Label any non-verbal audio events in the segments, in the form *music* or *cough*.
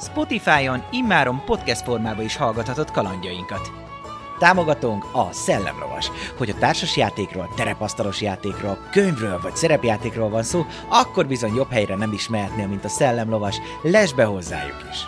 Spotify-on immáron podcast formában is hallgathatod kalandjainkat. Támogatónk a Szellemlovas. Hogy a társas játékról, terepasztalos játékról, könyvről vagy szerepjátékról van szó, akkor bizony jobb helyre nem is mehetnél, mint a Szellemlovas. Lesz be hozzájuk is!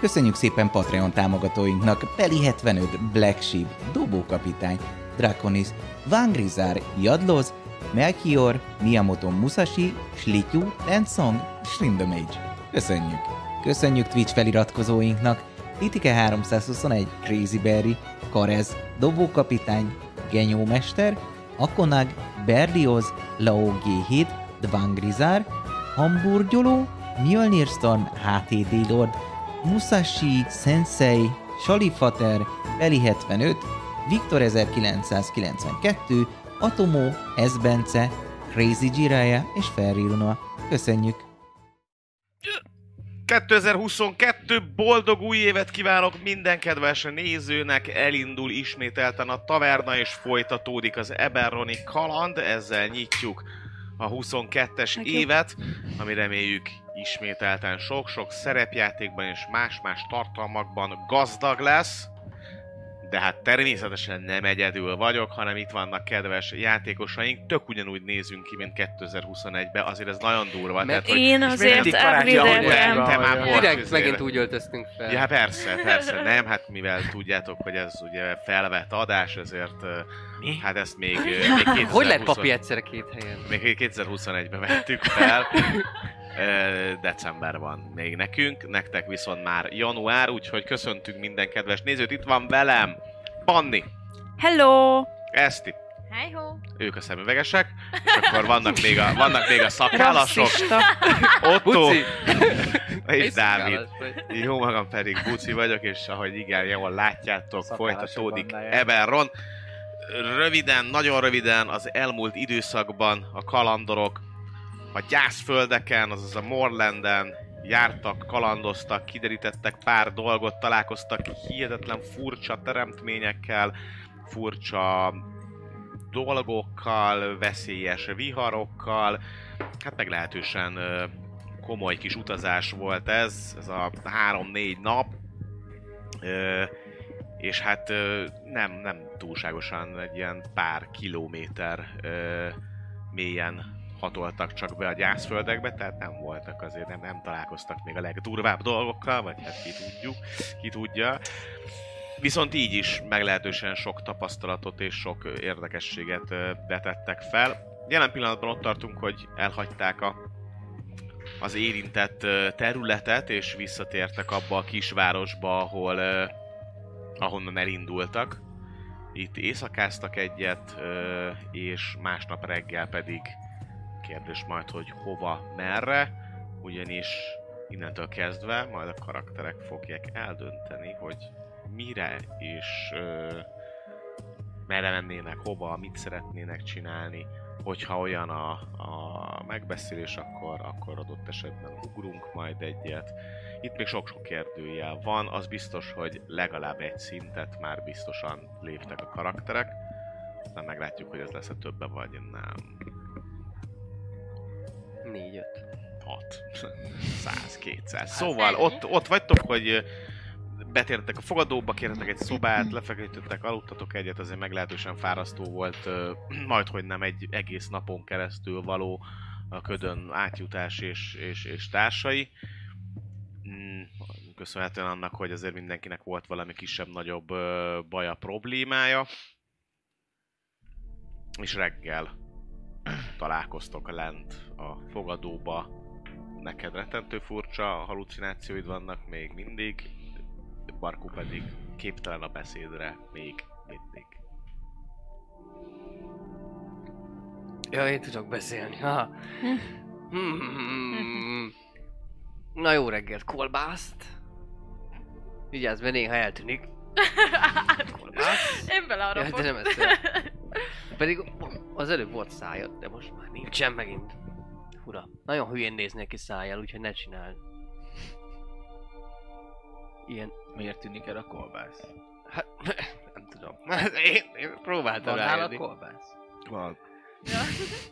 Köszönjük szépen Patreon támogatóinknak Peli 75, Black Sheep, Dobókapitány, Draconis, Vangrizár, Jadloz, Melchior, Miyamoto Musashi, Slityu, Song, Shrindamage. Köszönjük! Köszönjük Twitch feliratkozóinknak, Titike 321, Crazy Berry, Karez, Dobókapitány, Genyómester, Akonag, Berlioz, Lao G7, Dvangrizár, Hamburgyoló, Mjölnir Storm, HTD Lord, Musashi, Sensei, Salifater, Eli 75, Viktor 1992, Atomo, Esbence, Crazy Jiraya és Ferriruna. Köszönjük! 2022 boldog új évet kívánok minden kedves nézőnek, elindul ismételten a taverna és folytatódik az Eberroni kaland, ezzel nyitjuk a 22-es évet, ami reméljük ismételten sok-sok szerepjátékban és más-más tartalmakban gazdag lesz. De hát természetesen nem egyedül vagyok, hanem itt vannak kedves játékosaink. Tök ugyanúgy nézünk ki, mint 2021-ben, azért ez nagyon durva. Mert hogy- én és azért most Direkt megint úgy öltöztünk fel. Ja, persze, persze, nem, hát mivel tudjátok, hogy ez ugye felvett adás, ezért Mi? hát ezt még, még 2020 Hogy lett papi egyszerre két helyen? még 2021-ben vettük fel. *laughs* December van még nekünk, nektek viszont már január, úgyhogy köszöntünk minden kedves nézőt. Itt van velem Panni, Hello! Eszti, Hi ho! ők a szemüvegesek, és akkor vannak még a, vannak még a szakállasok. Otto és Dávid. Jó magam pedig Buci vagyok, és ahogy igen, jól látjátok, folytatódik. Eberron. Röviden, nagyon röviden az elmúlt időszakban a kalandorok a gyászföldeken, azaz a Morlanden jártak, kalandoztak, kiderítettek pár dolgot, találkoztak hihetetlen furcsa teremtményekkel, furcsa dolgokkal, veszélyes viharokkal, hát meglehetősen komoly kis utazás volt ez, ez a három-négy nap, ö, és hát nem, nem túlságosan egy ilyen pár kilométer mélyen hatoltak csak be a gyászföldekbe, tehát nem voltak azért, nem, nem találkoztak még a legdurvább dolgokkal, vagy hát ki tudjuk, ki tudja. Viszont így is meglehetősen sok tapasztalatot és sok érdekességet ö, vetettek fel. Jelen pillanatban ott tartunk, hogy elhagyták a, az érintett területet, és visszatértek abba a kisvárosba, ahol ahonnan elindultak. Itt éjszakáztak egyet, és másnap reggel pedig kérdés majd, hogy hova, merre, ugyanis innentől kezdve majd a karakterek fogják eldönteni, hogy mire és ö, merre mennének, hova, mit szeretnének csinálni. Hogyha olyan a, a megbeszélés, akkor, akkor adott esetben ugrunk majd egyet. Itt még sok-sok kérdőjel van, az biztos, hogy legalább egy szintet már biztosan léptek a karakterek. Aztán meglátjuk, hogy ez lesz-e többe vagy nem. Négy-öt. 6. 100, 200. Szóval ott, ott vagytok, hogy betértek a fogadóba, kértek egy szobát, *clears throat* lefeküdtetek, aludtatok egyet, azért meglehetősen fárasztó volt, *clears throat* majd hogy nem egy egész napon keresztül való a ködön átjutás és, és, és társai. Mm, Köszönhetően annak, hogy azért mindenkinek volt valami kisebb-nagyobb baja, problémája. És reggel találkoztok lent a fogadóba. Neked rettentő furcsa halucinációid vannak még mindig, Barku pedig képtelen a beszédre még mindig. Ja, én tudok beszélni. Ha. Hmm. Na jó reggelt, kolbászt. Vigyázz, mert néha eltűnik. *laughs* Én Ja, belearapok. de nem ezt Pedig az előbb volt szájad, de most már nincsen megint. Fura. Nagyon hülyén néznék ki szájjal, úgyhogy ne csináld. Ilyen, Miért tűnik el a kolbász? hát *laughs* nem tudom. *laughs* Én, én próbáltam Van rájönni. kolbász? Van. Ja.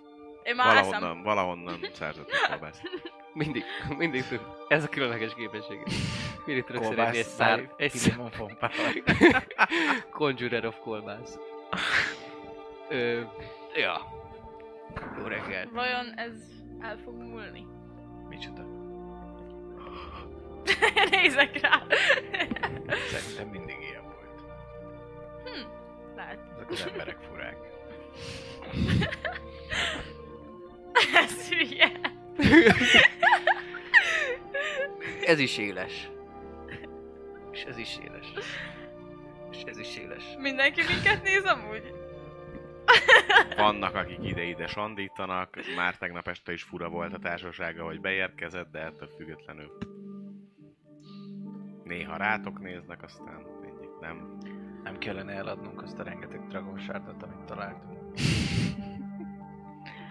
*laughs* Én már eszem. Valahonnan, valahonnan szerzett a kolbászt. Mindig, mindig tud. Ez a különleges képesség. Mindig tudok szeretni egy Kolbász szár, száj, egy szár. Conjurer of kolbász. Ö, ja. Jó reggelt. Vajon ez el fog múlni? Micsoda? *laughs* Nézek rá. Szerintem mindig ilyen volt. Lehet. Ezek az emberek furák. *laughs* Ez hülye. Ez is éles. És ez is éles. És ez is éles. Mindenki minket néz amúgy? Vannak, akik ide-ide sandítanak, már tegnap este is fura volt a társasága, hogy beérkezett, de ettől függetlenül néha rátok néznek, aztán ennyi, nem. Nem kellene eladnunk azt a rengeteg dragonsárdot, amit találtunk. *laughs*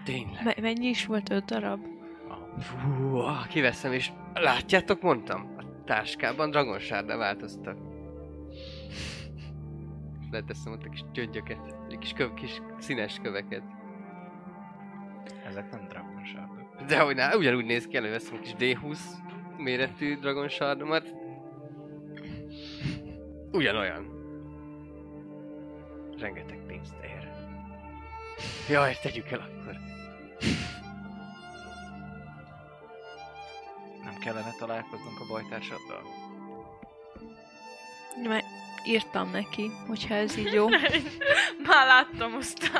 Tényleg. Me- mennyi is volt öt darab? Fú, ah, kiveszem és látjátok, mondtam? A táskában dragonsárda változtak. Leteszem ott a kis gyöngyöket, egy kis, köv, kis színes köveket. ezek nem dragonsárdok. De hogy ná, ugyanúgy néz ki, előveszem a kis D20 méretű dragonsárdomat. Ugyanolyan. Rengeteg pénzt ér. Jaj, tegyük el akkor. Nem kellene találkoznunk a bajtársaddal? Már írtam neki, hogyha ez így *laughs* jó. Már láttam azt.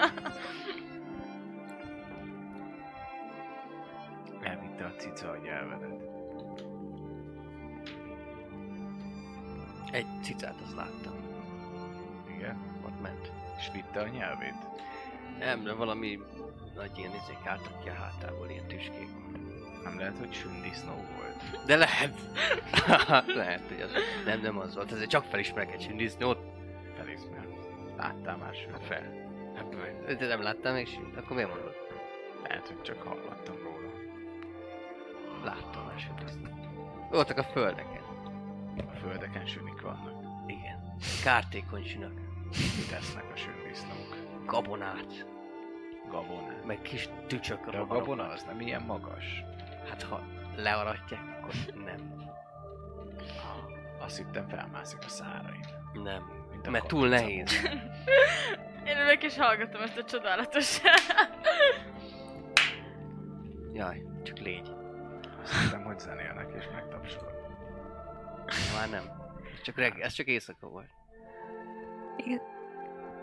Elvitte a cica a nyelvedet. Egy cicát az láttam. Igen? Ott ment. És vitte a nyelvét? Nem, de valami nagy ilyen izék álltak ki a hátából, ilyen tüskék. Nem lehet, hogy sündisznó volt. De lehet. *laughs* lehet, hogy az. Nem, nem az volt. Ezért csak felismerek egy sündisznót. Felismer. Láttál már Hát sőt? fel. Hát, De nem láttam még sünd. Akkor miért mondod? Lehet, hogy csak hallottam róla. Láttam már sündisznót. Voltak a földeken. A földeken sünik vannak. Igen. Kártékony sünök. Mit esznek a sündisznók? Gabonát. Gabonát. Meg kis tücsök De a gabona az nem ilyen magas. Hát ha learatják, akkor nem. Azt hittem felmászik a szárain. Nem. Mint a Mert túl nehéz. *laughs* Én ülök és hallgatom ezt a csodálatos. *laughs* Jaj, csak légy. Azt hittem, hogy zenélnek és megtapsolnak. Már nem. Csak, reg- ez csak éjszaka volt.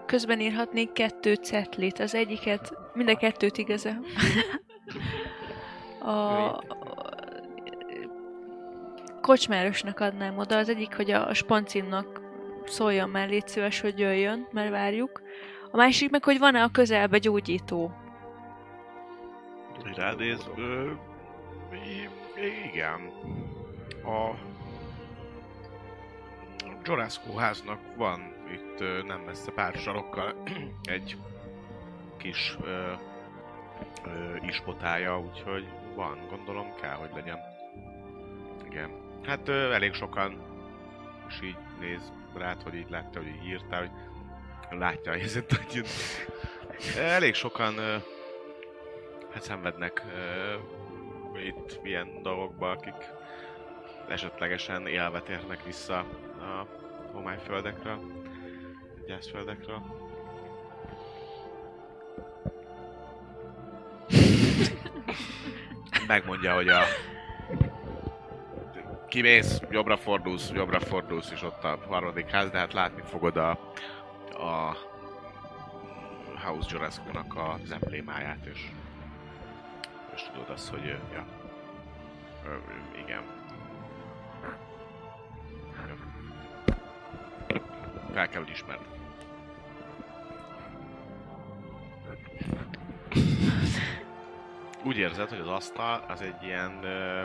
Közben írhatnék kettő cetlit, az egyiket, mind a kettőt igaz *laughs* a, kocsmárosnak adnám oda, az egyik, hogy a, spancinnak szóljon már, légy szíves, hogy jöjjön, mert várjuk. A másik meg, hogy van-e a közelbe gyógyító. Ránéz, ö, igen. A Joraszkó háznak van itt nem messze pár sarokkal *clears throat* egy kis ö, ö, ispotája, úgyhogy van, gondolom kell, hogy legyen. Igen. Hát ö, elég sokan és így néz rád, hogy így látta, hogy így írtál, hogy látja a helyzet, hogy elég sokan ö, hát szenvednek uh, itt ilyen dolgokba, akik esetlegesen élve térnek vissza a homályföldekre, gyászföldekre. Megmondja, hogy a kimész, jobbra fordulsz, jobbra fordulsz, és ott a harmadik ház, de hát látni fogod a, a House Jurassic-nak az emblémáját, és, és tudod azt, hogy ja, Ö, igen. Fel kell, hogy ismerd. Úgy érzed, hogy az asztal az egy ilyen ö,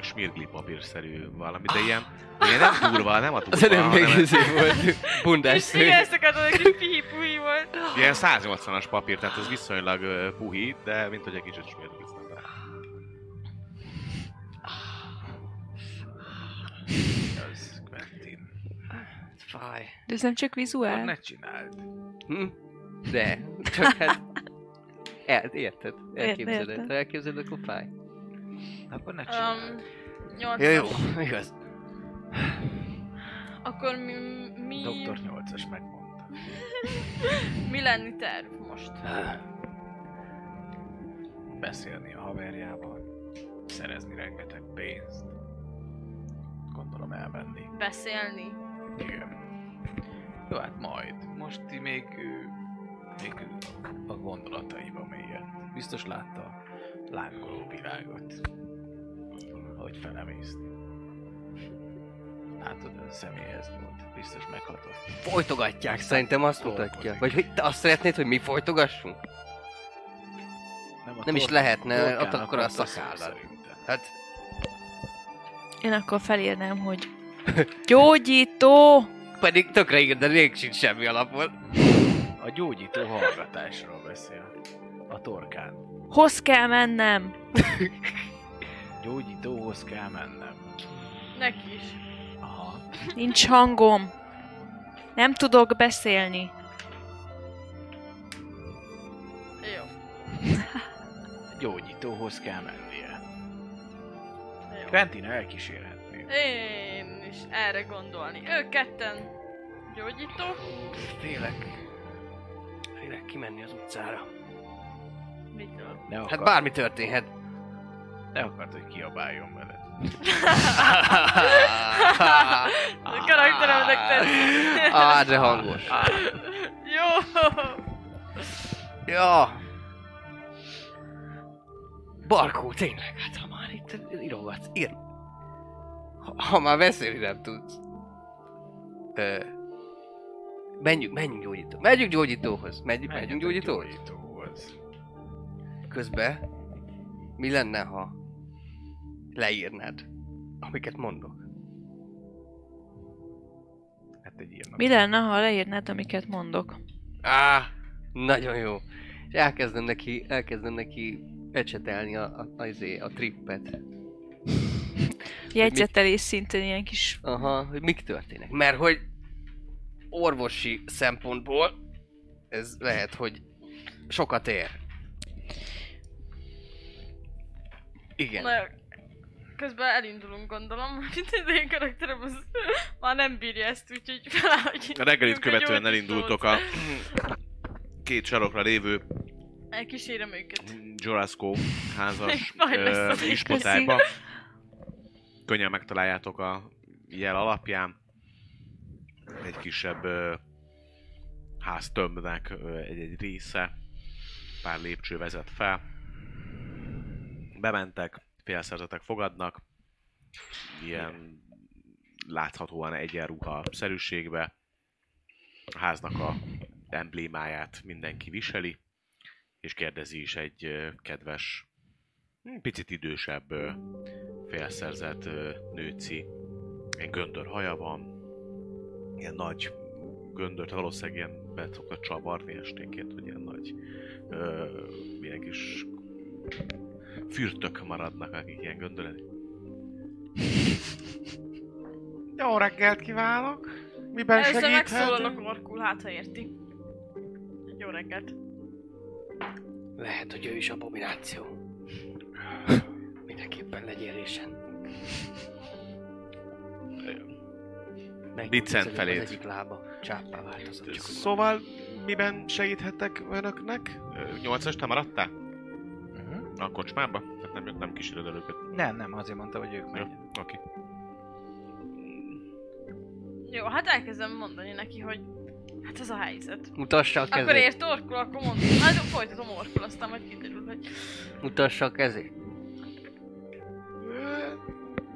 smirgli papírszerű valami, de ilyen, ilyen nem durva, nem a *laughs* durva, Az előbb még izé volt. Bundás szőny. Igen, ezt akartam, hogy kis pihi-puhi volt. ilyen 180-as papír, tehát ez viszonylag ö, puhi, de mint hogy egy kicsit smirgliznek. Az Quentin. Fáj. De ez nem csak vizuál. ne csináld. Hm? De, csak hát... El, érted? Elképzeled. értem. Ha elképzeled, akkor fáj. Akkor ne Um, csináld. nyolc. Ja, jó, igaz. Akkor mi, mi, Doktor 8-as megmondta. *laughs* mi lenni terv most? Beszélni a haverjával. Szerezni rengeteg pénzt. Gondolom elmenni. Beszélni? Igen. Jó, hát majd. Most ti még, még a gondolataiba mélyen. Biztos látta a lángoló virágot. Ahogy felemész. Látod, a személyhez nyúlt. Biztos meghatott. Folytogatják, szerintem azt mutatja. Vagy hogy te azt szeretnéd, hogy mi folytogassunk? Nem, Nem is lehetne, ott akkor a szerintem. Hát, Én akkor felírnám, hogy *laughs* gyógyító! pedig tökre igen, de még sincs semmi alapon. A gyógyító hallgatásról beszél. A torkán. Hoz kell mennem! *laughs* Gyógyítóhoz kell mennem. Neki is. Aha. Nincs hangom. Nem tudok beszélni. Jó. *laughs* Gyógyítóhoz kell mennie. Jó. Quentin elkísérhetné. Én is erre gondolni. Ők ketten gyógyító. Félek. Félek kimenni az utcára. Mitől? Ne, akar, Hát bármi történhet. ne akart, hogy kiabáljon veled. A karakteremnek tetszik. Á, de hangos. Jó. Ja. Barkó, tényleg, hát ha már itt írogatsz, ír. Ha, ha már beszélni nem tudsz. Ö, menjünk, menjünk gyógyító. Megyünk gyógyítóhoz. Megyünk, megyünk gyógyítóhoz. gyógyítóhoz. Közben mi lenne, ha leírnád, amiket mondok? Hát egy írnak. Mi lenne, ha leírnád, amiket mondok? Á, nagyon jó. És elkezdem neki, elkezdem neki ecsetelni a, a, a, izé, a trippet. *laughs* Jegyzetelés szintén ilyen kis... Aha, hogy mik történnek. Mert hogy orvosi szempontból ez lehet, hogy sokat ér. Igen. Na, közben elindulunk, gondolom. Mint az én karakterem az már nem bírja ezt, úgyhogy feláll, hogy... A reggelit követően elindultok a két sarokra lévő Elkísérem őket. Jorasco házas *laughs* ö, az is, ispotárba. Könnyen megtaláljátok a jel alapján. Egy kisebb ö, háztömbnek ö, egy-egy része. Pár lépcső vezet fel. Bementek, félszerzetek fogadnak. Ilyen láthatóan egyenruha szerűségbe. A háznak a emblémáját mindenki viseli és kérdezi is egy kedves, hm, picit idősebb félszerzett nőci. Ilyen göndör haja van, ilyen nagy göndört, valószínűleg ilyen be szokott csavarni esténként, hogy ilyen nagy ö, ilyen kis fürtök maradnak, akik ilyen göndöret. Jó reggelt kívánok! Miben Először megszólalok segíthet? orkul, hát ha érti. Jó reggelt. Lehet, hogy ő is abomináció. Mindenképpen legyél résen. Viccent Az feléd. egyik lába csáppá változott. Csak Szóval miben segíthettek önöknek? Nyolcas, te maradtál? Uh-huh. A kocsmába? Tehát nem, nem kíséred el őket. Nem, nem, azért mondta, hogy ők Jó, megy. oké. Jó, hát elkezdem mondani neki, hogy hát ez a helyzet. Mutassa a Akkor kezét. ért orkul, akkor mondom. Hát folytatom orkul, aztán majd kiderül, hogy... Mutassa a kezét.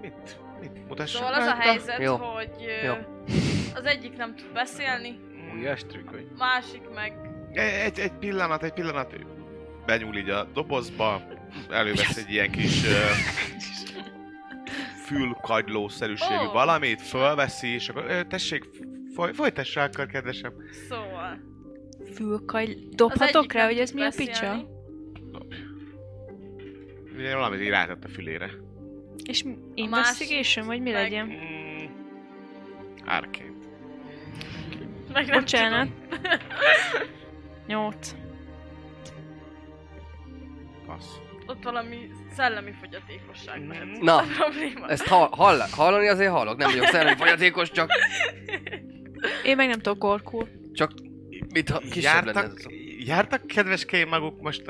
Mit? Mit mutassak Szóval az a helyzet, Jó. hogy Jó. az egyik nem tud beszélni, Újas trükk, hogy másik meg... Egy, egy pillanat, egy pillanat. Ő Benyúl így a dobozba, elővesz egy ilyen kis... ö, fülkagylószerűségű Ó. valamit, fölveszi, és akkor ö, tessék, foly, folytassa akkor, kedvesem. Szóval. Fülkaj... Dobhatok egyik rá, nem hogy ez tud mi a beszélni. picsa? Ugye valamit így rátett a fülére. És investigation, vagy mi meg- legyen? Mm, Arcane. Meg nem Bocsánat. Nyolc. Passz. Ott valami szellemi fogyatékosság lehet. Na, A probléma. ezt ha, hall, hallani azért hallok, nem vagyok szellemi *laughs* fogyatékos, csak, Én meg nem tudok orkul. csak mit ha kisebb lenne ez Jártak, a szó. Jártak kedveskeim maguk most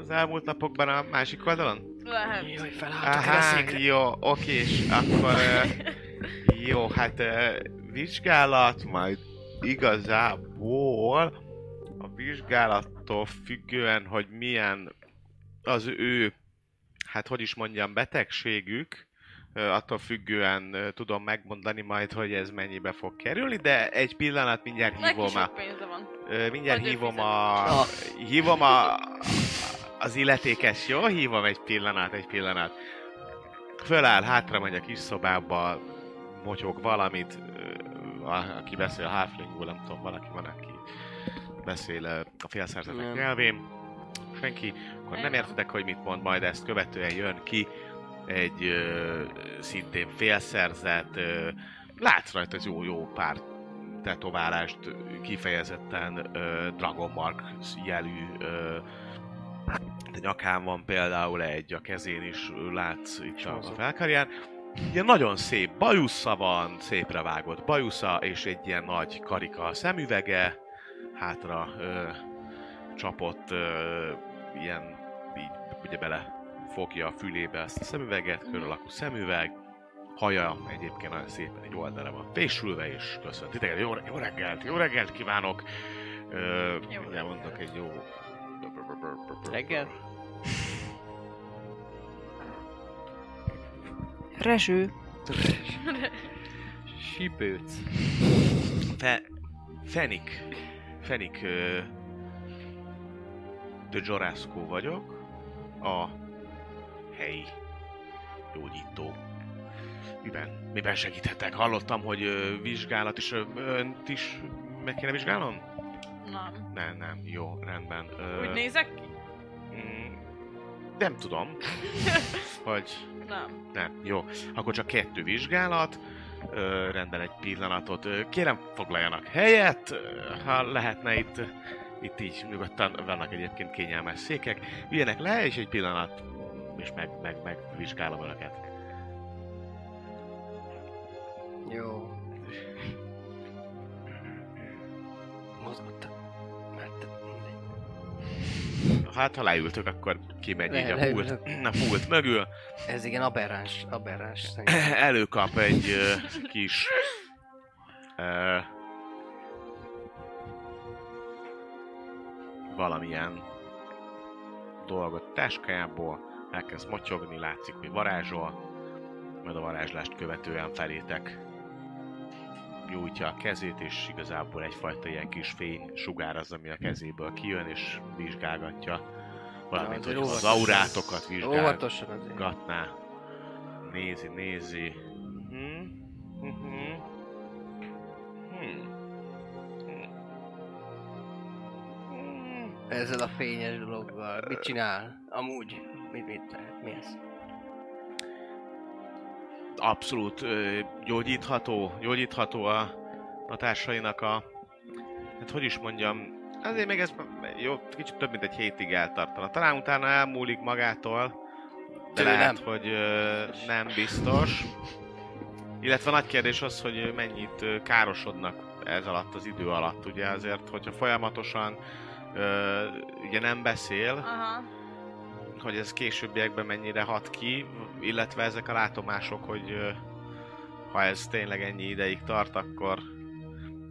az elmúlt napokban a másik oldalon? Lehet. Jaj, felálltok Aha, reszékre. jó, oké, és akkor... jó, hát vizsgálat, majd igazából a vizsgálattól függően, hogy milyen az ő, hát hogy is mondjam, betegségük, attól függően tudom megmondani majd, hogy ez mennyibe fog kerülni, de egy pillanat mindjárt Neki hívom a... van. Mindjárt Vagy ő hívom a... Ah. Hívom a... Az illetékes, jó? Hívom egy pillanat, egy pillanat. Föláll, hátra megy a kis szobába, motyog valamit, a- aki beszél halflingul, nem tudom, valaki van, aki beszél a félszerzetek nyelvén. Senki, akkor nem értitek, hogy mit mond, majd ezt követően jön ki egy ö, szintén félszerzet, ö, látsz rajta ez jó-jó pár tetoválást, kifejezetten ö, Dragon Mark jelű ö, a nyakán van például egy, a kezén is látsz itt a, a felkarján. Ilyen nagyon szép bajusza van, szépre vágott bajusza, és egy ilyen nagy karika szemüvege, hátra ö, csapott ö, ilyen, így ugye bele fogja a fülébe ezt a szemüveget, kör alakú szemüveg, haja egyébként nagyon szépen egy oldalra van fésülve, és köszönt titeket, jó, jó reggelt, jó reggelt kívánok! Ö, Jó reggelt. mondok egy jó... Reggel? Rezső. Sipőc. Fe, Fenik. Fenik ö, de Jorasco vagyok. A helyi gyógyító. Miben? Miben segíthetek? Hallottam, hogy ö, vizsgálat is. Ö, önt is meg kéne vizsgálnom? Nem. Nem, nem. Jó, rendben. Ö, Úgy nézek ki? mm, nem tudom. *laughs* hogy Nem. nem, jó. Akkor csak kettő vizsgálat. Ö, rendben egy pillanatot. Ö, kérem, foglaljanak helyet. Ö, Ha lehetne itt, itt így nyugodtan vannak egyébként kényelmes székek. Üljenek le, és egy pillanat, és meg, meg, meg vizsgálom önöket. Jó. Mozgottak. Mert. Hát, ha leültök, akkor kimegy Le- így a pult, a pult mögül. Ez igen aberráns, aberráns szerintem. *clears throat* Előkap egy ö, kis... Ö, valamilyen dolgot táskájából, elkezd motyogni, látszik, hogy varázsol, majd a varázslást követően felétek nyújtja a kezét, és igazából egyfajta ilyen kis fény sugár az, ami a kezéből kijön, és vizsgálgatja. Valamint, hogy az aurátokat vizsgálgatja Óvatosan azért. gatná. Nézi, nézi. Ezzel a fényes dologgal. Mit csinál? Amúgy. Mit, mit lehet? Mi ez? Abszolút gyógyítható, gyógyítható a, a társainak a... Hát hogy is mondjam, azért még ez jó, kicsit több mint egy hétig eltartana. Talán utána elmúlik magától, de Tőlem. lehet, hogy ö, nem biztos. Illetve nagy kérdés az, hogy mennyit károsodnak ez alatt az idő alatt, ugye azért, hogyha folyamatosan ö, ugye nem beszél, Aha. hogy ez későbbiekben mennyire hat ki, illetve ezek a látomások, hogy ö, ha ez tényleg ennyi ideig tart, akkor,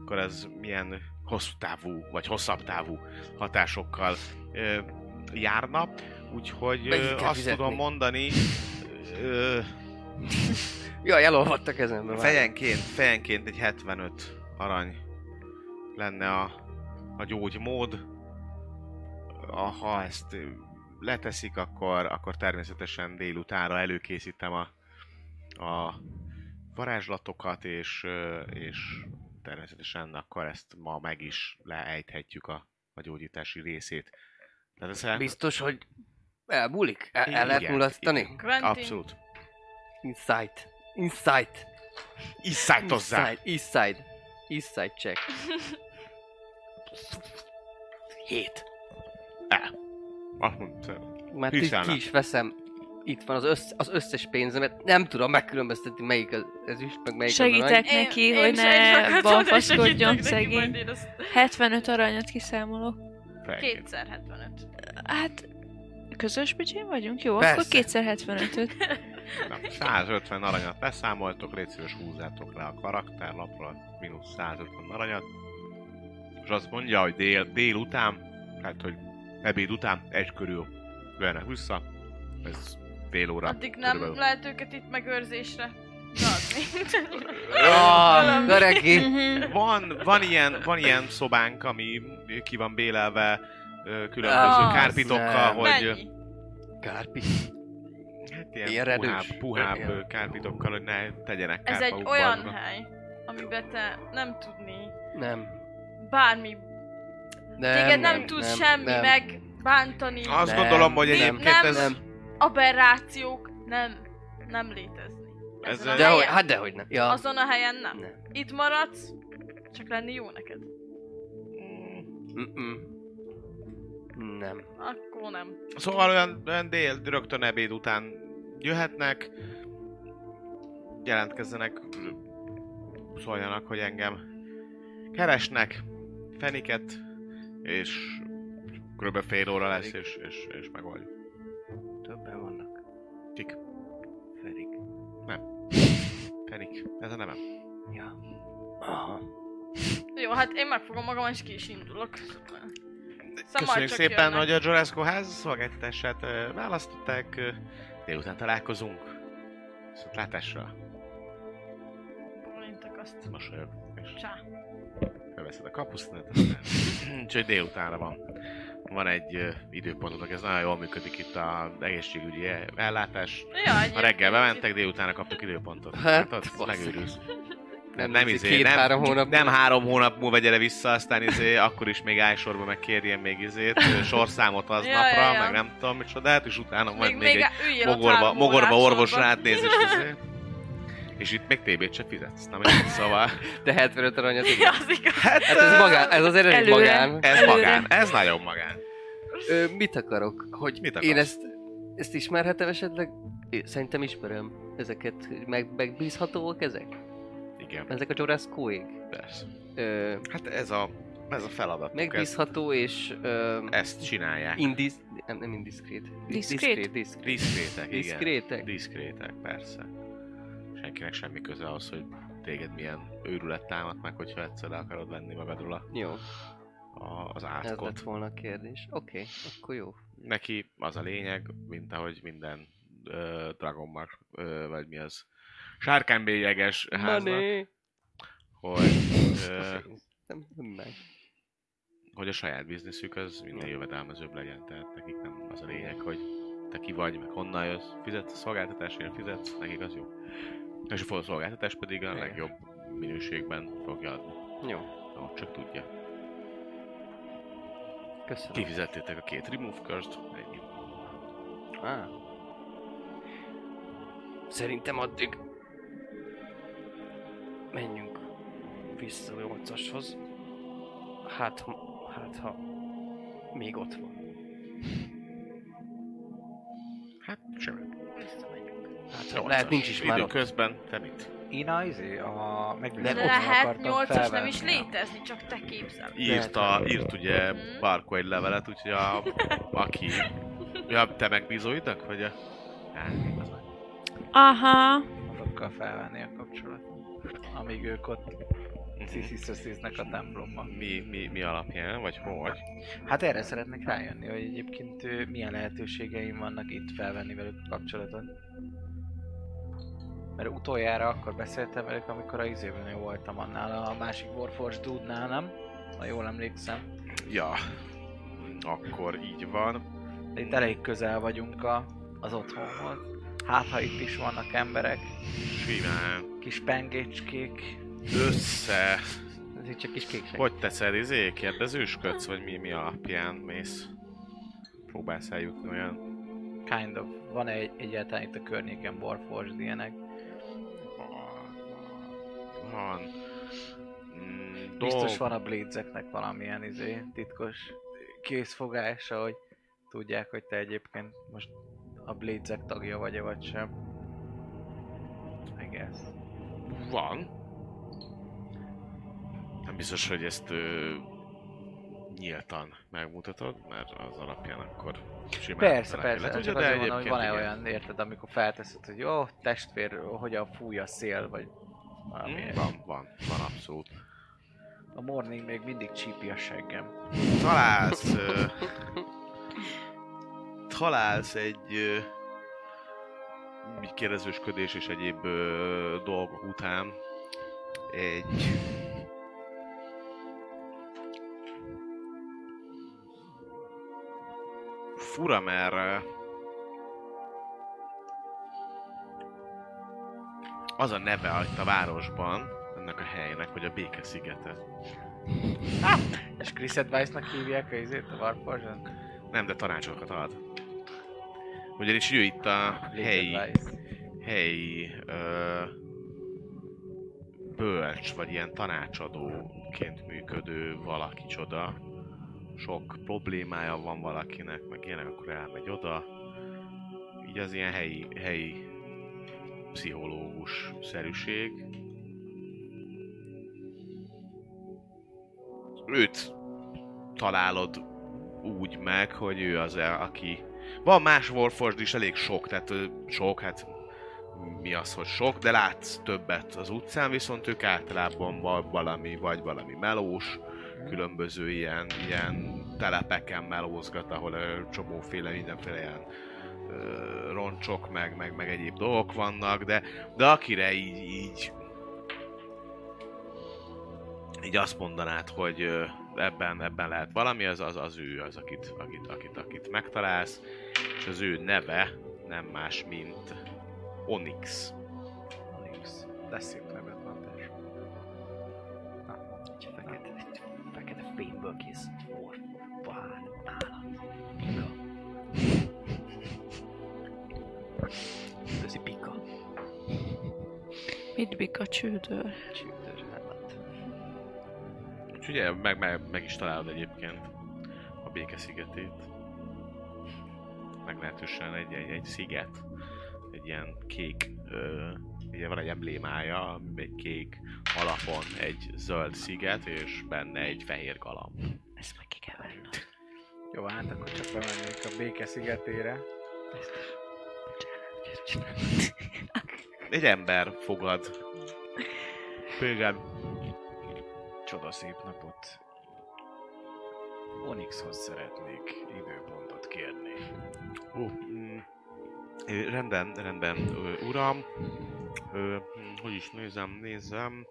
akkor ez milyen hosszú távú, vagy hosszabb távú hatásokkal ö, járna. Úgyhogy ö, azt fizetni? tudom mondani, ö, *laughs* Jaj, elolvadt a kezembe fejenként, fejenként egy 75 arany lenne a, a gyógymód. Ha ezt leteszik, akkor, akkor természetesen délutánra előkészítem a, a varázslatokat, és, és természetesen akkor ezt ma meg is leejthetjük a, a gyógyítási részét. Tehát ez el... Biztos, hogy elmúlik? El, el lehet mulasztani? Abszolút. Insight. Insight. Iszájtozzá! Inside. Eastside. Eastside check. *laughs* Hét. Azt mondta. Már Hiszelnek. ki is veszem. Itt van az, össz, az összes pénzemet. Nem tudom megkülönböztetni melyik az ezüst, meg melyik az Segítek arany. Én- neki, én hogy segítek, ne balfaszkodjon szegény. én azt 75 aranyat kiszámolok. Kétszer 75. Hát, közös bücsén vagyunk? Jó, Persze. akkor kétszer 75-öt. *laughs* Na, 150 aranyat leszámoltok, légy szíves húzzátok le a karakterlapról, mínusz 150 aranyat. És azt mondja, hogy dél, délután, hát hogy ebéd után egy körül jönnek vissza. Ez fél óra. Addig nem körülbelül. lehet őket itt megőrzésre. Ah, *laughs* Gareki! Mhm. Van, van, ilyen, van ilyen szobánk, ami ki van bélelve különböző Az kárpitokkal, nem. hogy Mennyi? Kárpi. hát ilyen, Ilyen puhább, puhább kárpitokkal, hogy ne tegyenek Ez egy olyan azoknak. hely, amiben te nem tudni Nem. bármi. Nem, Téged nem, tudsz semmi nem. megbántani. Azt Nem, gondolom, hogy nem, egyébként nem. ez... Nem. Aberrációk nem, nem létezni. Ez Ezen a egy- De hogy, helyen. hát dehogy nem. Ja. Azon a helyen nem. Nem. Itt maradsz, csak lenni jó neked. Mm-mm. Nem. Akkor nem. Szóval olyan, olyan dél, rögtön ebéd után jöhetnek, jelentkezzenek, szóljanak, hogy engem keresnek, feniket, és kb. fél óra lesz, és, és, és megoldjuk. Többen vannak. Kik? Ferik. Fenik, ez a nevem. Ja. Aha. Jó, hát én megfogom magam, és ki is indulok. Szóval Köszönjük szépen, jönnek. hogy a Joresco ház szolgáltatását választották. Délután találkozunk. Viszont látásra. Bólintok azt. Mosolyog. Csá. Beveszed a kapusznát, aztán... *clears throat* Úgyhogy délutánra van. Van egy ö, időpontotok, ez nagyon jól működik itt az egészségügyi ellátás. Ja, Ha reggel bementek, délutánra kaptok időpontot. Hát, Hát, ott megőrülsz. Nem, Nem, izé, két-három nem, hónap nem múlva. három hónap múlva gyere vissza, aztán izé, akkor is még állsorba meg kérjen még izét, sorszámot az Ja, napra, ja, ja. meg nem tudom micsodát, és utána majd Még, még, még, egy mogorba, három mogorba orvos rád néz, és izé. *laughs* És itt még TB-t se fizetsz, na mindegy, szóval *laughs* De 75 aranyat igen. az igaz. hát, Hát ez magán, ez az eredeti Előre. magán. ez Előre. magán, ez nagyon magán. Ö, mit akarok? Hogy Mit én akarsz? ezt, ezt ismerhetem esetleg? Én Szerintem ismerem ezeket. Meg, megbízhatóak ezek? Igen, Ezek a Jorascoig? persze. Ö, Hát ez a, ez a feladat. Megbízható és... Ö, ezt csinálják. indis, nem, nem indiszkrét. Diszkrét? Diszkrét, diszkrét. Diszkrétek, igen. Diszkrétek? Diszkrétek, persze. Senkinek semmi köze ahhoz, hogy téged milyen őrület támad meg, hogyha egyszer le akarod venni magadról a, Jó, a, az ez átkot. lett volna a kérdés. Oké, okay, akkor jó. Neki az a lényeg, mint ahogy minden ö, Dragon Mark, ö, vagy mi az, sárkánybélyeges háznak, Money! hogy, ö, Nem, nem meg. hogy a saját bizniszük az minden jövedelmezőbb legyen. Tehát nekik nem az a lényeg, hogy te ki vagy, meg honnan jössz, fizetsz a szolgáltatásért, fizetsz, nekik az jó. És a szolgáltatás pedig a legjobb minőségben fogja adni. Jó. Ahogy csak tudja. Köszönöm. Kifizettétek a két remove curse-t, ennyi. Á. Szerintem addig menjünk vissza a 8-ashoz. Hát, ha, hát ha még ott van. Hát, semmit. 8 Lehet nincs is már Időközben, te mit? Én a, izé, a megbízom. Lehet 8-as nem is létezni, csak te képzel. Írt, a, írt ugye hmm. Barco egy levelet, úgyhogy a, aki... Ja, te megbízóidak, vagy a... Aha. Azokkal felvenni a kapcsolatot. Amíg ők ott mhm. szisziszoszíznek a templomban. Mi, mi, mi alapján, vagy hogy? Hát erre szeretnék rájönni, hogy egyébként milyen lehetőségeim vannak itt felvenni velük kapcsolatot. Mert utoljára akkor beszéltem velük, amikor a izében voltam annál a másik Warforged dude-nál, nem? Ha jól emlékszem. Ja, akkor így van. De itt elég közel vagyunk a az otthonhoz. Hát, ha itt is vannak emberek, Simán. kis pengécskék, Össze. ez itt csak kis kéksek. Hogy teszed, izé? Kérdezősködsz, vagy mi, mi alapján mész? Próbálsz eljutni olyan... Kind of. Van-e egy, egyáltalán itt a környéken Warforged ilyenek? Van. Mm, Biztos van a Bladezeknek valamilyen izé, titkos készfogása, hogy tudják, hogy te egyébként most a Bladezek tagja vagy-e vagy sem. I guess. Van. Nem biztos, hogy ezt ö, nyíltan megmutatod, mert az alapján akkor simán Persze, persze, le csak tudja, azért mondom, hogy van-e igen. olyan, érted, amikor felteszed, hogy jó, testvér, hogyan fúj a szél, vagy valami Mm, ilyesmi. Van, van, van abszolút. A morning még mindig csípi a seggem. Találsz... ö, találsz egy... ö, kérdezősködés és egyéb ö, dolgok után egy fura, mert az a neve itt a városban, ennek a helynek, hogy a Béke szigete. És Chris Advice-nak hívják a izét, a Warforged? Nem, de tanácsokat ad. Ugyanis ő itt a helyi, helyi ö, bölcs, vagy ilyen tanácsadóként működő valaki csoda. Sok problémája van valakinek, meg ilyenek, akkor elmegy oda. Így az ilyen helyi, helyi pszichológus szerűség. Őt találod úgy meg, hogy ő az, aki... Van más Warforged is, elég sok, tehát sok, hát mi az, hogy sok, de látsz többet az utcán, viszont ők általában va- valami, vagy valami melós, különböző ilyen, ilyen telepeken melózgat, ahol csomóféle, mindenféle ilyen roncsok, meg, meg, meg egyéb dolgok vannak, de, de akire így, így így azt mondanád, hogy ebben, ebben lehet valami, az, az, az ő az, akit, akit, akit, akit megtalálsz, és az ő neve nem más, mint Onyx. Onyx. De szép nevet van, tesó. Egy fekete, egy fekete fényből kész orr, Mit bika csődör? Csődör állat. Úgyhogy meg, meg, meg is találod egyébként a békeszigetét. Meglehetősen egy, egy, egy sziget, egy ilyen kék, ö, ugye van egy emblémája, egy kék alapon egy zöld sziget, és benne egy fehér galamb. Ezt meg ki kell venned. Jó, hát akkor csak bemennék a béke szigetére. Egy ember fogad. Például Csoda szép napot. Onyxhoz szeretnék időpontot kérni. Ó, mm, rendben, rendben, ö, uram. Ö, hogy is nézem, nézem.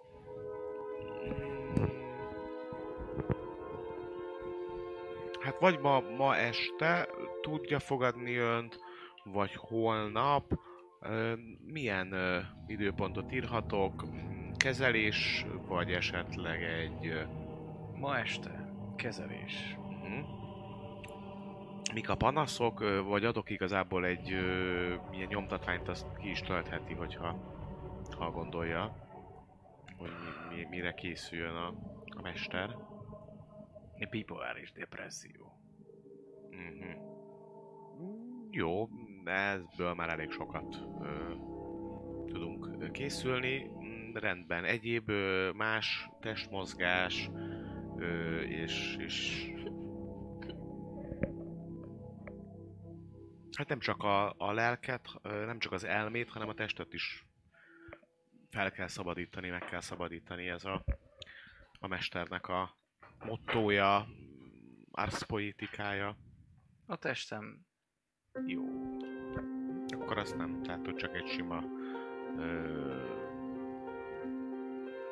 Hát vagy ma, ma este tudja fogadni önt, vagy holnap. Milyen időpontot írhatok? Kezelés, vagy esetleg egy... Ma este kezelés. Mhm. Mik a panaszok, vagy adok igazából egy milyen nyomtatványt, azt ki is töltheti, hogyha ha gondolja, hogy mi, mi, mire készüljön a, a mester. Bipoláris depresszió. Mhm. Jó, ezből már elég sokat ö, tudunk készülni. Mm, Rendben, egyéb ö, más testmozgás ö, és, és Hát nem csak a, a lelket, nem csak az elmét, hanem a testet is fel kell szabadítani, meg kell szabadítani. Ez a, a mesternek a mottója, arszpoétikája. A testem jó. Akkor azt nem, tehát hogy csak egy sima ö,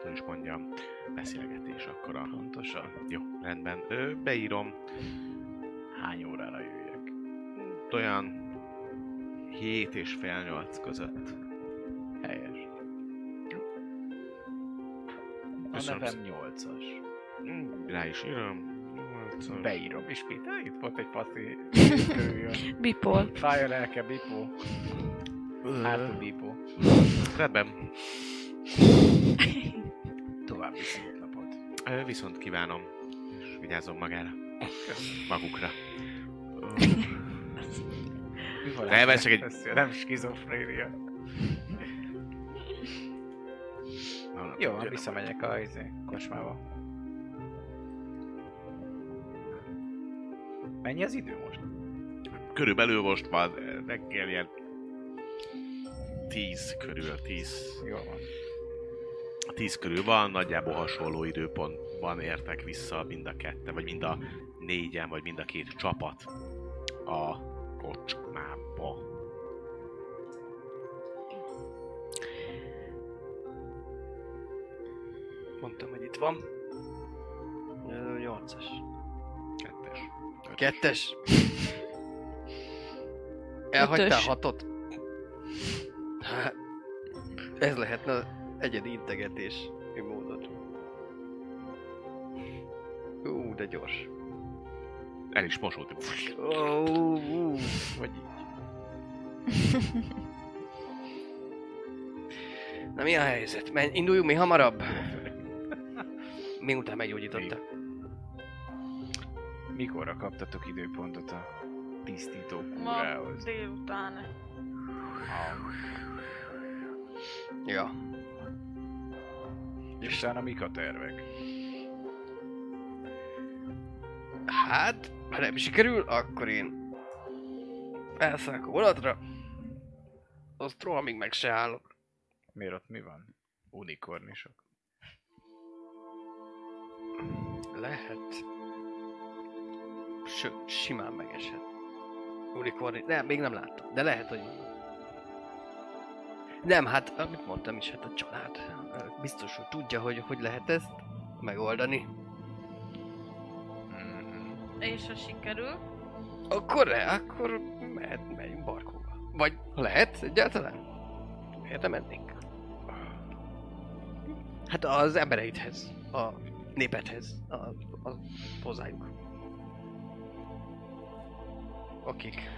hogy is mondjam, beszélgetés akkor a... Pontosan. Jó, rendben. Ö, beírom Hány órára jöjjek? olyan 7 és fél 8 között. Helyes. A Köszönöm nevem 8-as. Mm, Rá is írom. 8-as. Beírom. És Péter, itt volt egy körüljön. Bipol. Fájja lelke, Bipó. Hátul Bipó. Rendben. *laughs* További szétlapot. Ö, Viszont kívánom. És vigyázzon magára. Köszönöm. Magukra. Mi van? Ne, ez csak egy- Nem skizofrénia. Jó, visszamegyek a izé, kocsmába. Mennyi az idő most? Körülbelül most ö, reggel ilyen 10 körül, 10, Jó van. 10 körül van, nagyjából hasonló időpontban értek vissza mind a kette, vagy mind a négyen, vagy mind a két csapat a kocsmába. Mondtam, hogy itt van. Ö, Nyolcas. Kettes. ötös. Kettes. *laughs* Elhagytál Ötös. hatot? *laughs* Ez lehetne az egyedi integetés módot. Ú, de gyors. El is. Ó, ú, Vagy így. *laughs* Na mi a helyzet? Menj, induljunk mi hamarabb? Miután meggyógyította. Mikorra kaptatok időpontot a tisztító Ma kúrához? délután. Ja. És utána mik a tervek? Hát, ha nem sikerül, akkor én felszállok a vonatra. Azt rohamig meg se állok. Miért ott mi van? Unikornisok. Lehet. Sőt, simán megesett. Unicorn, nem, még nem láttam, de lehet, hogy nem, hát amit mondtam is, hát a család biztos, hogy tudja, hogy hogy lehet ezt megoldani. Mm. És ha sikerül, Akkor ne, akkor mehet, megyünk barkóba. Vagy lehet egyáltalán? Miért nem mennénk? Hát az embereidhez, a népedhez, a, a hozzájuk. Akik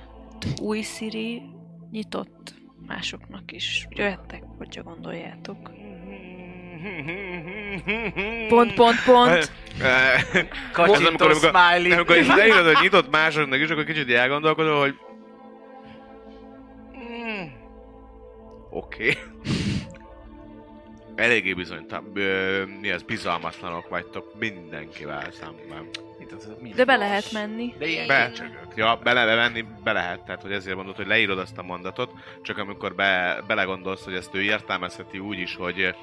Új Siri nyitott másoknak is. Jöhettek, hogyha gondoljátok. Pont, pont, pont. *laughs* Kacsintó amikor- amikor- smiley. Amikor is leírod, hogy nyitott másoknak is, akkor kicsit elgondolkodom, hogy... Mm. Oké. Okay. *laughs* Eléggé bizonytalan, mi az, bizalmatlanok vagytok mindenkivel szemben. Mi De be lehet menni. De ilyen Be. köcsögök. Ja, bele menni, be lehet, tehát hogy ezért mondod, hogy leírod azt a mondatot, csak amikor be, belegondolsz, hogy ezt ő értelmezheti úgy is, hogy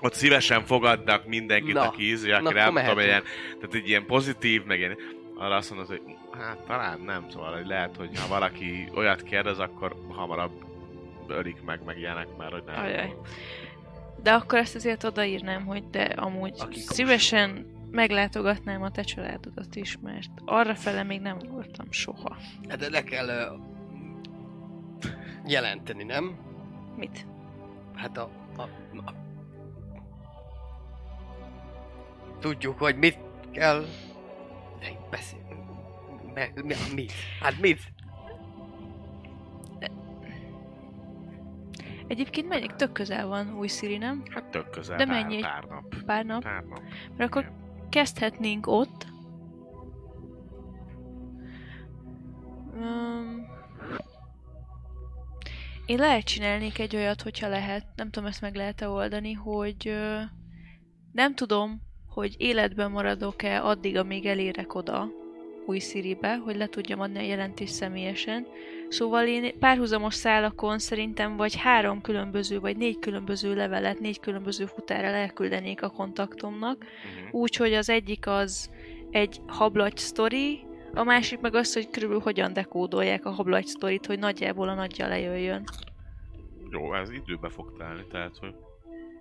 ott szívesen fogadnak mindenkit, Na, aki ízli, aki nem tudom, ilyen, tehát egy ilyen pozitív, meg ilyen, arra azt mondod, hogy hát talán nem, szóval hogy lehet, hogy ha valaki olyat kérdez, akkor hamarabb ölik meg, meg ilyenek, mert hogy nem. Ajaj. De akkor ezt azért odaírnám, hogy de amúgy Akik szívesen meglátogatnám a te családodat is, mert arra fele még nem voltam soha. Hát de le kell ö, jelenteni, nem? Mit? Hát a, a, a... Tudjuk, hogy mit kell... De beszél... Me, mi, mit? Hát mit? Egyébként megyek, tök közel van új Siri, nem? Hát tök közel, De pár, mennyi? pár nap. Pár nap. Pár nap. Mert akkor kezdhetnénk ott. Um, én lehet csinálnék egy olyat, hogyha lehet, nem tudom, ezt meg lehet-e oldani, hogy ö, nem tudom, hogy életben maradok-e addig, amíg elérek oda új Siribe, hogy le tudjam adni a jelentést személyesen. Szóval én párhuzamos szálakon szerintem vagy három különböző, vagy négy különböző levelet, négy különböző futára elküldenék a kontaktomnak, Uh-huh. úgy, hogy az egyik az egy hablagy sztori, a másik meg az, hogy körülbelül hogyan dekódolják a hablagy sztorit, hogy nagyjából a nagyja lejöjjön. Jó, ez időbe fog telni, tehát hogy...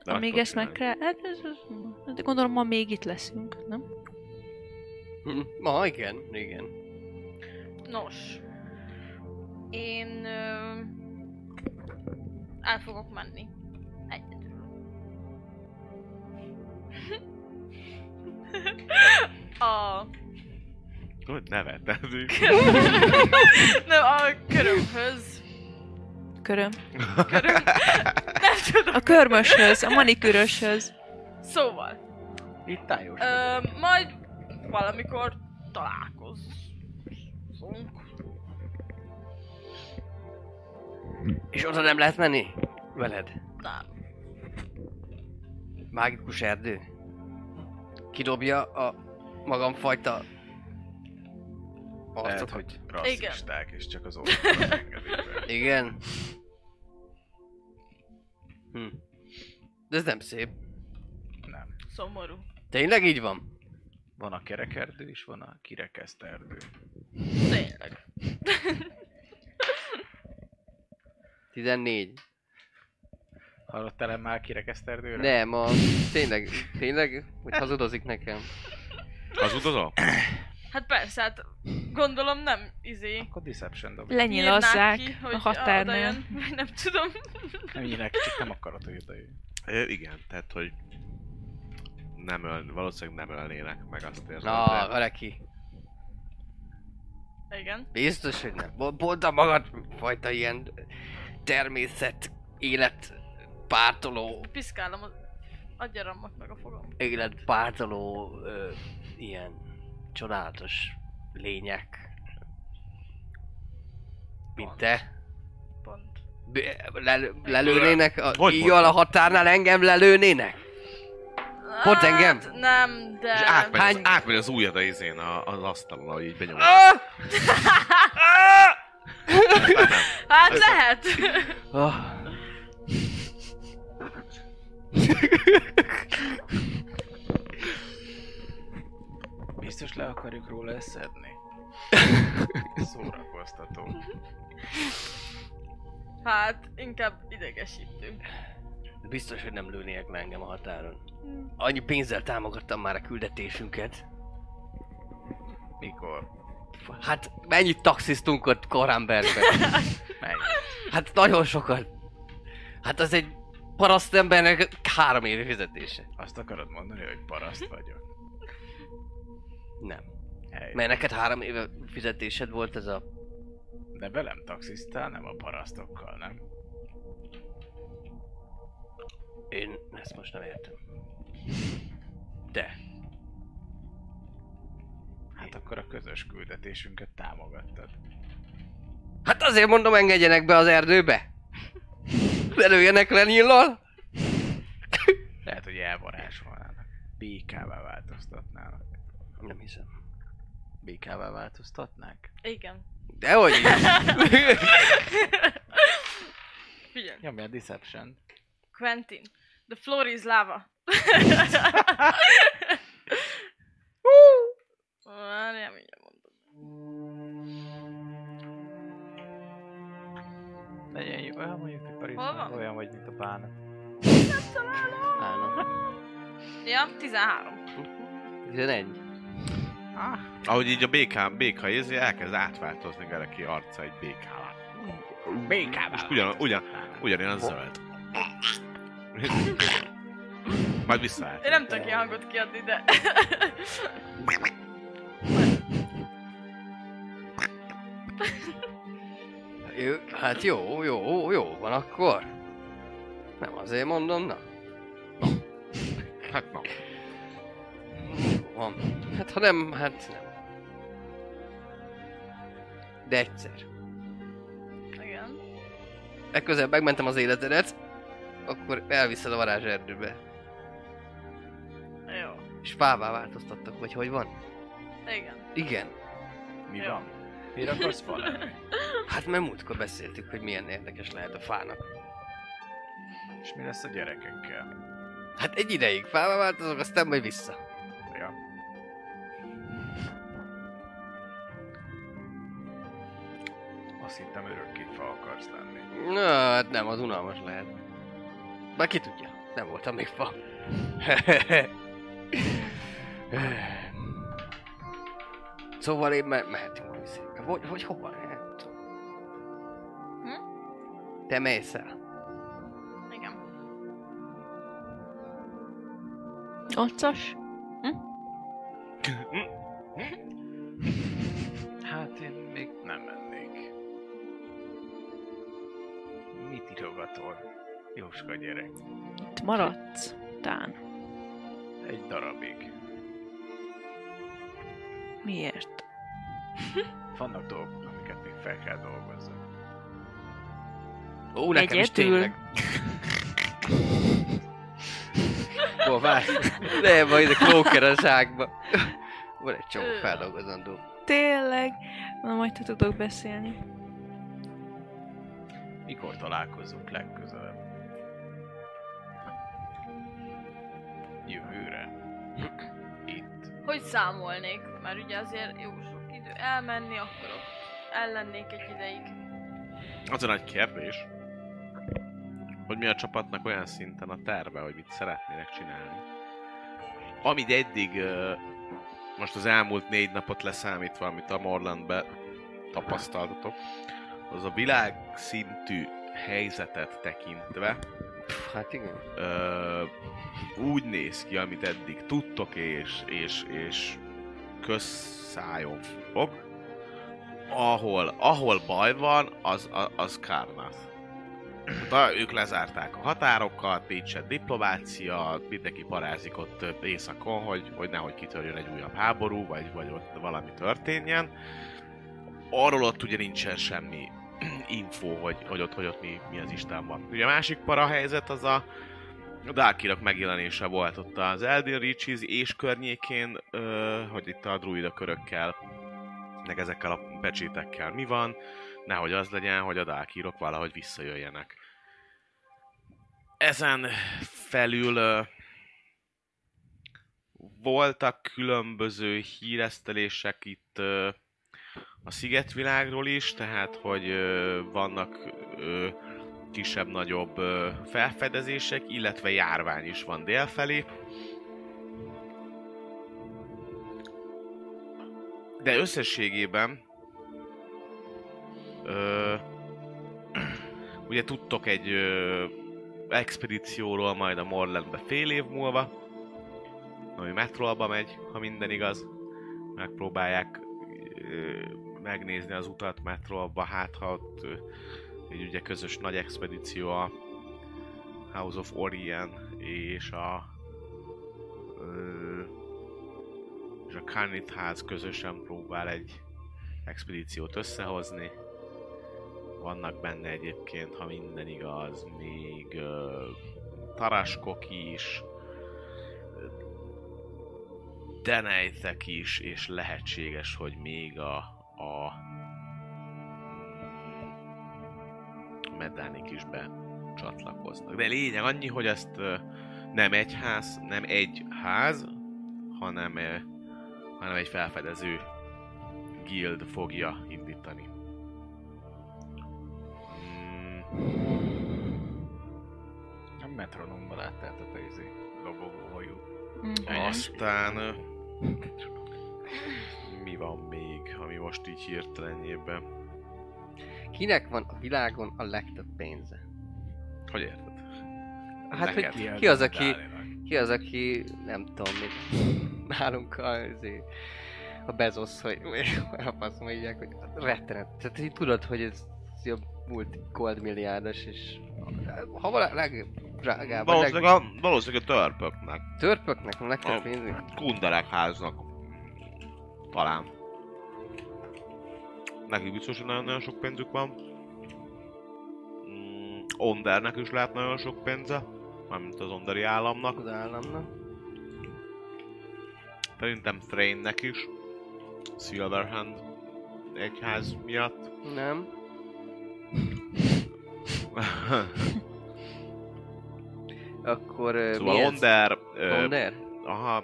Amíg ezt meg kell... Hát, ez, ez, gondolom ma még itt leszünk, nem? Hm, Ma igen, igen. nos. Én... Ö, el fogok menni. Egyedül. A... Hogy nevetted? *laughs* Nem, a körömhöz. Köröm. Köröm. Nem tudom. A körmöshöz, a manikűröshöz. Szóval. Itt tájos. Ö, majd valamikor találkozunk. És oda nem lehet menni? Veled? Nem. Mágikus erdő? Kidobja a magamfajta Lehet, arcot, hogy hogy... rasszisták, és csak az orvosok engedik be. Igen. Hm. De ez nem szép. Nem. Szomorú. Tényleg így van? Van a kerekerdő, és van a kirekeszt erdő. Tényleg. 14. Hallottál már kirekeszt erdőre? Nem, a... Tényleg, tényleg, hogy hazudozik nekem. Hazudozol? Hát persze, hát gondolom nem izé. Akkor Deception dob. Lenyilazzák ki, a határnál. vagy nem tudom. Nem nyilák, csak nem akarod, hogy oda jöjjön. Ö, igen, tehát hogy nem öl, valószínűleg nem ölnének meg azt érzem. Na, de-. Igen. Biztos, hogy nem. Pont a magad fajta ilyen természet, élet pártoló, Piszkálom az agyaramot meg a fogam. élet pártoló, ö, ilyen csodálatos lények. Mint te. Pont. B- le- lelőnének a íjjal a határnál engem lelőnének? Pont Hát, engem? Nem, de... És átmegy, Hány- az, átmegy az ujjad a izén a, az asztalon, ahogy így benyomod. Ah! *laughs* Hát lehet. Ah. Biztos le akarjuk róla ezt szedni? Szórakoztató. Hát, inkább Biztos, hogy nem lőnének le engem a határon. Annyi pénzzel támogattam már a küldetésünket. Mikor? Hát mennyit taxisztunk ott Koránbergben? *laughs* Hát nagyon sokat. Hát az egy parasztembernek három évi fizetése. Azt akarod mondani, hogy paraszt vagyok? Nem. Hely. Mert neked három éve fizetésed volt ez a... De velem taxisztál, nem a parasztokkal, nem? Én ezt most nem értem. De. Hát akkor a közös küldetésünket támogattad. Hát azért mondom, engedjenek be az erdőbe. Lelőjenek le nyillal. Lehet, hogy elvarázsolnának. BK-vel változtatnának. Nem hiszem. BK-vel változtatnák? Igen. Dehogy is. *laughs* Figyelj. Nyomja a Deception. Quentin. The floor is lava. Várjál, mindjárt mondom. Legyen jó, olyan mondjuk, hogy Hol Parizsban van? olyan vagy, mint a bánat. Állom. Ja, 13. 11. Ah, Ahogy így a békán, béka izé elkezd átváltozni Gereki arca egy békává. BK-vel És ugyan, ugyan, ugyanilyen a zöld. Majd visszaállt. Én nem tudok ilyen hangot kiadni, de... Jó, hát jó, jó, jó van akkor. Nem azért mondom, na. Hát na. Van. Hát ha nem, hát nem. De egyszer. Igen. Legközelebb megmentem az életedet, akkor elviszed a varázserdőbe. Jó. És fává változtattak, vagy hogy van? Igen. Igen. Mi Jó. van? Miért akarsz fa? *laughs* Hát mert múltkor beszéltük, hogy milyen érdekes lehet a fának. És mi lesz a gyerekekkel? Hát egy ideig fává változok, aztán majd vissza. Ja. Azt hittem örökké fa akarsz lenni. Na, hát nem, az unalmas lehet. Bár ki tudja, nem voltam még fa. szóval én me- mehetünk vissza. Vagy, vagy hova? Nem tudom. Te mész el. Igen. Otcas? Hát én még nem mennék. Mit írogatol? Jóska gyerek. Itt maradsz, Tán. Egy darabig. Miért? *laughs* Vannak dolgok, amiket még fel kell dolgozni. Ó, nekem is Egyedül? tényleg. *laughs* Ó, várj. Nem, majd a klóker a zsákba. Van egy csomó feldolgozandó. Tényleg? Na majd te tudok beszélni. Mikor találkozunk legközelebb? Jövőre. *clears throat* Itt. Hogy számolnék? Mert ugye azért jó sok idő elmenni, akkor ott ellennék egy ideig. Az a nagy kérdés, hogy mi a csapatnak olyan szinten a terve, hogy mit szeretnének csinálni. Amit eddig, most az elmúlt négy napot leszámítva, amit a Morlandbe tapasztaltatok, az a világszintű helyzetet tekintve Hát igen. ö, úgy néz ki, amit eddig tudtok, és, és, és közszájon fog, ahol, ahol baj van, az, az, az Karnath. Da, ők lezárták a határokat, nincsen diplomácia, mindenki parázik ott északon, hogy, hogy nehogy kitörjön egy újabb háború, vagy, vagy ott valami történjen. Arról ott ugye nincsen semmi info, hogy, hogy ott, hogy ott mi, mi az Isten van. Ugye a másik para helyzet az a, a Darkirok megjelenése volt ott az Elden Reaches és környékén, ö, hogy itt a druida körökkel, meg ezekkel a pecsétekkel mi van, nehogy az legyen, hogy a Darkirok valahogy visszajöjjenek. Ezen felül ö, voltak különböző híresztelések itt ö, a szigetvilágról is, tehát hogy ö, vannak ö, kisebb-nagyobb ö, felfedezések, illetve járvány is van délfelé. De összességében ö, *clears throat* ugye tudtok egy ö, expedícióról majd a Morlandbe fél év múlva, ami metrolba megy, ha minden igaz. Megpróbálják ö, megnézni az utat metrolba, hát ha ott egy ugye közös nagy expedíció a House of Orient és a és a Carnit ház közösen próbál egy expedíciót összehozni. Vannak benne egyébként, ha minden igaz, még ö, taraskok is, denejtek is, és lehetséges, hogy még a, a medánik is be csatlakoznak. De lényeg annyi, hogy ezt nem egy ház, nem egy ház, hanem, hanem egy felfedező guild fogja indítani. Mm, A metronomban láttátok a izé, lobogó hajú. Mhm. aztán mi van még, ami most így hirtelenjében? Kinek van a világon a legtöbb pénze? Hogy érted? Hát, Neked. hogy ki az, aki, ki az, aki nem tudom, mit nálunk azért, a Bezos, hogy a fasz mondják, hogy rettenet. Tehát így tudod, hogy ez a multi gold milliárdos, és ha vala legdrágább, a leg... Valószínűleg a, valószínűleg a törpöknek. törpöknek a legtöbb pénzük. kunderek háznak. Talán. Nekik biztos, hogy nagyon-nagyon sok pénzük van. Mm, Ondernek is lehet nagyon sok pénze. Mármint az Onderi államnak. Az államnak. Szerintem Thrainnek is. Silverhand egyház miatt. Nem. *laughs* Akkor uh, szóval mi ez? Onder, ö, Onder? aha,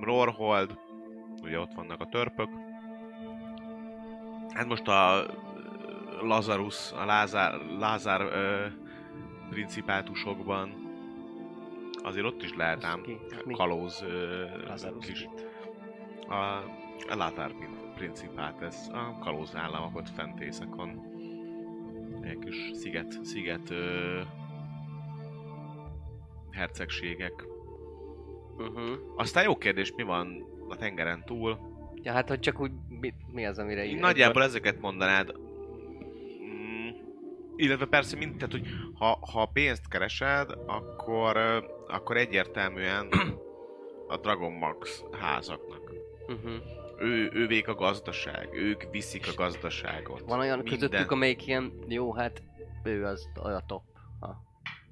Rorhold, ugye ott vannak a törpök. Hát most a Lazarus, a Lázár, Lázár ö, principátusokban azért ott is lehet ám? Mi? kalóz ö, Lazarus kis. A, a Lázár prin- principát, ez a kalóz államok ott fent északon. ilyen kis sziget, sziget ö, hercegségek. Uh-huh. Aztán jó kérdés, mi van a tengeren túl? Ja, hát hogy csak úgy, mi, mi az, amire így... Nagyjából ezeket mondanád. Mm, illetve persze, mind, tehát, hogy ha, ha pénzt keresed, akkor, akkor egyértelműen *clears throat* a Dragon Max házaknak. Uh-huh. Ő, ővék a gazdaság, ők viszik a gazdaságot. Van olyan Minden. közöttük, amelyik ilyen, jó, hát ő az a top. Ha.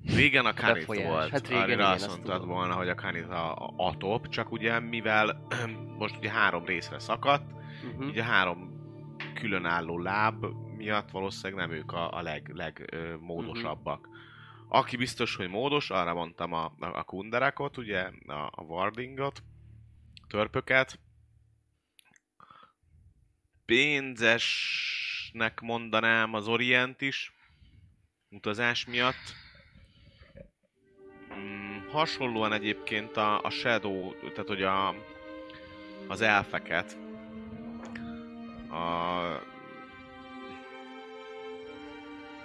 Régen a Kanit volt, Hát régen arra azt mondtad volna, hogy a Kanit a, a, top, csak ugye mivel *clears throat* most ugye három részre szakadt, Uh-huh. így a három különálló láb miatt valószínűleg nem ők a, a leg, leg ö, módosabbak. Aki biztos, hogy módos, arra mondtam a, a, a kunderakot, ugye, a, a wardingot, törpöket. Pénzesnek mondanám az Orient is, utazás miatt. Hasonlóan egyébként a, a Shadow, tehát hogy a, az elfeket, a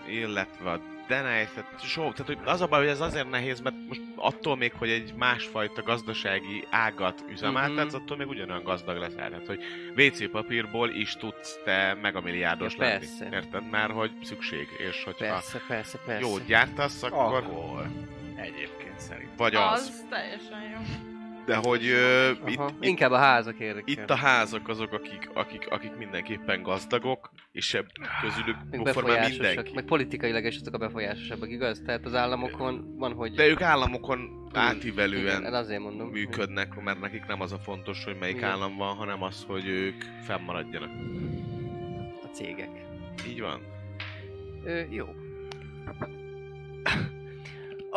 illetve a Denei, tehát, so, tehát hogy az a baj, hogy ez azért nehéz, mert most attól még, hogy egy másfajta gazdasági ágat üzemeltetsz, Mhm. attól még ugyanolyan gazdag leszel. Tehát, hogy WC papírból is tudsz te megamilliárdos Ja, lenni. persze. Érted? Mert hogy szükség, és hogyha Persze, persze, persze. jót gyártasz, akkor Akkor egyébként szerint. vagy az. Az teljesen jó. De hogy ö, itt, Inkább a házak érdekel. itt a házak azok, akik, akik, akik mindenképpen gazdagok, és ebb közülük meg mindenki. meg politikailag is azok a befolyásosabbak, igaz? Tehát az államokon van, hogy... De ők államokon Igen, átívelően azért mondom. működnek, mert nekik nem az a fontos, hogy melyik Igen. állam van, hanem az, hogy ők fennmaradjanak. A cégek. Így van. Ö, jó.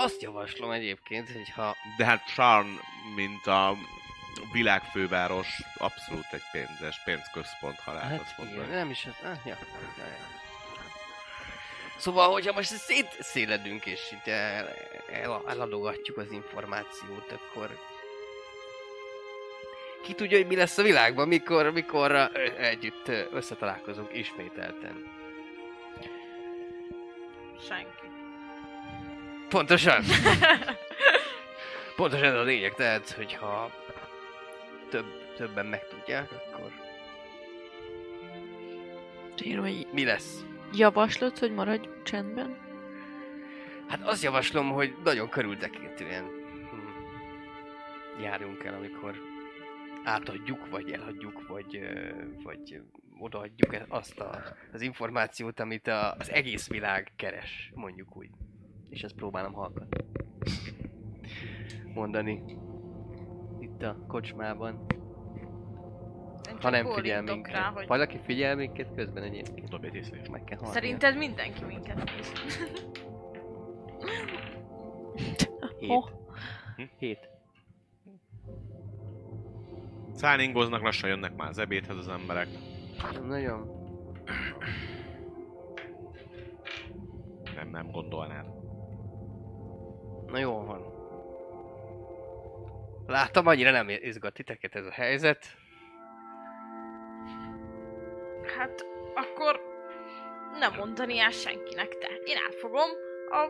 Azt javaslom egyébként, hogy ha... De hát Charn, mint a világfőváros, abszolút egy pénzes, pénzközpont, ha lehet azt Hát mondani. igen, nem is az... Ah, ja. ja, ja. Szóval, hogyha most szétszéledünk és itt el, el, eladogatjuk az információt, akkor ki tudja, hogy mi lesz a világban, mikor, mikor együtt összetalálkozunk ismételten. Senki. Pontosan! *laughs* Pontosan ez a lényeg, tehát, hogyha több, többen megtudják, akkor Én hogy mi lesz? javaslod, hogy maradj csendben? Hát azt javaslom, hogy nagyon körültekintően hm, járjunk el, amikor átadjuk, vagy eladjuk, vagy, vagy odaadjuk azt a, az információt, amit a, az egész világ keres, mondjuk úgy. És ezt próbálom halkan mondani itt a kocsmában. Én Ha nem figyel minket. Rá, hogy Valaki figyel minket közben egyébként. Dobj egy észlelést. Meg kell hallani. Szerinted mindenki minket néz. Hét. Oh. Hm? Hét. Szállingoznak, lassan jönnek már az ebédhez az emberek. Nagyon. Nem, nem gondolnád. Na jó van. Látom, annyira nem izgat titeket ez a helyzet. Hát, akkor nem mondani el senkinek te. Én átfogom a...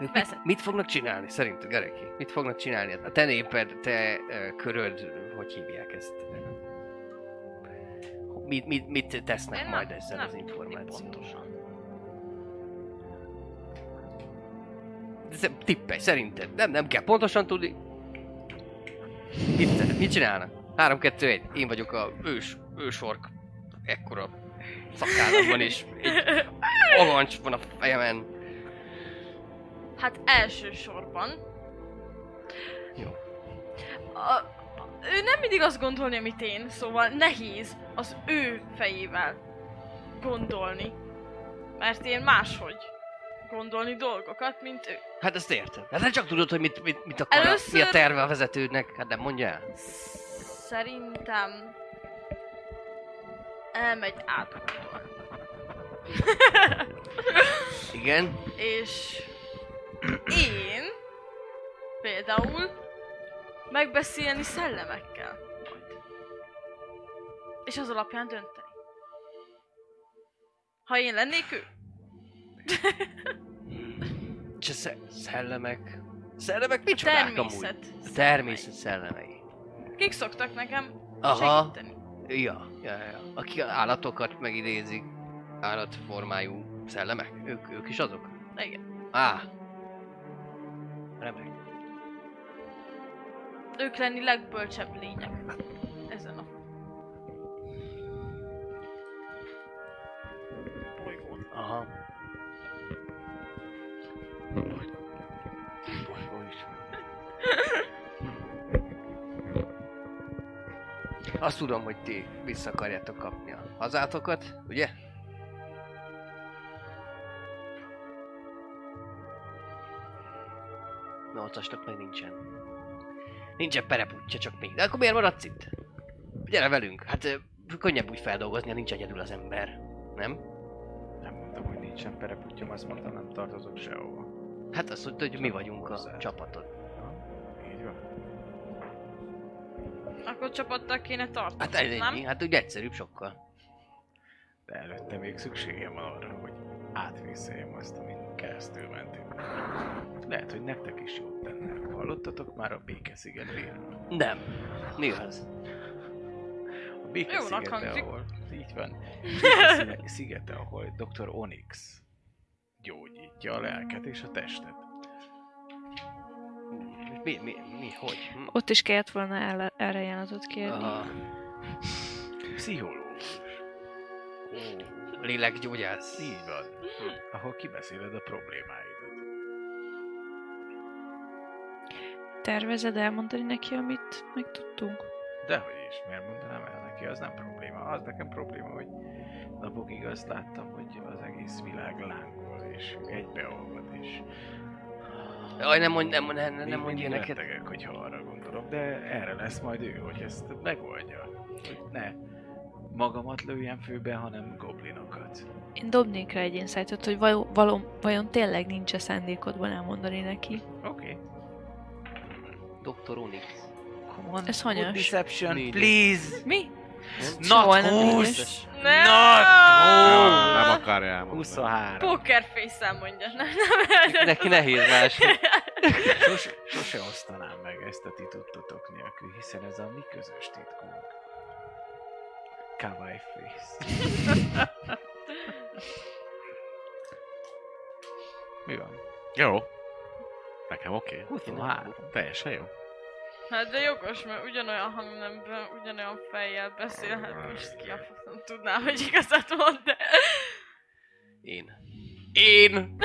Ők mit, mit fognak csinálni, szerinted, Gereki? Mit fognak csinálni? A te néped, te uh, köröd, hogy hívják ezt? Mit, mit, mit tesznek Én majd nem- ezzel nem az információval? pontosan. Tippelj, szerinted. Nem, nem kell pontosan tudni. Mit, mit csinálnak? 3, 2, 1. Én vagyok a ős, ősork. Ekkora szakállamban is. Egy alancs van a fejemen. Hát elsősorban... Jó. A, ő nem mindig azt gondolni, amit én, szóval nehéz az ő fejével gondolni. Mert én máshogy gondolni dolgokat, mint ő. Hát ezt értem. Hát te csak tudod, hogy mit, mit, mit akar, Először... Mi a terve a vezetőnek. Hát nem mondja el. Szerintem elmegy átkontól. *laughs* Igen. És én például megbeszélni szellemekkel. És az alapján dönteni. Ha én lennék ő, *laughs* sze- szellemek... Szellemek micsodák amúgy? Természet. A természet szellemei. Kik szoktak nekem Aha. segíteni? Ja, ja, ja. Aki állatokat megidézik, állatformájú szellemek, ők, ők is azok? Igen. Á. Remek. Ők lenni legbölcsebb lények. Ezen a... Bolygón. Aha. Azt tudom, hogy ti vissza akarjátok kapni a hazátokat, ugye? Nyolcasnak meg nincsen. Nincsen pereputja, csak még. De akkor miért maradsz itt? Gyere velünk, hát könnyebb úgy feldolgozni, ha nincs egyedül az ember. Nem? Nem mondtam, hogy nincsen pereputyom, azt mondtam, nem tartozok sehova. Hát azt mondta, hogy mi vagyunk a csapatod. Így van. Akkor csapattal kéne tartani, Hát ez nem? ennyi, hát úgy egyszerűbb sokkal. De előtte még szükségem van arra, hogy átvészeljem azt, amin keresztül mentünk. Lehet, hogy nektek is jót tenne. Hallottatok már a Békeszigetről? Nem. Mi az? A Békeszigete, hangzik. ahol... Így van. Békeszigete, ahol Dr. Onyx gyógyítja a lelket és a testet. Mi, mi, mi, hogy? Hm? Ott is kellett volna el- erre ajánlatot kérni. Aha. Pszichológus. Ó, lélekgyógyász. Így van. Ahol kibeszéled a problémáidat. Tervezed elmondani neki, amit megtudtunk? Dehogy is, miért mondanám el neki, az nem probléma. Az nekem probléma, hogy napokig azt láttam, hogy az egész világ lángol, és egybeolvad, és Jaj, nem mondj, nem, nem, nem, nem mondj mindig ilyeneket. rettegek, hogyha arra gondolok, de erre lesz majd ő, hogy ezt megoldja. Hogy ne magamat lőjem főbe, hanem goblinokat. Én dobnék rá egy insightot, hogy vajon, való, vajon tényleg nincs-e szándékodban elmondani neki. Oké. Okay. Dr. Onyx. Come on, Ez hanyas. deception, please! Mi? Not Soha nem 20! ügyes. Nem! Nem, nem akarja elmondani. 23. Pokerface-el mondja. Nem, nem, Neki nehéz más. *laughs* Sose, sose osztanám meg ezt a ti tudtotok nélkül, hiszen ez a mi közös titkunk. Kawaii face. *laughs* Mi van? Jó. Nekem oké. 23. Teljesen jó. Hát de jogos, mert ugyanolyan hangnemben, ugyanolyan fejjel beszélhet, most ki a faszom tudná, hogy igazat mond, de... Én. Én!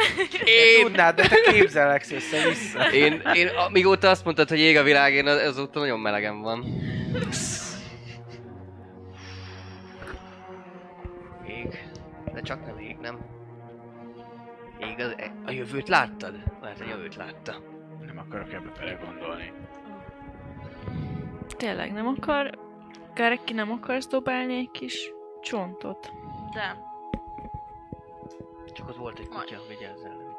Én tudnád, de te képzeleksz össze-vissza. Én, én, amióta azt mondtad, hogy ég a világ, én az- azóta nagyon melegem van. Ég. De csak nem ég, nem? Ég, az, a jövőt láttad? Lehet, a jövőt látta. Nem akarok ebbe belegondolni. Tényleg nem akar? Gareki nem akarsz dobálni egy kis csontot? De Csak ott volt egy Majd. kutya, vigyázzál, ugye?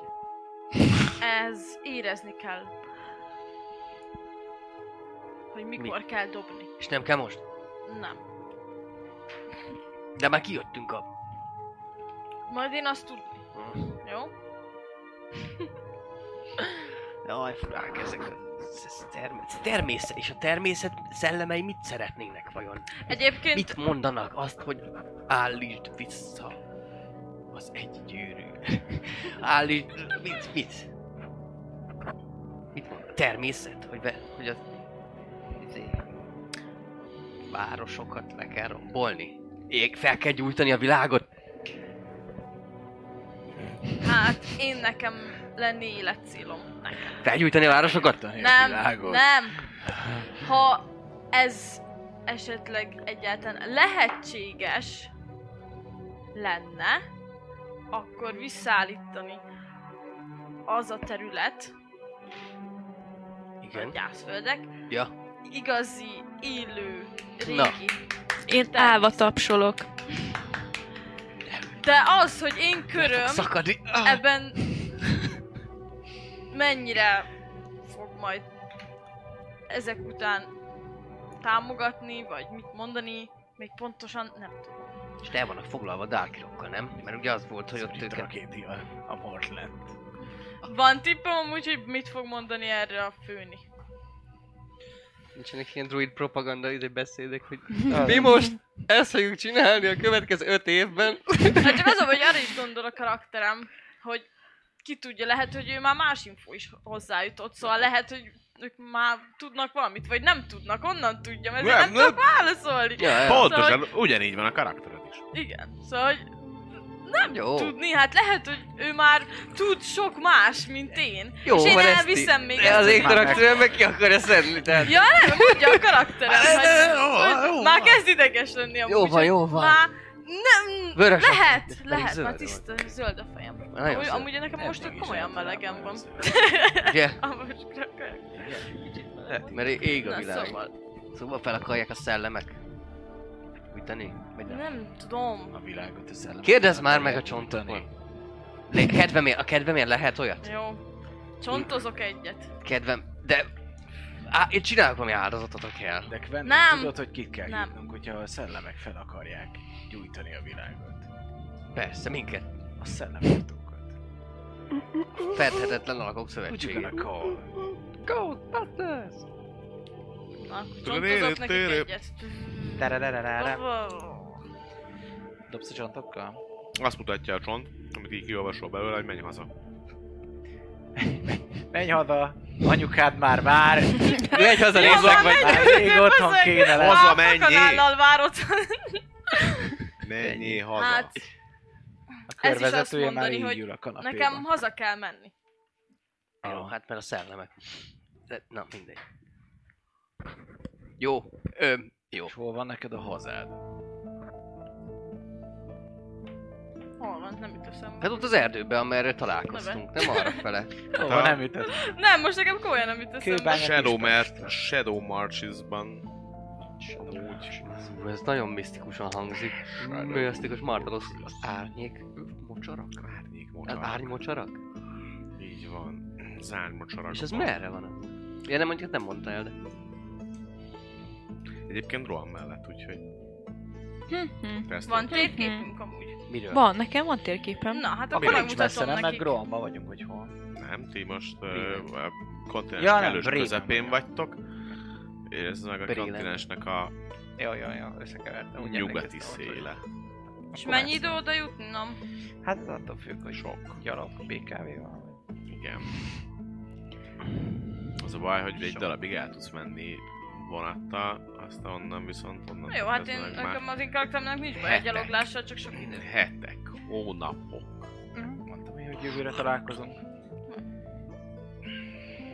ez érezni kell. Hogy mikor kell dobni. És nem kell most? Nem. De már kijöttünk a... Majd én azt tudni. Jó? Jaj, furák ezek. Ez természet, természet, és a természet szellemei mit szeretnének vajon? Egyébként Mit mondanak? Azt, hogy állítsd vissza az egy gyűrű. *laughs* állítsd... Mit? Mit? Mit mond? Természet? Hogy, be, hogy az... izé, városokat le kell rombolni? Ég, fel kell gyújtani a világot? hát én nekem lenni életcélom. Nekem. Felgyújtani a városokat? A Nem, világot. nem. Ha ez esetleg egyáltalán lehetséges lenne, akkor visszaállítani az a terület, a Igen. gyászföldek, Ja. igazi, élő, Na. régi. Én Természet. állva tapsolok. De az, hogy én köröm Szakadni. ebben mennyire fog majd ezek után támogatni, vagy mit mondani, még pontosan nem tudom. És el vannak foglalva Darkirokkal, nem? Mert ugye az volt, hogy ott Itt a őket... rakétia a mort lett. Van tippem amúgy, hogy mit fog mondani erre a főni. Nincsenek ilyen druid propaganda izé beszédek, hogy *laughs* mi most ezt fogjuk csinálni a következő öt évben. Hát csak az, hogy arra is gondol a karakterem, hogy ki tudja, lehet, hogy ő már más info is hozzájutott, szóval lehet, hogy ők már tudnak valamit, vagy nem tudnak, onnan tudja, mert nem, Nem, nem tudok válaszolni. Ja, ja. Pontosan, ugyanígy van a karaktered is. Igen, szóval, hogy nem Jó. tudni, hát lehet, hogy ő már tud sok más, mint én. Jó, és én ezt elviszem í- még ezt, az én karakterem meg ki akarja szedni, tehát... Ja, nem, mondja a karakterem, már kezd ideges lenni amúgy. Jó van, jó van. Már nem, Vörös a- lehet, pedig lehet, zöld már van. tiszta, zöld a fejem. Nagyon Amúgy, amúgy nekem most Mégis komolyan melegem van. Ugye? *laughs* Amúgy krak- Lehet, Mert ég a világ. szóval, Szóval fel akarják a szellemek. Újtani? Vagy nem? nem tudom. a világot a szellem. Kérdezd már meg a csontokon. Kedvemért, a kedvemért lehet olyat? Jó. Csontozok egyet. Kedvem, de... Á, én csinálok valami áldozatot, ha kell. De Quentin, Nem. tudod, hogy kit kell Nem. hívnunk, hogyha a szellemek fel akarják gyújtani a világot. Persze, minket. A szellemírtókat. Fedhetetlen alakok Úgy szövetsége. a call. Ghostbusters! Akkor csontozok nekik egyet. Dobsz a csontokkal? Azt mutatja a csont, amit így kiolvasol belőle, hogy menj haza. *laughs* Menj haza! Anyukád már vár! *laughs* Megy haza, van, vagy... Már rég otthon kéne lenni. Haza menjél! fakanállal várod. Menjél haza. Hát, A Ez is azt körvezetője már mondani, így hogy ül a kanapéban. nekem haza kell menni. Jó, hát mert a szellemek. De, na, mindegy. Jó, ö, jó. És hol van neked a hazád? Hol van? Nem jut eszembe. Hát ott az erdőben, amerre találkoztunk, nem arra fele. *laughs* Van, nem ütött? Nem, most nekem komolyan nem jut eszembe. Shadow. Mar- Shadow Marches-ban Úgy. Ez nagyon misztikusan hangzik. Misztikus Martalos az árnyék mocsarak? Árnyék Az mocsarak. árnymocsarak? Így van. Az árnymocsarak. És ez merre van? Ja, nem mondjuk nem mondta el, de... Egyébként Rohan mellett, úgyhogy Hm-hm. ezt Van térképünk amúgy. Miről? Van, nekem van térképem. Na, hát akkor megmutatom nem? Meg nekik. Grohanban vagyunk, hogy hol. Nem, ti most a kontinens Ja, elős közepén vagyok. vagytok. És ez meg a Bremen. kontinensnek a Jó, jó, jó, összekevertem. úgy nyugati széle. És mennyi idő oda jutni? Nem. Hát ez attól függ, hogy Sok. gyalog, BKV-val. Igen. Az a baj, hogy egy Sok. darabig el tudsz menni vonattal, aztán onnan viszont onnan Na jó, hát én, nekem az én karakteremnek nincs baj a Hetek. gyaloglással, csak sok idő. hetek, hónapok. Mondtam, hogy jövőre találkozunk.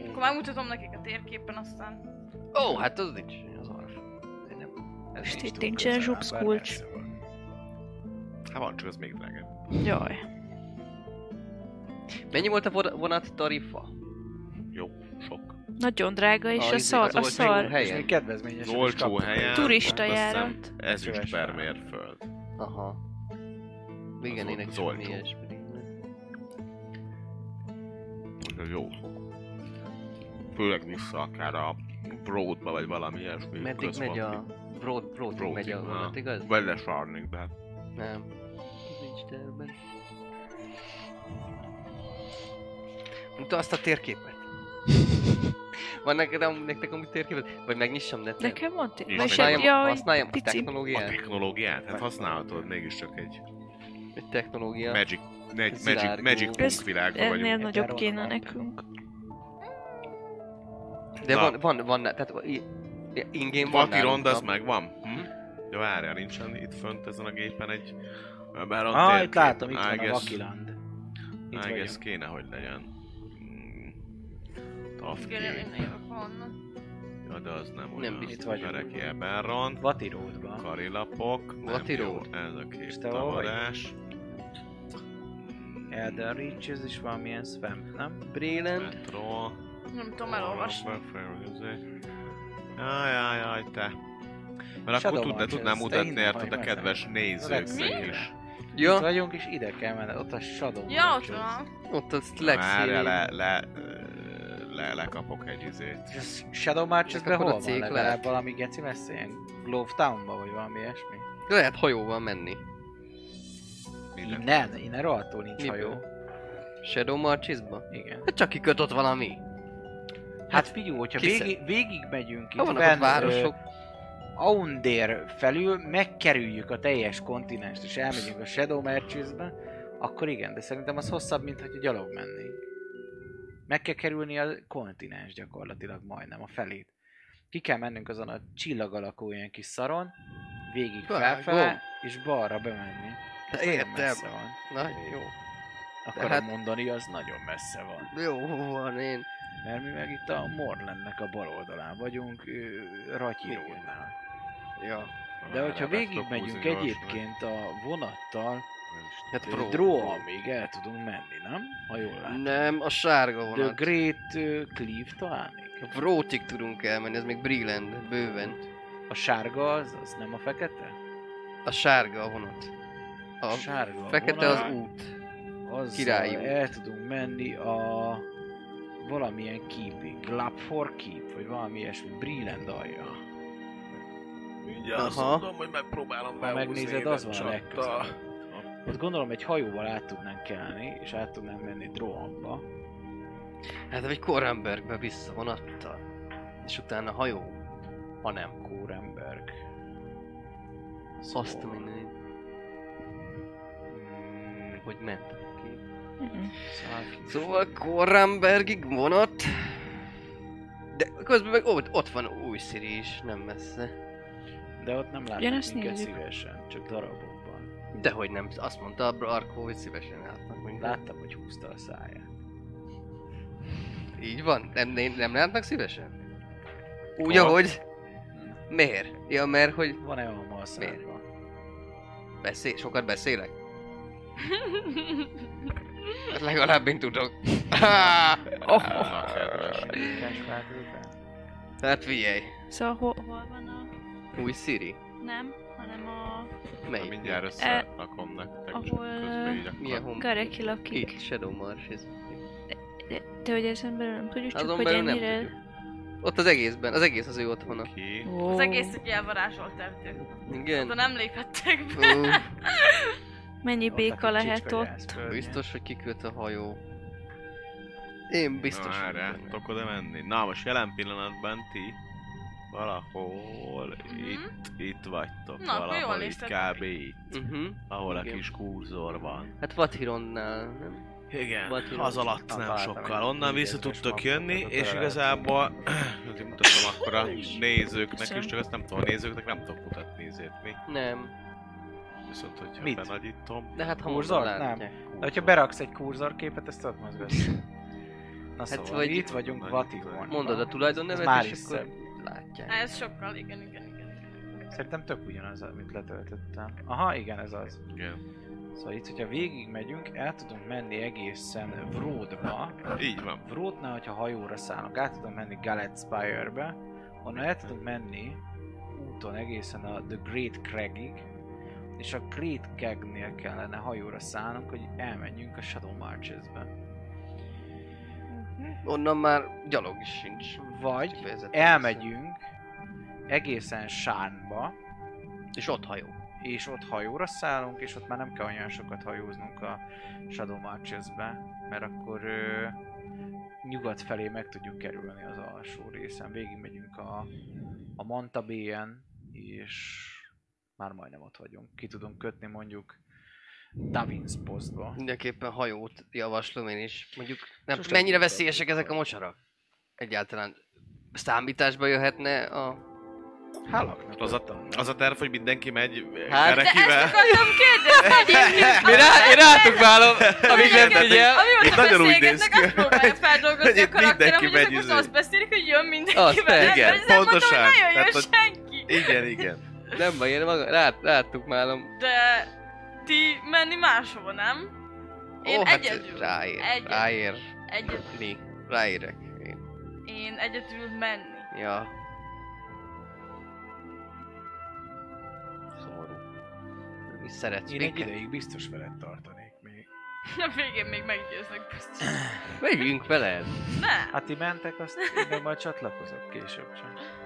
Akkor megmutatom nekik a térképen, aztán... Ó, hát az nincs, az arra. Én nem. Ez És itt nincsen zsupszkulcs. Hát van, csak az még drágább. Jaj. Mennyi volt a vo- vonat tarifa? Jó, sok. Nagyon drága, és A a izé, szar, a szar. Helyen? még kedvezményes. Olcsó helyen. Turista járat. Ezüst Csöves per mérföld. Aha. Igen, ének az sem olcsó. ilyesmi. Jó. Főleg vissza akár a Broadba, vagy valami ilyesmi. Meddig megy a... Broad, broad, Broad, megy a vonat, igaz? Vagy lesarnig, de Nem. Nincs terben. Mutatod azt a térképet. *laughs* Van neked amúgy, nektek amúgy térképet? Vagy megnyissam neten? Nekem van És térkép. Használjam, Jaj, használjam a pici. a technológiát? technológiát, hát használhatod mégiscsak egy Egy technológia. Magic, egy Magic. Magic Punk világban Ennél vagyunk. nagyobb Erről kéne nekünk. De Na. van, van, van, tehát ingame van Vatirond az megvan? Hm? De várjál, nincsen itt fönt ezen a gépen egy... Bár ott Ah, itt látom, itt van a Vakiland. Itt I guess kéne, hogy legyen. Mm, Tough Igen, én game. jövök onnan. Ja, de az nem Nem olyan. biztos. Itt vagyunk. Bereki Eberron. Vati Roadban. Karilapok. nem Vati jó, Road. Ez a vagy? tavarás. Elden Reaches is valamilyen swamp, nem? Breland. Metro. Nem tudom elolvasni. Jaj, jaj, jaj, te. Mert Shadow akkor Marches, tudnám mutatni, érted vagy a kedves nézőknek is. Itt Ja, vagyunk, és ide kell menned. Ott a Shadow Ja, ott van. ott az Várj, legszínűbb. le, le, le, lekapok egy izét. És Shadow Marches-ben hol van? Legalább valami geci messze? Ilyen Glove Townba, vagy valami ilyesmi? Lehet hajóval menni. Innen, innen rohadtul nincs Miből? hajó. Shadow Marchisba? Igen. Hát csak kiköt ott valami. Hát figyelj, hogyha kisze- végig, végig megyünk itt ott városok. Aundér felül, megkerüljük a teljes kontinenst, és elmegyünk a Shadow Merchants-be, akkor igen, de szerintem az hosszabb, mint hogy gyalog mennénk. Meg kell kerülni a kontinens gyakorlatilag majdnem, a felét. Ki kell mennünk azon a csillag alakú ilyen kis szaron, végig Vágom. felfele, és balra bemenni. Ez nagyon Értem. messze van. Na, jó. Akarom hát- mondani, az nagyon messze van. Jó van én. Mert mi meg itt a Morlandnek a bal oldalán vagyunk, Ratyirónál. Ja. De hogyha Erre be végig tudok megyünk húzni gyorsan. egyébként a vonattal, Hát. Drohamig el tudunk menni, nem? Ha jól látom. Nem, a sárga The vonat. Great ö, Cleave talán még? Vrótig tudunk elmenni, ez még Brilland, bőven. A sárga az, az nem a fekete? A sárga a vonat. A A sárga a fekete vonal, az út. azzal királyi út. el tudunk menni a valamilyen keeping, Glapfor Keep, vagy valami ilyesmi, Brilland alja. Mindjárt azt Aha. mondom, hogy megpróbálom Ha megnézed, az van a legközelebb. Ott gondolom egy hajóval át tudnánk kelni, és át tudnánk menni Drohamba. Hát vagy Korrenbergbe vissza vonattal. És utána hajó. Ha nem. Kórenberg. Azt a mindenit. Mm, Hogy ment Szálki- Szóval Korrenbergig vonat. De közben meg ott, ott van új Siri is, nem messze. De ott nem látnak minket nézzük. szívesen, csak darabokban. Dehogy nem, azt mondta a Arko, hogy szívesen látnak minket. Láttam, hogy húzta a száját. Így van? Nem, nem, nem látnak szívesen? Úgy, Hol? ahogy? Miért? Ja, mert hogy Van-e alma a szádban? beszél, sokat beszélek? *laughs* Hát legalább én tudok. *laughs* Oh, hát figyelj, Szóval hol, hol van a... új Siri. Nem, hanem a... Melyik? mindjárt összerakom nektek, csak ahol. Milyen home? Gareki lakik. Itt, Shadow Mars. Ez. De, de hogy ezen belül nem tudjuk, csak Azon hogy belül nem ennyire... tudjuk. Ott az egészben, az egész az ő otthona. Ki? Ó. Az egész egy elvarázsolt erdő. Oda Igen. nem léphettek be. Ó, *laughs* Mennyi Ott béka lehet ott? biztos, hogy kiköt a hajó. Én biztos. Na, erre tudok oda menni. Na, most jelen pillanatban ti valahol Mhm. itt, itt vagytok. Na, valahol itt, kb. itt. Uh-huh. Ahol a Igen. kis kurzor van. Hát Vathironnál, nem? Igen, hogy az alatt nem sokkal. Onnan vissza tudtok jönni, és igazából *clears throat* mutatom akkor a nézőknek is, csak azt nem tudom, a nézőknek nem tudok mutatni nézét mi. Nem. Viszont, hogyha Mit? benagyítom. De hát ha Kurzor? mondod, Nem. látják. De hogyha beraksz egy kurzorképet, ezt tudod mozgatni. *laughs* Na szóval, Hát vagy- itt vagyunk Vatigornban. Mondod a tulajdonnevet, már és akkor látják. Ez sokkal, igen, igen, igen. Szerintem tök ugyanaz, amit letöltöttem. Aha, igen, ez az. Igen. Szóval itt, hogyha végig megyünk, el tudunk menni egészen Vródba. Így van. Vródnál, hogyha hajóra szállunk, át tudunk menni Gallet Spire-be. Onnan el tudunk menni úton egészen a The Great Cragig. És a Great Cragnél kellene hajóra szállnunk, hogy elmenjünk a Shadow Marches-be. Onnan már gyalog is sincs. Vagy elmegyünk egészen Sánba, És ott hajó. és ott hajóra szállunk, és ott már nem kell olyan sokat hajóznunk a Shadow Marches-be, mert akkor ö, nyugat felé meg tudjuk kerülni az alsó részen. Végig megyünk a, a Manta Bay-en, és már majdnem ott vagyunk. Ki tudunk kötni mondjuk Davins Postba. Mindenképpen hajót javaslom én is. Mondjuk, nem Sose mennyire veszélyesek ezek a mosarak? Egyáltalán számításba jöhetne a... Hálaknak Az a, az a terv, hogy mindenki megy Hát, de De ezt Erekivel. akartam kérdezni! *laughs* Mi rá, én rátok válom, amíg nem Igen, figyel. Itt nagyon úgy néz ki. azt próbálja feldolgozni a karakterem, mindenki hogy ezek most izé. azt beszélik, hogy jön Azt, mindenkivel. igen, pontosan. Tehát, hogy- senki. Igen, igen. Nem baj, én maga, rá, ráttuk málom. De ti menni máshova, nem? Én Ó, hát egyedül. ráér, Egyedül. ráér. Egyedül. Mi? Ráérek. Én. Én egyedül menni. Ja. Szomorú. Mi szeretsz Én egy minket? ideig biztos veled tartanék még. *laughs* A végén még meggyőznek biztos. Megyünk veled. Ne! Hát ti mentek, azt én meg majd csatlakozok később csak.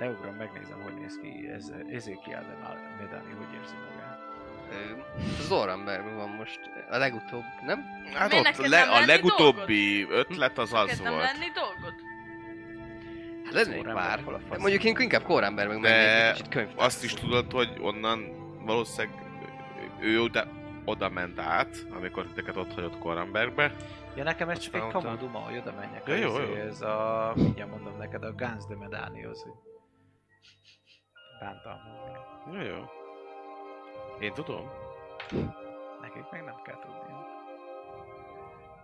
Leugrom, megnézem, hogy néz ki ez, Ezekiel de Medani, hogy érzi magát. Zoranberg van most a legutóbb, nem? Hát Miért ott le, a legutóbbi ötlet az az Neked nem volt. lenni dolgod? Hát lennék Zoranberg pár. fasz? mondjuk én inkább Koramber meg kicsit. Azt is tudod, hogy onnan valószínűleg ő oda, oda ment át, amikor titeket ott hagyott Korambergbe. Ja, nekem ez csak egy kamu duma, hogy oda menjek. Ja, jó, az- jó. Ez a... Mindjárt mondom neked, a Guns de Medánihoz, hogy... Bántam. Jó, jó. Én tudom. Nekik meg nem kell tudni.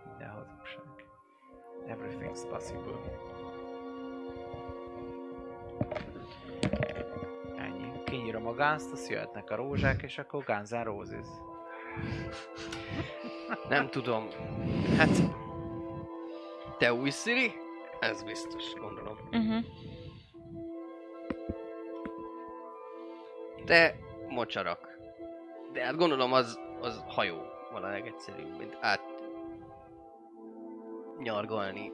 Minden hazugság. Everything's possible. Ennyi. Kinyírom a Guns-t, azt jöhetnek a rózsák, és akkor Guns N' Roses. Nem tudom. Hát... Te új Siri? Ez biztos, gondolom. Uh-huh. Te mocsarak. De hát gondolom az, az hajó van a legegyszerűbb, mint át nyargalni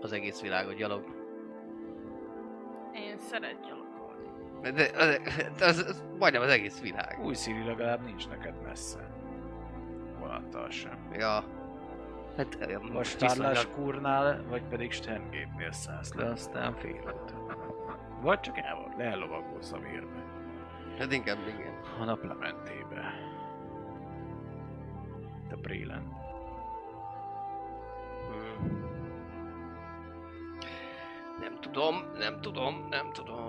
az egész világot gyalog. Én szeret gyalogolni. De, az, az, az, majdnem az egész világ. Új Siri legalább nincs neked messze. Vonattal sem. Ja. Hát Most viszonylag- Tarlás kurnál, vagy pedig Sterngate-nél szállsz le, aztán fél út. Vagy csak el, ellovagolsz a vérbe. Hát inkább igen. A naplementébe. A Breland. Hmm. Nem tudom, nem tudom, nem tudom.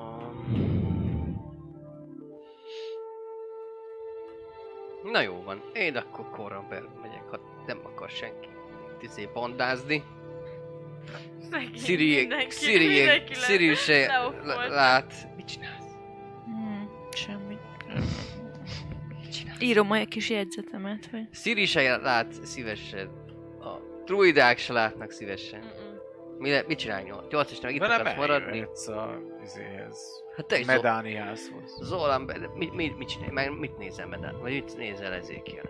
Na jó van, én akkor Korraber megyek, ha nem akar senki tizé bandázni. Mindenki le- Siri se lát. Mit csinálsz? Semmi. Mit csinálsz? Írom a kis jegyzetemet, hogy... Siri se lát szívesen. A druidák se látnak szívesen. Mm-mm. Mi le, mit csinálj nyolc? Nyolc és itt akarsz maradni? a izéhez. Hát te is Medániászhoz. De mit, mit, mit csinálj? Meg mit nézel Medán? Vagy mit nézel ezékkel?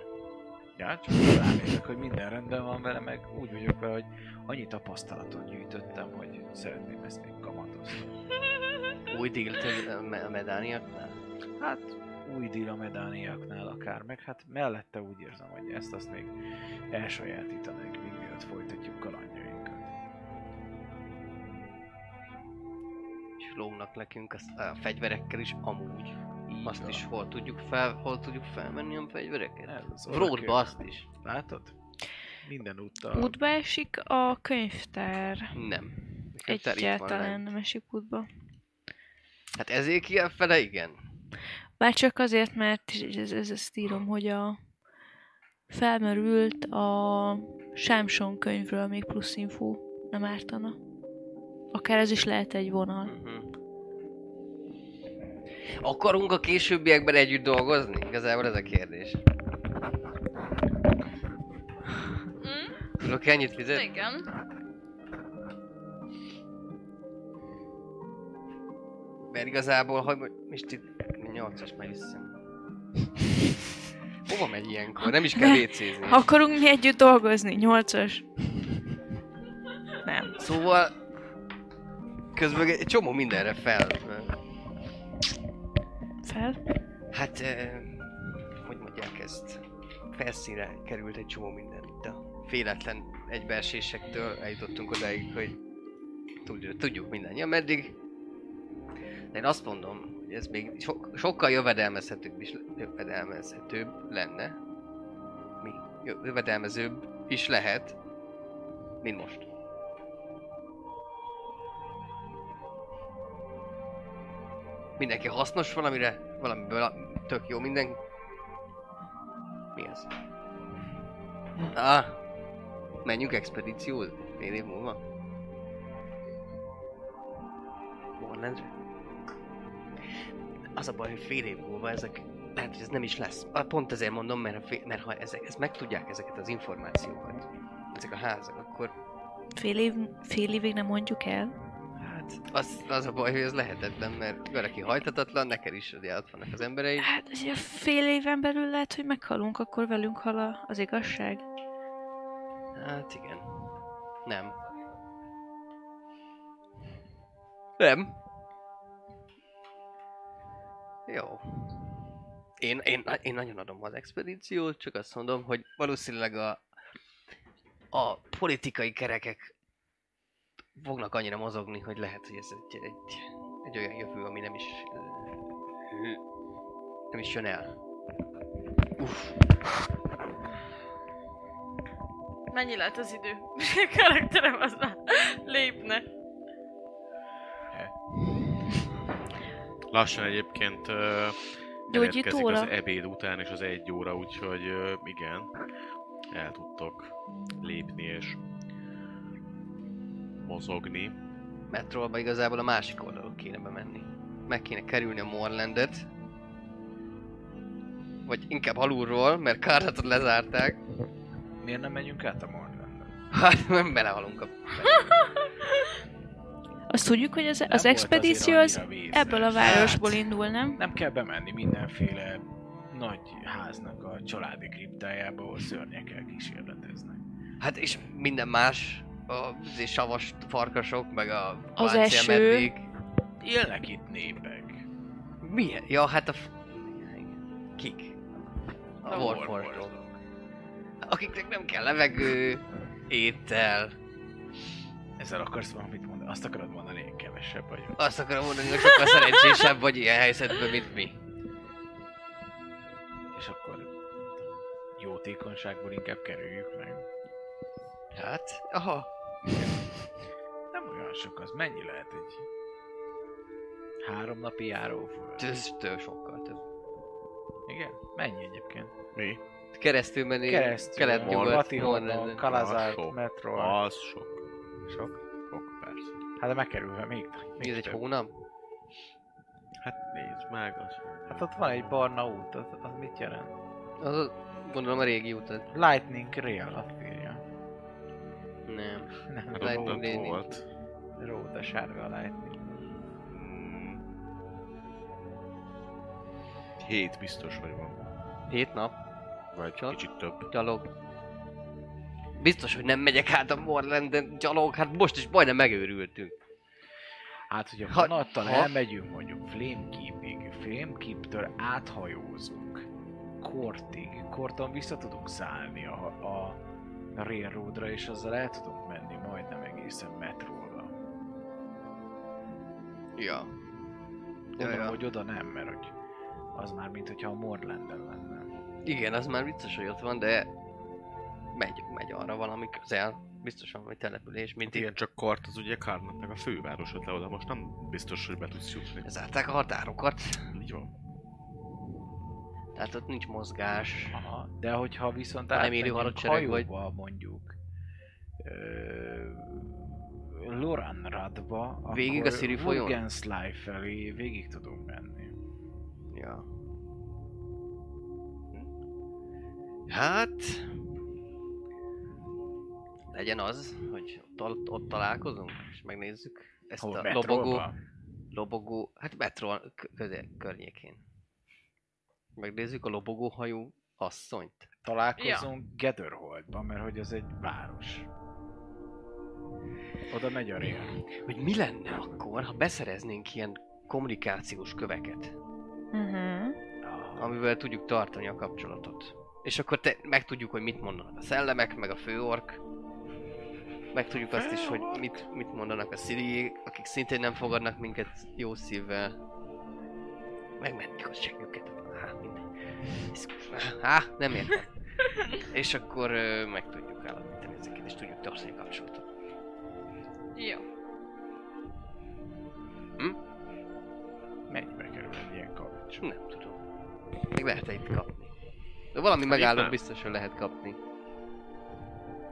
Ja, csak ránézek, hogy minden rendben van vele, meg úgy vagyok vele, hogy annyi tapasztalatot gyűjtöttem, hogy szeretném ezt még kamatozni. Új dílt a medániaknál? Hát új díl a medániaknál akár, meg hát mellette úgy érzem, hogy ezt azt még elsajátítanék, míg mielőtt folytatjuk kalandjainkat. És lógnak nekünk azt a fegyverekkel is amúgy. Így Azt van. is hol tudjuk fel, hol tudjuk felmenni a fegyvereket? Oracle. azt is. Látod? Minden úttal. Útba esik a könyvtár. Nem. Itt van Egyáltalán nem esik útba. Hát ezért ilyen fele igen. Bár csak azért, mert ez, ez, ezt írom, hogy a felmerült a Sámson könyvről még plusz info nem ártana. Akár ez is lehet egy vonal. Uh-huh. Akarunk a későbbiekben együtt dolgozni? Igazából ez a kérdés. Mm? Tudok ennyit fizetni? Igen. Mert igazából, hogy most itt 8-as már vissza. *laughs* Hova megy ilyenkor? Nem is kell. Ha akarunk mi együtt dolgozni, nyolcas. Nem. Szóval közben egy csomó mindenre fel. Fel? Hát, eh, hogy mondják ezt? Felszínre került egy csomó minden. Itt a féletlen egybeesésektől eljutottunk odáig, hogy tudjuk, tudjuk mindannyian meddig. De én azt mondom, hogy ez még so- sokkal jövedelmezhetőbb is jövedelmezhetőbb lenne. Mi? Jö- Jövedelmezőbb is lehet, mint most. Mindenki hasznos valamire, valamiből tök jó minden. Mi ez? Ah, menjünk expedíciót fél év múlva. Borlandre? Az a baj, hogy fél év múlva ezek, lehet, hogy ez nem is lesz. Ah, Pont ezért mondom, mert, ha fél, mert ha ezek, ezt megtudják ezeket az információkat, ezek a házak, akkor Fél, év, fél évig nem mondjuk el. hát az, az a baj, hogy ez lehetetlen, mert valaki hajtatatlan, neked is ugye ott vannak az embereid. Hát azért fél éven belül lehet, hogy meghalunk, akkor velünk hal az igazság. Hát igen. Nem. Nem. Jó. Én, én, én nagyon adom az expedíciót, csak azt mondom, hogy valószínűleg a, a politikai kerekek fognak annyira mozogni, hogy lehet, hogy ez egy, egy, egy olyan jövő, ami nem is nem is jön el. Uff, Mennyi lehet az idő? *laughs* A karakterem az már lépne. Lassan egyébként elérkezik az ebéd után és az egy óra, úgyhogy ö, igen, el tudtok lépni és mozogni. metrólba igazából a másik oldalon kéne bemenni. Meg kéne kerülni a Morlandet. Vagy inkább alulról, mert Kárlatot lezárták. Miért nem megyünk át a Morlandon? Hát nem belehalunk a... *laughs* Azt tudjuk, hogy az, az expedíció az ebből a városból Hát, indul, nem? Nem kell bemenni mindenféle nagy háznak a családi kriptájába, ahol szörnyekkel kísérleteznek. Hát és minden más, a savas farkasok, meg a Az eső. Élnek itt népek. Milyen? Ja, hát a... f-. Kik? A, A. Warforgedok. Akiknek nem kell levegő, étel. Ezzel akarsz valamit mondani? Azt akarod mondani, én kevesebb vagyok. Azt akarom mondani, hogy sokkal szerencsésebb vagy ilyen helyzetben, mint mi. És akkor jótékonyságból inkább kerüljük meg. Hát, aha. Nem olyan sok az. Mennyi lehet egy három napi? Ez től sokkal több. Igen? Mennyi egyébként? Mi? Keresztül menni, Keresztül. kelet-nyugat. Kalazár, metro. Az sok. Sok? Hát de megkerülve még, még ez egy hónap? Hát nézd meg, az... Hát ott van egy barna út, az, az mit jelent? Az a, gondolom a régi utat. Lightning Rail azt írja. Nem. Nem, Hát Lightning Lane. volt. róta sárga a Lightning. Hét biztos, hogy van. Hét nap, Vagy Csak? kicsit több. gyalog. Biztos, hogy nem megyek át a Morlanden gyalog, hát most is majdnem megőrültünk. Hát, hogyha Ha- vonattal ha- elmegyünk mondjuk Flamekeepig, Flamekeep-től áthajózunk Kortig, Korton vissza tudunk szállni a, a Railroadra, és azzal el tudunk menni majdnem egészen metróba. Ja. Gondolom, ja. hogy oda nem, mert hogy az már mint hogyha a Morlanden lenne. Igen, az már vicces, hogy ott van, de megy, megy arra valami közel. Biztosan valami település, mint Hát itt. igen, csak Kart az ugye Karnatnak a főváros le oda, most nem biztos, hogy be tudsz jutni. Zárták a határokat, Így van. tehát ott nincs mozgás. Aha, de hogyha viszont átmegyünk hadsereg vagy. hajóval mondjuk ö, Loranradba, Végig a akkor Sziri folyón? Urgensly felé végig tudunk menni. Ja. Hát... Legyen az, hogy ott, ott találkozunk, és megnézzük ezt Hol, a metróba? lobogó, lobogó, hát metró közel, környékén. Megnézzük a lobogóhajú asszonyt. Találkozunk ja. Gatherholdban, mert hogy az egy város. Oda megy a rail. Hogy mi lenne akkor, ha beszereznénk ilyen kommunikációs köveket, Uh-huh. amivel tudjuk tartani a kapcsolatot. És akkor te, megtudjuk, hogy mit mondanak a szellemek, meg a főork. Megtudjuk azt is, hogy mit, mit mondanak a sziriék, akik szintén nem fogadnak minket jó szívvel. Megmentjük a següket. Há, mindegy. Iszkus. Há, nem értem. *laughs* És akkor ö, meg tudjuk állapítani ezeket, és tudjuk tartani a kapcsolatot. Jó. Mennyibe kerül egy ilyen kavics? Nem tudom. Még lehet itt kapni. De valami Itt megálló nem. biztos, hogy lehet kapni.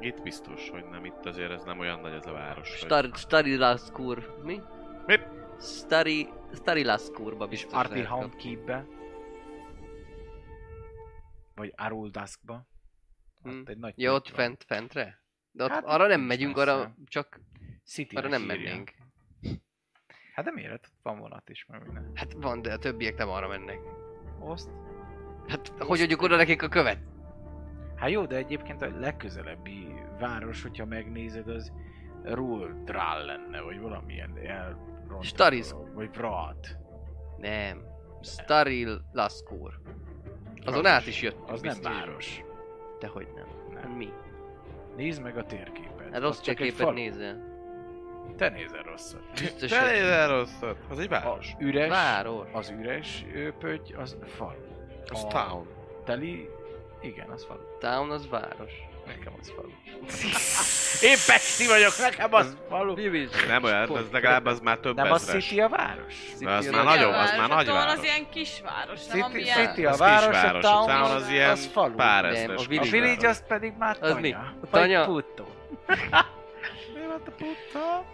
Itt biztos, hogy nem. Itt azért ez nem olyan nagy ez a város. hogy- Star, Starilaskur. Mi? Mi? Stari... Starilaskurba És biztos Arti lehet Hound kapni. Keep-be? Vagy Aruldaskba? Hm. Ott egy nagy Ja, ott van. fent, fentre? De ott Hát, arra nem megyünk, messze. arra csak City arra nem mennénk. Hát de miért? Van vonat is, meg minden. Hát van, de a többiek nem arra mennek. Oszt? Hát hogy adjuk oda nekik a követ? Hát jó, de egyébként a legközelebbi város, hogyha megnézed, az Ruldral lenne, vagy valamilyen elrontott Stariz. Vagy Vrat. Nem. Starilaskur. Azon át is jött. Az nem város. Dehogy nem. Nem. Mi? Nézd meg a térképet. Hát Az rossz csak egy képet falu. nézel. Te nézel rosszat. Biztos, Te nézel rosszat. Az egy A város. üres, város. az üres pötty, az falu. Az a town. Teli, igen, az falu. Town az város. Nekem az falu. *laughs* Én Pesti vagyok, nekem az falu. Nem olyan, az legalább az már több Nem a ezres. City a város? De az City már nagyobb, az már nagy Town város. az ilyen kisváros, nem City, amilyen... City a Az város, a kisváros, a town, town az, az ilyen az falu. pár Nem, ezres. a A village village az pedig már Az mi? tanya. Vagy puttó. *laughs* Mi van a putta?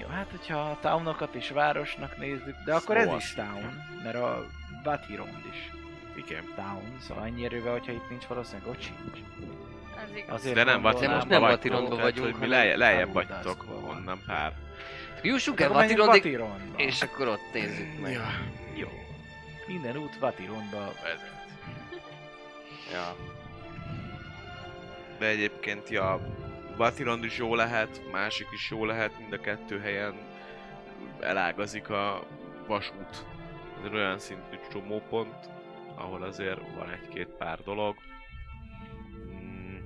Jó, hát hogyha a townokat is városnak nézzük, de akkor ez Szóval. is town, mert a Batirond is Igen. town, szóval ennyi erővel, hogyha itt nincs valószínűleg ott sincs. Ez igaz. Azért De nem De most nem Vatirondban vagyunk, hogy mi lejjebb Audaszkban vagytok onnan pár. Jussuk el Vatirondig, és akkor ott nézzük meg. Ja. Jó. Minden út Vatirondba vezet. Ja. De egyébként, ja, Batirond is jó lehet, másik is jó lehet, mind a kettő helyen elágazik a vasút. Ez olyan szintű csomópont, ahol azért van egy-két pár dolog. Mm,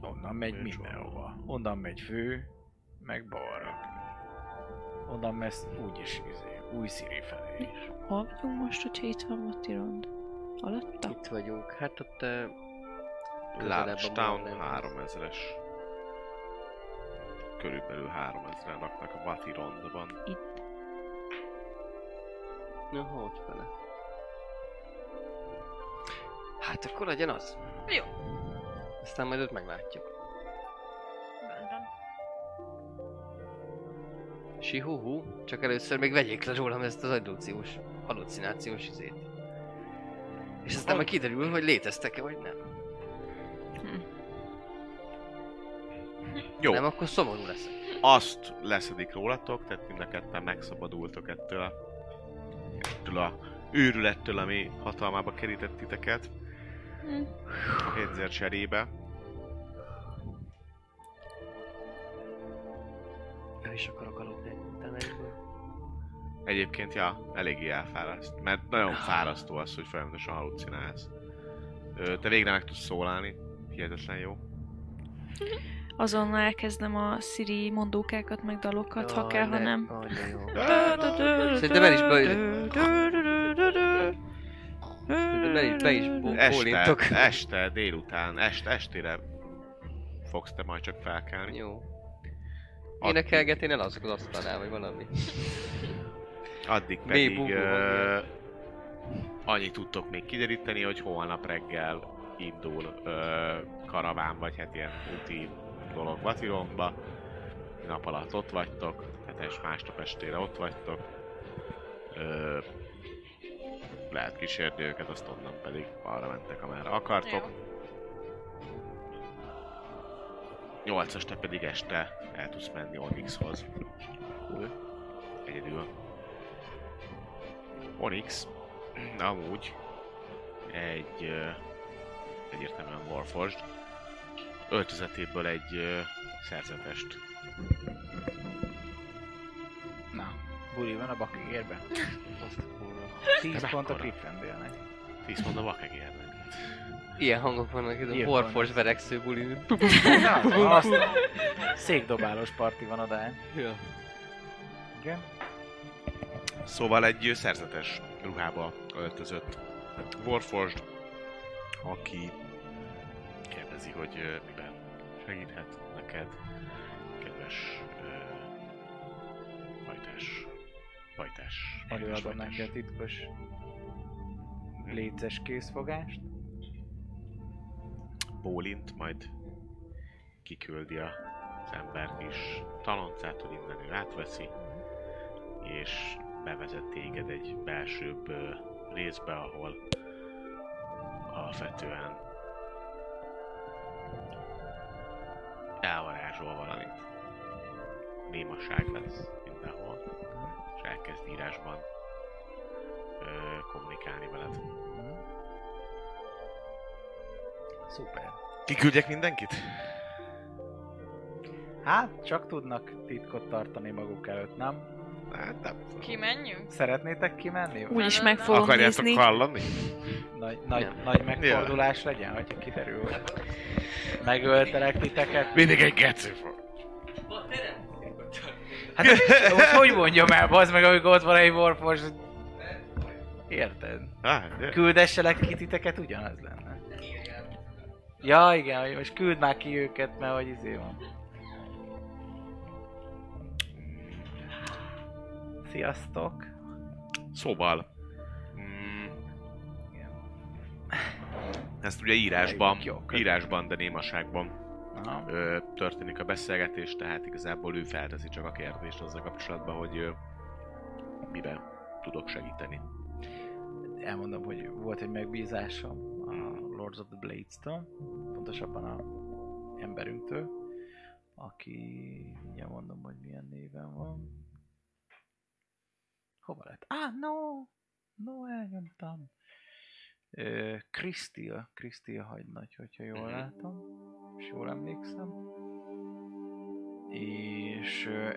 Onnan megy Nincs mindenhova. Onnan megy fő, meg balra. Onnan megy úgyis izé, új Siri felé is. Hol vagyunk most, hogyha itt van Matirond? Alatta? Itt vagyunk. Hát ott... Uh, közelebb Large a Town Mornenhez. 3000-es. Körülbelül 3000-en laknak a Batirondban. Itt. Na, hogy fele? Hát akkor legyen az. Jó. Aztán majd ott meglátjuk. Rendben. Sihuhu, csak először még vegyék le rólam ezt az adóciós, halucinációs izét. És aztán majd kiderül, hogy léteztek-e vagy nem. Jó, Nem, akkor szomorú leszek. azt leszedik rólatok, tehát mind a ketten megszabadultok ettől a, ettől a őrülettől, ami hatalmába kerített titeket. A Hédzer cserébe. Nem is akarok aludni utána egyből. Egyébként, ja, eléggé elfáraszt. Mert nagyon fárasztó az, hogy folyamatosan halucinálsz. Te végre meg tudsz szólalni. Hihetetlen jó. *laughs* Azonnal elkezdem a Siri mondókákat, meg dalokat, ha kell, ha ne- nem. Szerintem el is be- be is, be is bó- Este, bólintok. este, délután, este, estére fogsz te majd csak felkelni. Jó. Énekelget, én elalszok az asztalnál, vagy valami. Addig pedig ö, annyit tudtok még kideríteni, hogy holnap reggel indul ö, karaván, vagy hát ilyen úti dolog Vatilonba. Nap alatt ott vagytok, és másnap estére ott vagytok. Ö, lehet kísérni őket, azt onnan pedig arra mentek, amerre akartok. Jó. 8 te pedig este el tudsz menni Onyxhoz. Egyedül. Onyx amúgy egy egyértelműen Warforged öltözetéből egy ö, szerzetest. Na, buli van a. Azt a kurva. 10 Te pont a mekkora? Gryffindornek. 10 mondom vakegérnek. Ilyen hangok vannak itt a Warforged vannak. vereksző buli. Na, azt székdobálós parti van oda. Ja. Igen. Szóval egy ö, szerzetes ruhába öltözött Warforged, aki kérdezi, hogy ö, miben segíthet neked, kedves ö, bajtás. Bajtás. bajtás, Előadom neki a titkos léces készfogást. bólint, majd kiküldi az embert is. Taloncától innen ő átveszi, és bevezet téged egy belsőbb ö, részbe, ahol alapvetően elvarázsol valamit. Némaság lesz mindenhol, és elkezd írásban ö, kommunikálni veled. Szuper. Kiküldjek mindenkit? Hát, csak tudnak titkot tartani maguk előtt, nem? Hát nem tudom. Kimenjünk? Szeretnétek kimenni? Úgyis meg fogom Akarjátok nézni. hallani? Nagy, nagy, Nem. nagy megfordulás legyen, hogyha kiderül. Megöltelek titeket. Mindig egy geci Hát de mit- most hogy mondjam el, bazd meg, amikor ott van egy warfors... Érted? Ah, Küldesselek ki titeket, ugyanaz lenne. Ja, igen, hogy most küld már ki őket, mert hogy izé van. Sziasztok! Szóval... Mm, ezt ugye írásban, írásban, de némaságban ö, történik a beszélgetés, tehát igazából ő felteszi csak a kérdést azzal kapcsolatban, hogy ö, miben tudok segíteni. elmondom, hogy volt egy megbízásom a Lords of the Blades-től, pontosabban a emberünktől, aki, ugye mondom, hogy milyen néven van. Hova lett? Ah, no! No, elnyomtam. Ö, Krisztil, Krisztil hagynagy, hogyha jól Mhm. látom, és jól emlékszem. És ö,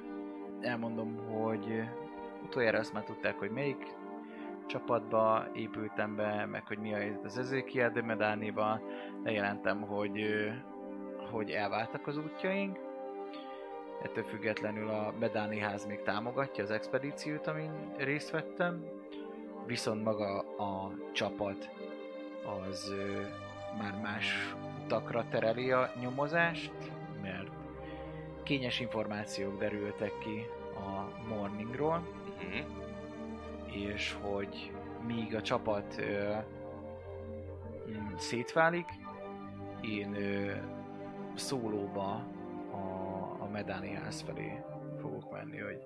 elmondom, hogy utoljára azt már tudták, hogy melyik csapatba épültem be, meg hogy mi a helyzet az Ezekiel de Medánival. Lejelentem, hogy, ö, hogy elváltak az útjaink. Ettől függetlenül a Medáni ház még támogatja az expedíciót, amin részt vettem. Viszont maga a csapat az ö, már más utakra tereli a nyomozást, mert kényes információk derültek ki a Morningról, Mhm. és hogy míg a csapat ö, mm, szétválik, én ö, szólóba a Medáni ház felé fogok menni, hogy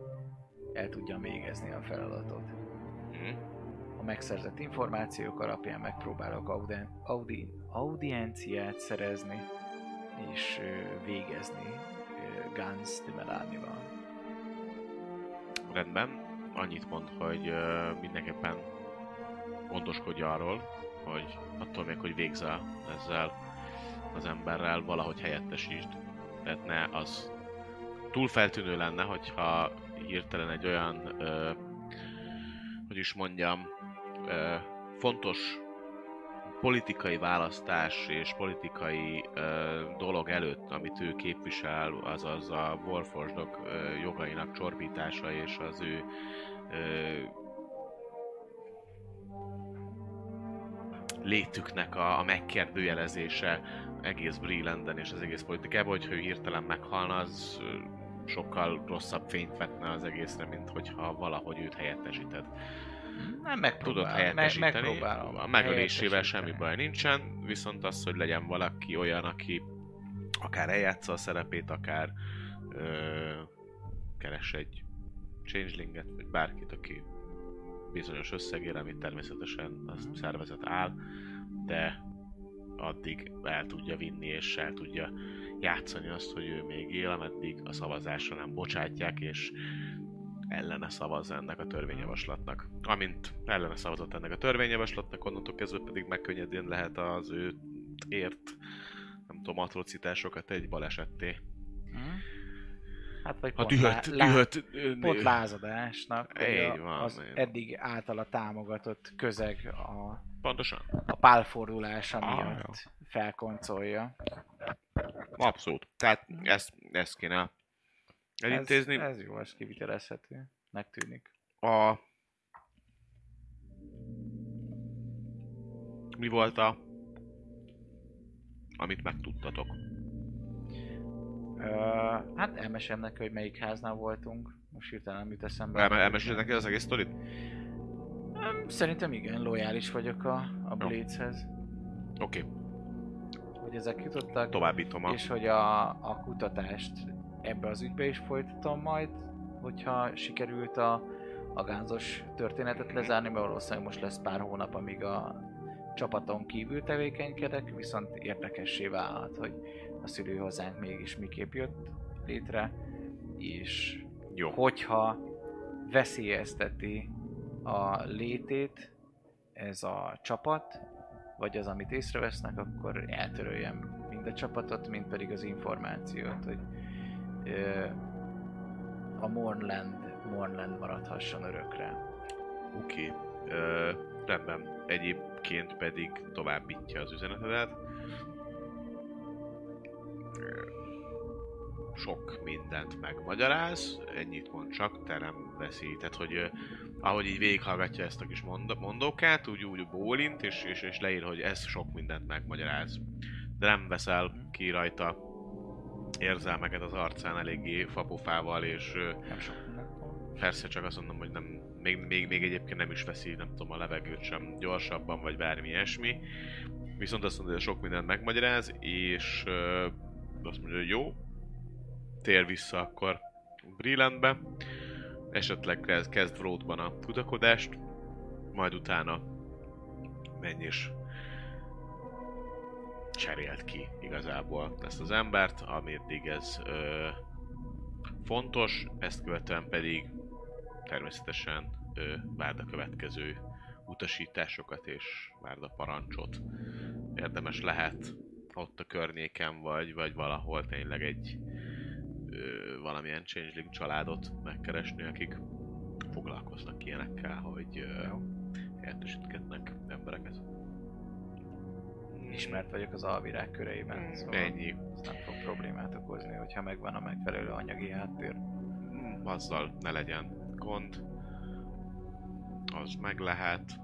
el tudjam végezni a feladatot. Mhm. A megszerzett információk alapján megpróbálok audi, audi, audienciát szerezni, és végezni Gans de Medánival. Rendben. Annyit mond, hogy mindenképpen gondoskodj arról, hogy attól még, hogy végzel ezzel az emberrel, valahogy helyettesítsd. Tehát ne az túl feltűnő lenne, hogyha hirtelen egy olyan, ö, hogy is mondjam, ö, fontos politikai választás és politikai ö, dolog előtt, amit ő képvisel, azaz a Warforgedok jogainak csorbítása és az ő ö, létüknek a, a megkérdőjelezése egész Breelanden és az egész politikában, hogyha ő hirtelen meghalna, az sokkal rosszabb fényt vetne az egészre, mint hogyha valahogy őt helyettesíted. Nem megpróbálom. Tudod meg, helyettesíteni. megpróbálom. A megölésével semmi baj nincsen, viszont az, hogy legyen valaki olyan, aki akár eljátsza a szerepét, akár ö, keres egy changelinget, vagy bárkit, aki bizonyos összegére, amit természetesen a Mhm. szervezet áll, de addig el tudja vinni és el tudja játszani azt, hogy ő még él, ameddig a szavazásra nem bocsátják, és ellene szavaz ennek a törvényjavaslatnak. Amint ellene szavazott ennek a törvényjavaslatnak, onnantól kezdve pedig megkönnyedén lehet az ő ért, nem tudom, atrocitásokat egy balesetté. Hm? Hát vagy A pont, dühött, lá, dühött, pont lázadásnak, Így van, az van. eddig általa támogatott közeg a, Pontosan. a pálfordulása Ah, miatt felkoncolja. Abszolút. Tehát ezt, ezt kéne elintézni. Ez, ez jó, ez kivitelezhető. Megtűnik. A... Mi volt a... Amit megtudtatok? Ö, hát elmesem neki, hogy melyik háznál voltunk. Most hirtelen nem jut eszembe. El, elmeséled neki az egész sztorit? Öm, Szerintem igen, lojális vagyok a, a Blades-hez. Oké, okay. Hogy ezek jutottak. továbbítom a... És hogy a, a kutatást ebbe az ügybe is folytatom majd, hogyha sikerült a, a gánzos történetet lezárni, mert valószínűleg most lesz pár hónap, amíg a csapaton kívül tevékenykedek, viszont érdekessé válhat, hogy a szülőhozánk mégis miképp jött létre, és Jó. hogyha veszélyezteti a létét ez a csapat, vagy az, amit észrevesznek, akkor eltöröljem mind a csapatot, mind pedig az információt, hogy ö, a Mornland Mornland maradhasson örökre. Oké. Ö, rendben. Egyébként pedig továbbítja az üzenetedet. Sok mindent megmagyaráz, ennyit mond csak, te nem veszi. Tehát, hogy ö, ahogy így végighallgatja ezt a kis mond- mondókát, úgy, úgy bólint, és, és, és leír, hogy ez sok mindent megmagyaráz. De nem veszel ki rajta érzelmeket az arcán eléggé fapofával, és ö, Nem sok. Persze, csak azt mondom, hogy nem, még, még, még egyébként nem is veszi, nem tudom, a levegőt sem gyorsabban, vagy bármi ilyesmi. Viszont azt mondja, hogy sok mindent megmagyaráz, és ö, azt mondja, hogy jó, tér vissza akkor Brillandbe, esetleg kezd, Vroadban a kutakodást, majd utána menj és cserélt ki igazából ezt az embert, ameddig ez ö, fontos, ezt követően pedig természetesen ö, várd a következő utasításokat és várd a parancsot. Érdemes lehet ott a környéken vagy, vagy valahol tényleg egy ö, valamilyen changeling családot megkeresni, akik foglalkoznak ilyenekkel, hogy ö, értesítgetnek embereket. Ismert vagyok az alvirág köreiben, szóval Ennyi. ez nem fog problémát okozni, hogyha megvan a megfelelő anyagi háttér. Mm, azzal ne legyen gond. Az meg lehet.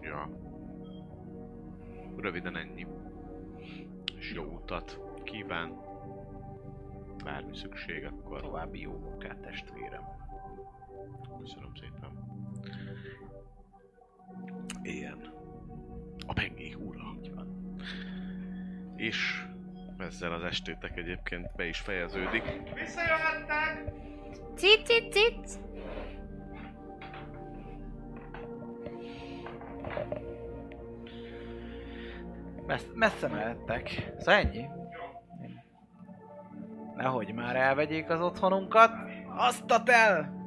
Ja. Röviden ennyi. És jó utat kíván. Bármi szükség, akkor További jó munkát, testvérem. köszönöm szépen. Ilyen. A pengék. Így van. És ezzel az estétek egyébként be is fejeződik. Cit, cit, cit. Messze, messze mehettek. Szóval ennyi. Nehogy már elvegyék az otthonunkat. Azt a tel!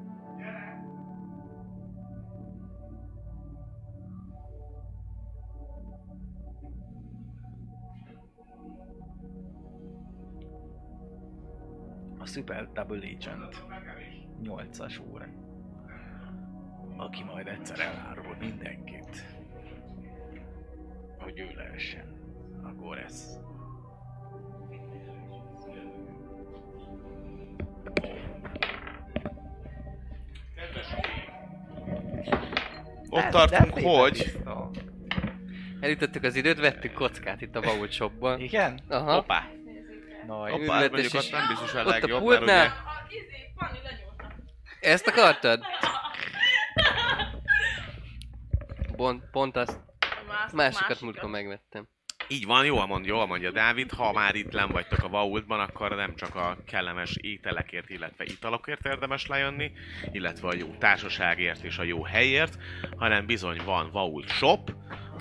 A Super Double Agent 8-as úr. Aki majd egyszer elárul mindenkit hogy ő lehessen a Goresz. Ott tartunk, hogy... Elütöttük az időt, vettük kockát itt a Vault Shopban. Igen? Aha. Hoppá! Nagy. Hoppá, Üzletes mondjuk ott nem biztos a Ott a legjobb, mert pultnál. ugye... A. Ezt akartad? Pont, pont azt. Másikat, Másikat múltkor megvettem. Így van, jól mond, jól mondja Dávid, ha már itt len vagytok a vaultban, akkor nem csak a kellemes ételekért, illetve italokért érdemes lejönni, illetve a jó társaságért és a jó helyért, hanem bizony van Vault Shop,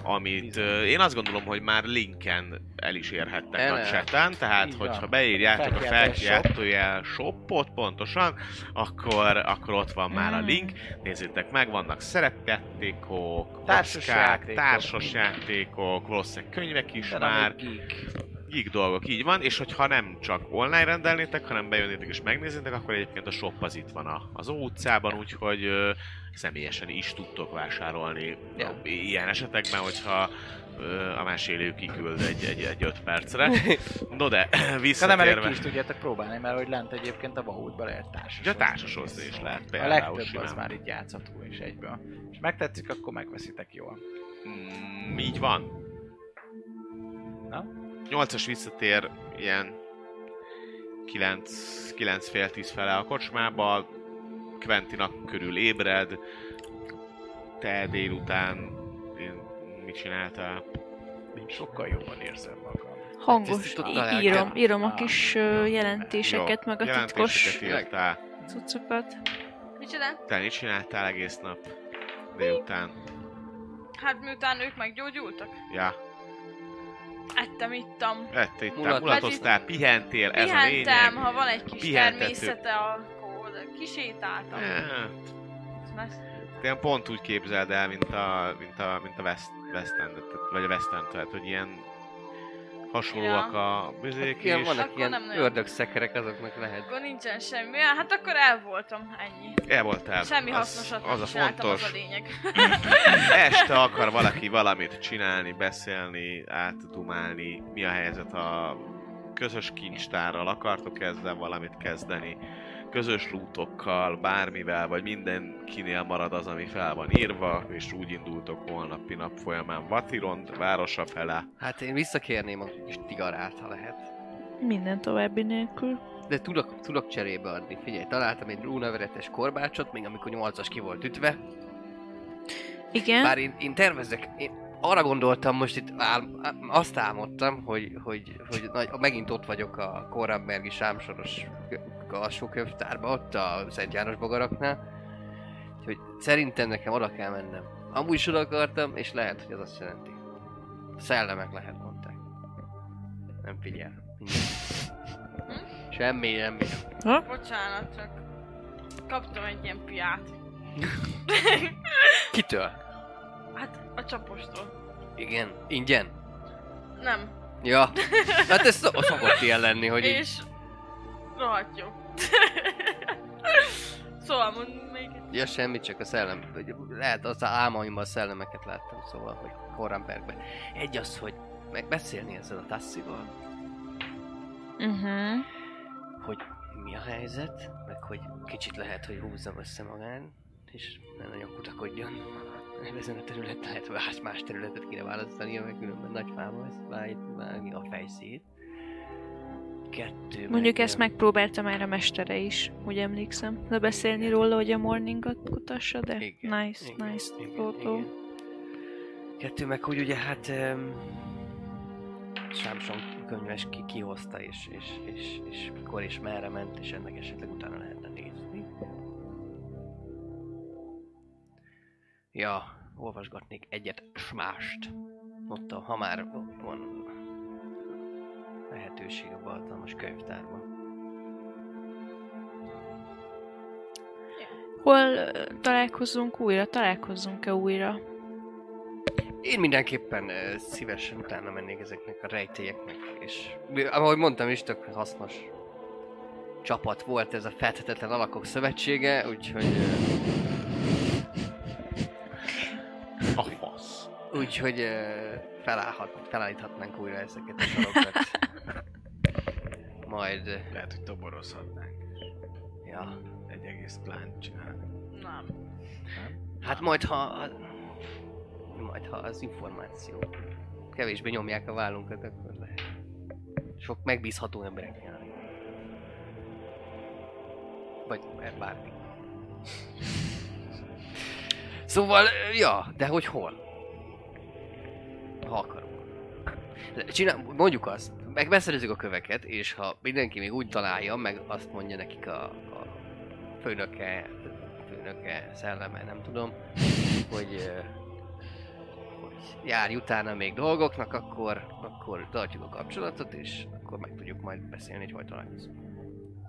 amit ö, én azt gondolom, hogy már linken el is érhettek El a chaten, tehát Így hogyha van. beírjátok a Felkiáltás felkiáltójel shopot pontosan, akkor, akkor ott van már a Mm. link, nézzétek meg, vannak szerepjátékok, Társas játékok. társas játékok, valószínűleg könyvek is már, geek. Geek dolgok, így van, és hogyha nem csak online rendelnétek, hanem bejönnétek és megnéznétek, akkor egyébként a shop az itt van a, az Ó utcában, úgyhogy ö, személyesen is tudtok vásárolni Ja. ilyen esetekben, hogyha ö, a mesélő kiküld egy, egy, egy öt percre. *laughs* No de, Ha nem visszatérve, is tudjátok próbálni, mert hogy lent egyébként a Vahoutba lehet társas. ugye társasozni is lehet A például legtöbb simán. az már így játszható és egyből. És megtetszik, akkor megveszitek jól. Mm, így van. Na? 8-as visszatér ilyen 9, 9 fél 10 fele a kocsmába, Quentinak körül ébred, te délután én mit csináltál? Sokkal jobban érzem magam. Hangos, í- írom, írom a kis jelentéseket, meg a titkos jelentéseket írtál. cuccokat. Micsoda? Te mit csináltál egész nap? Délután. Hát miután ők meggyógyultak, Ja, ettem, ittam. Ette itt, Mulat- mulatoztál, pihentél, ez a lényeg. Pihentem, ha van egy kis Pihentető. természete, akkor kisétáltam. Hát, Mert Ilyen pont úgy képzeld el, mint a, mint a, mint a West, West End, vagy a West End, tehát hogy ilyen hasonlóak a bizék Hát is. vannak Akkor ilyen ördögszekerek, azoknak lehet. Akkor nincsen semmi. Ja, hát akkor el voltam, ennyi. El voltál. Semmi Az- hasznosat Az a fontos. az a lényeg. *laughs* Este *laughs* akar valaki valamit csinálni, beszélni, átdumálni, mi a helyzet a közös kincstárral, akartok ezzel valamit kezdeni, közös lútokkal, bármivel, vagy mindenkinél marad az, ami fel van írva, és úgy indultok holnapi nap folyamán Vatiront, városa fele. Hát én visszakérném a kis tigarát, ha lehet. Minden további nélkül. De tudok, tudok cserébe adni. Figyelj, találtam egy rúnaveretes korbácsot, még amikor 8-as ki volt ütve. Igen. Bár én, én tervezek, én arra gondoltam most itt, ál, azt álmodtam, hogy, hogy, hogy nagy, megint ott vagyok a Korrenbergi Sámsoros alsó könyvtárban, ott a Szent János bogaraknál. Hogy szerintem nekem oda kell mennem. Amúgy is oda akartam, és lehet, hogy az azt jelenti. Szellemek lehet, mondták. Nem figyel. Mindjárt. Semmi, semmi. Bocsánat, csak kaptam egy ilyen piát. *laughs* Kitől? Hát a csapostól. Igen, ingyen. Nem. Ja. *laughs* Hát ez szok- szokott ilyen lenni, hogy így És rohadt jó. *laughs* szóval mond még egy... Ja, semmi, csak a szellem. Lehet az álmaimban a szellemeket láttam, szóval, hogy Korrenbergben. Egy az, hogy megbeszélni ezzel a Tassival, Uh-huh. hogy mi a helyzet, meg hogy kicsit lehet, hogy húzzam össze magán, és ne nagyon kutakodjon. Ezen a területen lehet, más, más területet kéne választani, mert különben nagy fába ezt vág- vágni a fejszét. Kettő. Mondjuk meg, ezt megpróbálta már a mestere is, úgy emlékszem. Lebeszélni róla, hogy a morningot kutassa, de Igen, nice, igen, nice igen, photo. igen. Kettő meg, hogy ugye hát um, Sámson könyves ki, kihozta, és, és, és, és mikor és merre ment, és ennek esetleg utána lehetne nézni. Ja, olvasgatnék egyet s mást. Ott, a, ha már van lehetőség a Baltalmas könyvtárban. Hol találkozunk újra? Találkozzunk-e újra? Én mindenképpen uh, szívesen utána mennék ezeknek a rejtélyeknek, és ahogy mondtam is, tök hasznos csapat volt ez a Feltetetlen Alakok Szövetsége, úgyhogy, uh, úgyhogy felállhat, felállíthatnánk újra ezeket a *laughs* sorokat. Majd, Lehet, hogy toborozhatnánk. ja, Egy egész plánt csinálni. Nem. hát majd ha, majd ha az információ kevésbé nyomják a vállunkat, akkor lehet. Sok megbízható emberek járnak. Vagy bármi. *laughs* Szóval, ja, de hogy hol? Ha akarunk. Csinál, mondjuk azt, megbeszerezzük a köveket, és ha mindenki még úgy találja, meg azt mondja nekik a, a főnöke, főnöke, szelleme, nem tudom, hogy, hogy járj utána még dolgoknak, akkor, akkor tartjuk a kapcsolatot, és akkor meg tudjuk majd beszélni, hogy hol találkozunk.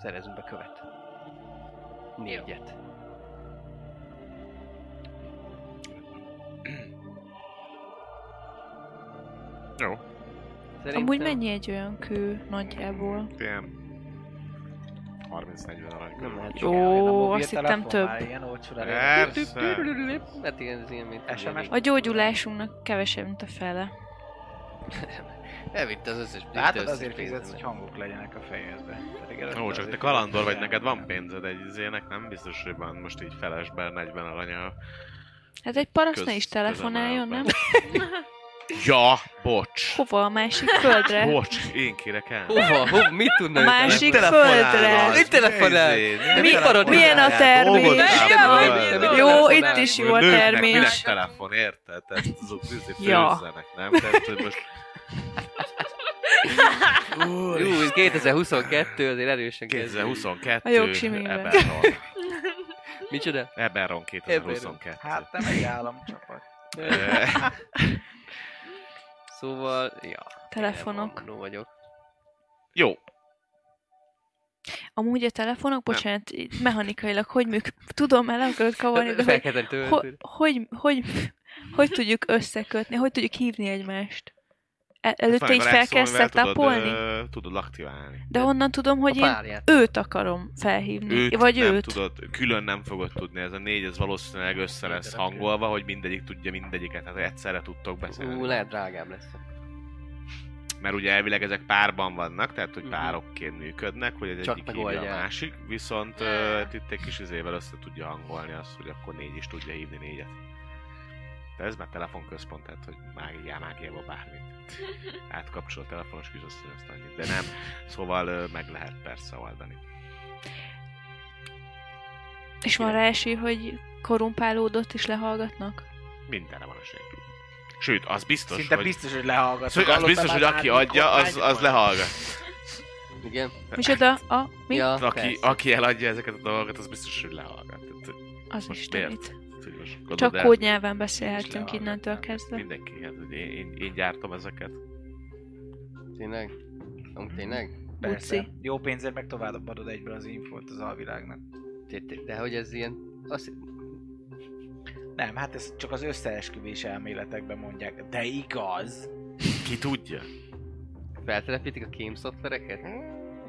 Szerezünk be követ. Négyet. Jó. Szerintem... Amúgy mennyi egy olyan kő nagyjából? Ilyen 30-40 arany. Nem lehet Jó. A azt hittem több. már Ilyen olcsóra Persze. Hát ilyen, ez ilyen, mint SMS? A gyógyulásunknak kevesebb, mint a fele. *laughs* Elvitte az összes Látod, azért fizetsz, hogy hangok legyenek a fejedbe. Ó, csak te kalandor vagy, neked van pénzed egy izének, nem biztos, hogy van most így felesben 40 aranya. Hát egy paraszt ne is telefonáljon, nem? *laughs* Ja, bocs. Hova? A másik földre? *laughs* Bocs, én kérek el. Hova? Hova? Mit tudna A másik földre. Mit telefonál? Mi? Milyen a termés? Jó, itt is jó a Nőknek termés. Minek telefon, érted? Tehát azok izé Ja. főzzenek, nem? Tehát, hogy most *laughs* Jó, ez 2022, azért erősen kezdődik. 2022 A jogsiművel. Eberron. Micsoda? Eberron 2022. Hát nem egy államcsapat. Szóval, ja. Telefonok. Én vagyok. Jó, Amúgy a telefonok, bocsánat, így mechanikailag hogy működik? Tudom, el akarod kavarni, de hogy, hogy, hogy, hogy, hogy tudjuk összekötni, hogy tudjuk hívni egymást? E- előtte így fel kell setupolni? Tudod, ö, tudod aktiválni. De honnan tudom, hogy én őt akarom felhívni? Őt Vagy nem őt? tudod, külön nem fogod tudni, ez a négy, ez valószínűleg össze lesz hangolva, hogy mindegyik tudja mindegyiket, tehát egyszerre tudtok beszélni. Ú, lehet drágább lesz. Mert ugye elvileg ezek párban vannak, tehát hogy Mhm. párokként működnek, hogy az Csak egyik hívja a másik, viszont uh, itt egy kis izével össze tudja hangolni azt, hogy akkor négy is tudja hívni négyet. Ez már telefonközpont, tehát hogy mágiá, mágiába bármit. *laughs* Átkapcsol a telefonos kisasszony, azt annyit. De nem, szóval meg lehet persze oldani. És van rá esély, hogy korumpálódott és lehallgatnak? Mindenre van esély. Sőt, az biztos, Szinte hogy... biztos, hogy lehallgat. Szóval az biztos, hogy aki adja, az, az lehallgat. Igen? Micsoda? A mi? Ja, Aki, persze. aki eladja ezeket a dolgokat, az biztos, hogy lehallgat. Az most Istenit. hogy gondold Csak el, kódnyelven beszélhetünk innentől kezdve. Mindenki, hát hogy én, én, én gyártom ezeket. Tényleg? Amúgy tényleg? Persze. Uci. Jó pénzért meg tovább adod egyből az infót az alvilágnak. Té- té- De hogy ez ilyen... Azt... Nem, hát ezt csak az összeesküvés elméletekben mondják. De igaz. Ki tudja? Feltelepítik a kém szoftvereket?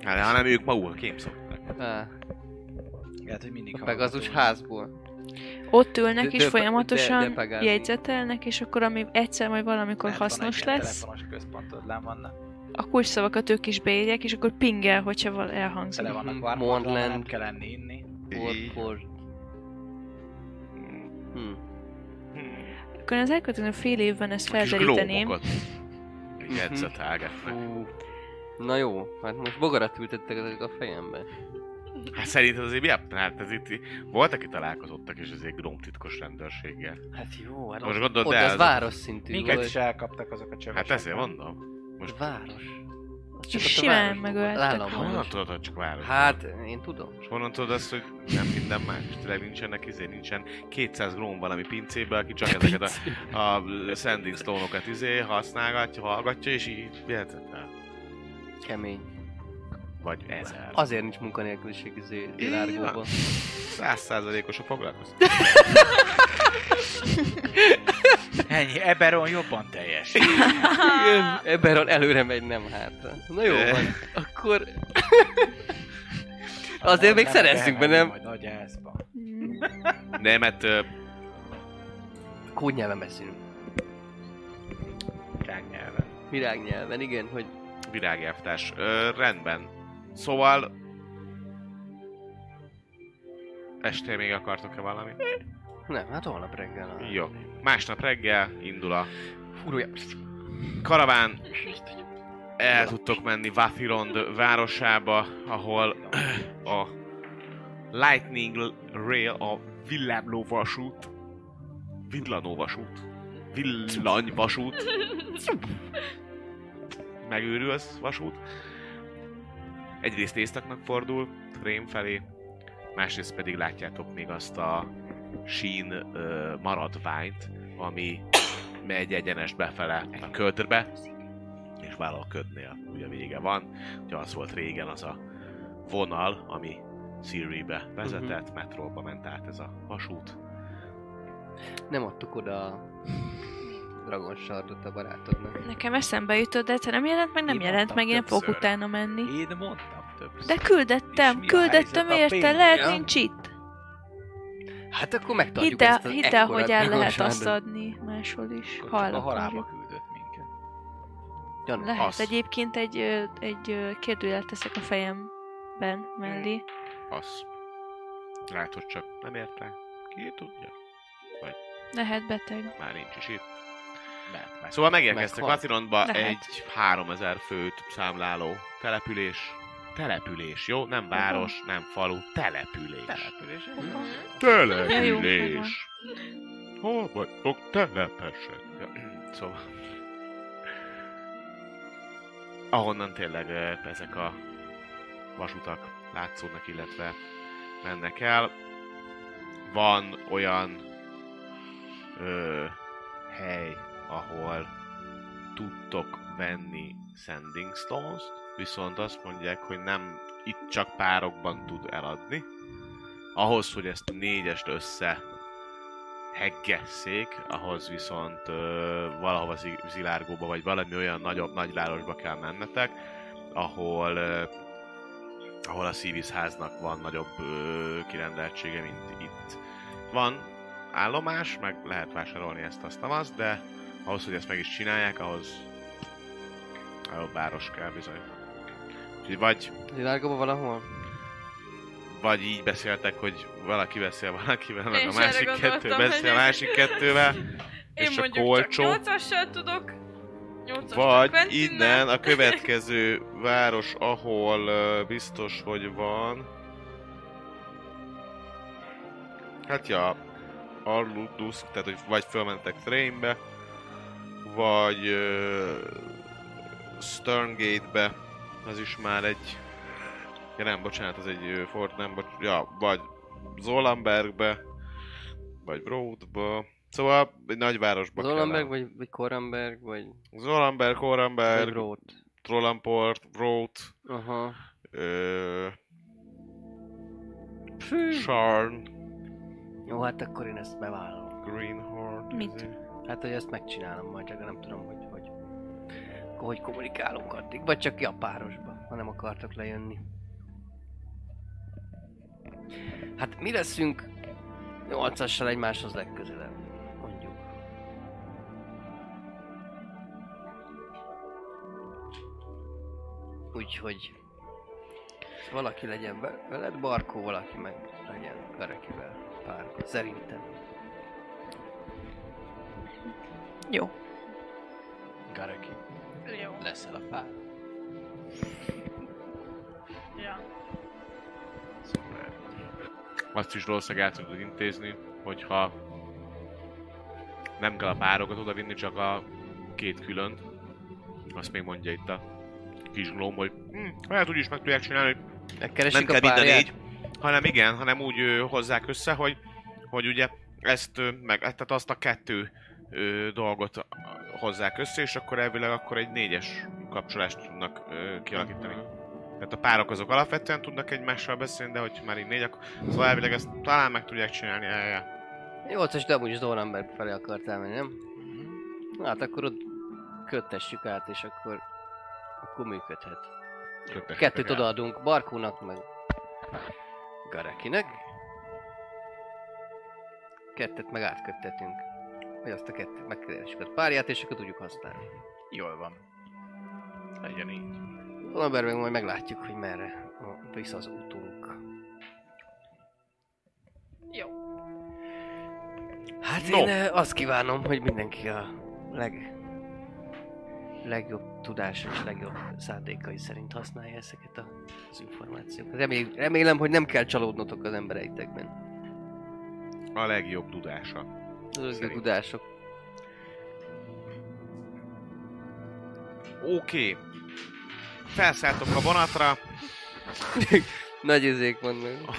Hát, hanem ők maguk a kémszoknak. Á, Lehet, hogy mindig a Pegazus hallgatók. házból. Ott ülnek De- és de- folyamatosan de- de jegyzetelnek, és akkor ami egyszer majd valamikor Mert van hasznos egy ilyen lesz, központod, vannak. a kulcsszavakat ők is beírják, és akkor pingel, hogyha val elhangzik. Tele vannak Mhm. varmorral, Mordland. nem kell enni, inni. Így. Ford, Hm. Hmm. Akkor az elkövetkező fél évben ezt felderíteném. edzetelgetnek. Fú. Na jó, hát most bogarat ültettek ezek a fejembe. Hát szerinted azért mi? a- Hát ez itt voltak, aki találkozottak, és azért gróm titkos rendőrséggel. Hát jó, hát Most ott, gondold ott el, az az- város szintű Minket volt. is elkaptak azok a csövesek. Hát ezért mondom. Most Város. Az csak És ott simán megöltek. honnan tudod, hogy csak város? Hát, én tudom. És honnan tudod azt, hogy nem minden más? Tényleg nincsenek izé, nincsen 200 gróm valami pincébe, aki csak ezeket a, a sanding stone-okat izé használgatja, hallgatja, és így jegyzetel. Kemény. Vagy ezer. Azért nincs munkanélküliség izé Lárgóban. Száz százalékos a foglalkoztatás. *laughs* Ennyi, Eberon jobban teljes. Igen, Eberron előre megy, nem hátra. Na jó van, akkor... *laughs* Azért még szerezzünk be, nem? Majd nagy. Nem, mert ö, Kódnyelven beszélünk. Rágnyelven. Virágnyelven, igen, hogy virágjelvtárs. Ö, rendben. Szóval... Este még akartok-e valami? nem, hát holnap reggel. a- Jó. Másnap reggel indul a Fúrója. karaván. El tudtok menni Vathirond városába, ahol a Lightning Rail, a villámló vasút, villanó vasút, megőrülsz vasút. Egyrészt északnak fordul, Rém felé, másrészt pedig látjátok még azt a sín ö, maradványt, ami megy egyenes befele a ködbe, és ködnél ugye vége van. Ugye az volt régen az a vonal, ami Siri-be vezetett, uh-huh. metróba ment át ez a vasút. Nem adtuk oda a Dragon Shardot a barátodnak. Nekem eszembe jutott, de te nem jelent meg, nem Én jelent meg, én fogok többször. utána menni. Én mondtam többször. De küldettem, küldettem érte, lehet nincs itt. Hát akkor megtartjuk Hidd ezt az hidd el, hogy el lehet azt Shardot. adni máshol is, Akkor ha csak el a halálba küldött minket. Gyanús. Lehet, Az. egyébként egy, egy kérdőjelet teszek a fejemben mellé. Az. Látod csak, nem ért rá. Ki tudja? Lehet beteg. Már nincs is itt. Mert Szóval megérkeztek Lehet. egy 3000 főt számláló település. Település, jó? Nem város, nem falu, település. település. Jó, Település. Hol vagyok telepesek? Ja, Szóval... Ahonnan tényleg ezek a vasutak látszódnak, illetve mennek el. Van olyan ö, hely, ahol tudtok venni sending stones-t, viszont azt mondják, hogy nem itt csak párokban tud eladni. Ahhoz, hogy ezt négyest össze heggesszék, ahhoz viszont ö, valahova zi- zilárgóba, vagy valami olyan nagyobb nagyvárosba kell mennetek, ahol ö, ahol a Szívisz háznak van nagyobb ö, kirendeltsége, mint itt. Van állomás, meg lehet vásárolni ezt, azt, azt, de ahhoz, hogy ezt meg is csinálják, ahhoz nagyobb város kell bizony. Úgyhogy vagy, Világban valahol? vagy így beszéltek, hogy valaki beszél valakivel, meg Én a másik kettő beszél a másik kettővel, *laughs* Én és mondjuk olcsó. csak 8-assal tudok. 8 Vagy innen a *laughs* következő város, ahol uh, biztos, hogy van. Hát ja, Arludusk, tehát hogy vagy fölmentek Thrainbe, vagy uh, Sterngate-be, az is már egy... Ja nem, bocsánat, az egy uh, fort, nem, bocs... Ja, vagy Zolambergbe, vagy Broadba. Szóval egy nagyvárosba Zolamberg, vagy, vagy Koramberg, vagy, Zolamberg, vagy Horenberg, Rót. Trollamport, Wroth, Aha. ö, Sharn, Jó, hát akkor én ezt bevállalom. Greenhorn. Mit? izé. Hát, hogy ezt megcsinálom majd, csak nem tudom, hogy hogy, akkor hogy kommunikálunk addig. Vagy csak ki a párosba, ha nem akartak lejönni. Hát mi leszünk 8-assal egymáshoz legközelebb, mondjuk. Úgyhogy valaki legyen ve- veled, Barkó, valaki meg legyen Garekivel párba. Szerintem. Jó. Gareki, Jó. leszel a pár. Ja. Szuper. Azt is valószínűleg el tudod intézni, hogyha nem kell a párokat odavinni, csak a két külön. Azt még mondja itt a kis glóm, hogy hm, hát úgy is meg tudják csinálni, hogy Megkeresik nem a kell mind a négy, hanem igen, hanem úgy hozzák össze, hogy, hogy ugye ezt, meg, tehát azt a kettő ö, dolgot hozzák össze, és akkor elvileg akkor egy négyes kapcsolást tudnak ö, kialakítani. Tehát a párok azok alapvetően tudnak egymással beszélni, de hogy már így négy, akkor szóval elvileg ezt talán meg tudják csinálni. Ja, ja, ja. 8-as, de amúgy Zolamberg felé akartál menni, nem? Na, Hát akkor ott köttessük át, és akkor, akkor működhet. Kötessetek Kettőt odaadunk Barkónak, meg Garekinek. Kettet meg átköttetünk. Vagy azt a kettőt megkeresünk a párját, és akkor tudjuk használni. Jól van. Legyen így. Zolamberg meg majd meglátjuk, hogy merre vissza az útunk. Jó. Hát No. én eh, azt kívánom, hogy mindenki a leg legjobb tudása és legjobb szándékai szerint használja ezeket a- az információkat. Remél, remélem, hogy nem kell csalódnotok az embereitekben. A legjobb tudása. Tudások. Oké. Okay. Felszálltok a vonatra. *laughs* Nagy izék vannak. *laughs*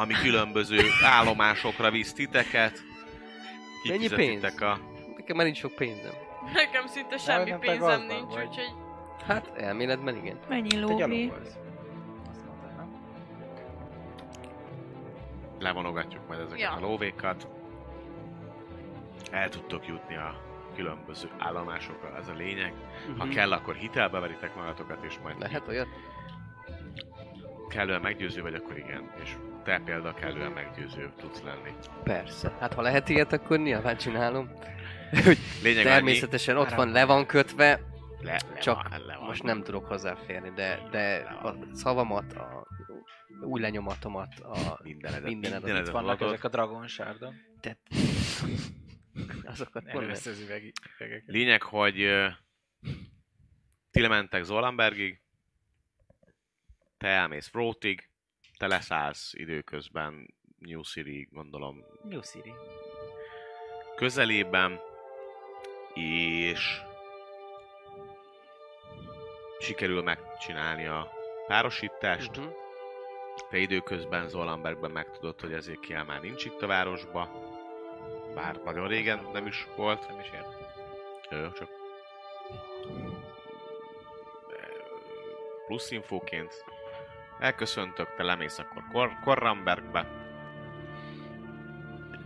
ami különböző állomásokra visz titeket. Mennyi Kifizetitek A... Nekem már nincs sok pénzem. Nekem szinte semmi pénzem nincs, úgyhogy... Hát elméletben igen. Mennyi lóvé? Levonogatjuk majd ezeket Ja. a lóvékat. El tudtok jutni a különböző állomásokra, ez a lényeg. Ha Mhm. kell, akkor hitelbe veritek magatokat, és majd Lehet olyat? kellően meggyőző vagy, akkor igen. És te például kellően meggyőző tudsz lenni. Persze. Hát ha lehet ilyet, akkor nyilván csinálom. *laughs* Lényeg Természetesen ott van, le van kötve, le, le csak van, le van. most nem tudok hozzáférni, de, de a szavamat, a új lenyomatomat, a Mindenedet, mindenedet, mindenedet Itt vannak ezek a Dragon Shardon. tehát *laughs* azokat az üvegeket. Lényeg, hogy ö, ti lementek Zolambergig, te elmész Wrothig, te leszállsz időközben New City, gondolom, New City. közelében, és sikerül megcsinálni a párosítást. Mhm. Te időközben Zolambergben megtudod, hogy ezért kiel már nincs itt a városba. Bár nagyon régen nem is volt. Nem is értem. Jó, csak plusz infóként elköszöntök, te lemész akkor Kor- Korrambergbe.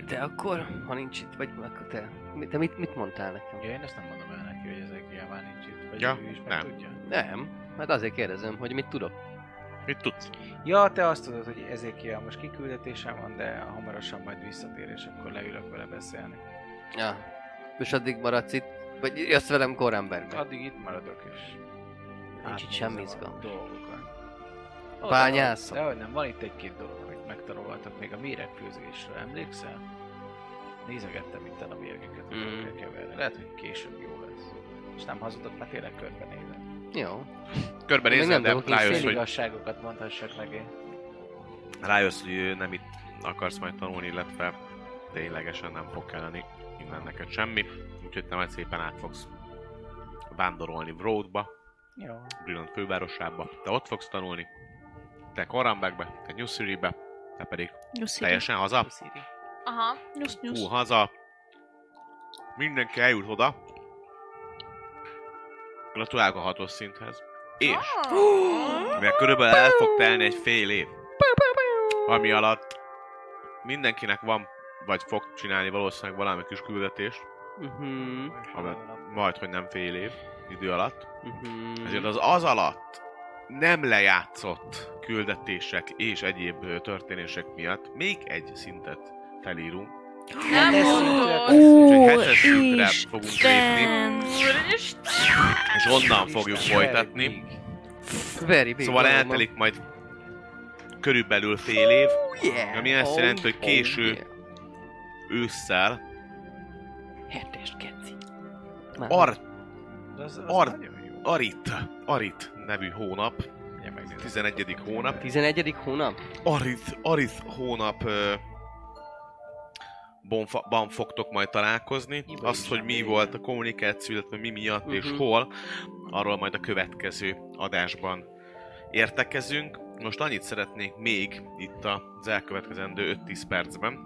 De akkor, ha nincs itt, vagy akkor te, mi- te mit, mit mondtál nekem? Ja, én ezt nem mondom el neki, hogy ezek nyilván nincs itt. Vagy Ja, ő is meg nem. tudja. Nem, hát azért kérdezem, hogy mit tudok. Mit tudsz? Ja, te azt tudod, hogy ezek most kiküldetésem van, de hamarosan majd visszatér, és akkor leülök vele beszélni. Ja. És addig maradsz itt, vagy jössz velem Korenbergbe? Addig itt maradok, és... Nincs itt semmi a izgalmas. Dolgokat. Ó, Bányászok. De hogy nem, van itt egy-két dolog, amit megtanultak még a méregfőzésről, emlékszel? Nézegettem itt a hogy Mm. keverni. Lehet, hogy később jó lesz. És nem hazudok, mert tényleg körbenézem. Jó. Körbenézed, de rájössz, hogy, Féligasságokat mondhassak meg én. rájössz, hogy nem itt akarsz majd tanulni, illetve ténylegesen nem fog kelleni innen neked semmi. Úgyhogy te majd szépen át fogsz vándorolni Vroadba, Jó. Brilliant fővárosába. Te ott fogsz tanulni, te Korambekbe, te New City-be, te pedig Nyuszi. teljesen haza. Aha. Nyusz, nyusz. Hú, haza. Mindenki eljut oda. Gratulálok a hatos szinthez. És, Ah. mivel körülbelül el fog telni egy fél év, ami alatt mindenkinek van, vagy fog csinálni valószínűleg valami kis küldetést, Mhm. ami majd, hogy nem fél év idő alatt. Mhm. Ezért az az alatt nem lejátszott küldetések és egyéb történések miatt még egy szintet felírunk. Nem mondod. Szintre fogunk lépni, Úristen. és onnan fogjuk folytatni. Very big. Szóval eltelik majd körülbelül fél év, Yeah. ami azt jelenti, hogy késő- yeah. ősszel Hetes keci. Ar, Ar-. Arit, Arit nevű hónap, Ugye megnézem. 11. hónap, 11. hónap? Arit, Arit hónap ban fogtok majd találkozni. Iba Azt, hogy mi volt a kommunikáció, illetve mi miatt és Mhm. hol, arról majd a következő adásban értekezünk. Most annyit szeretnék még itt az elkövetkezendő 5-10 percben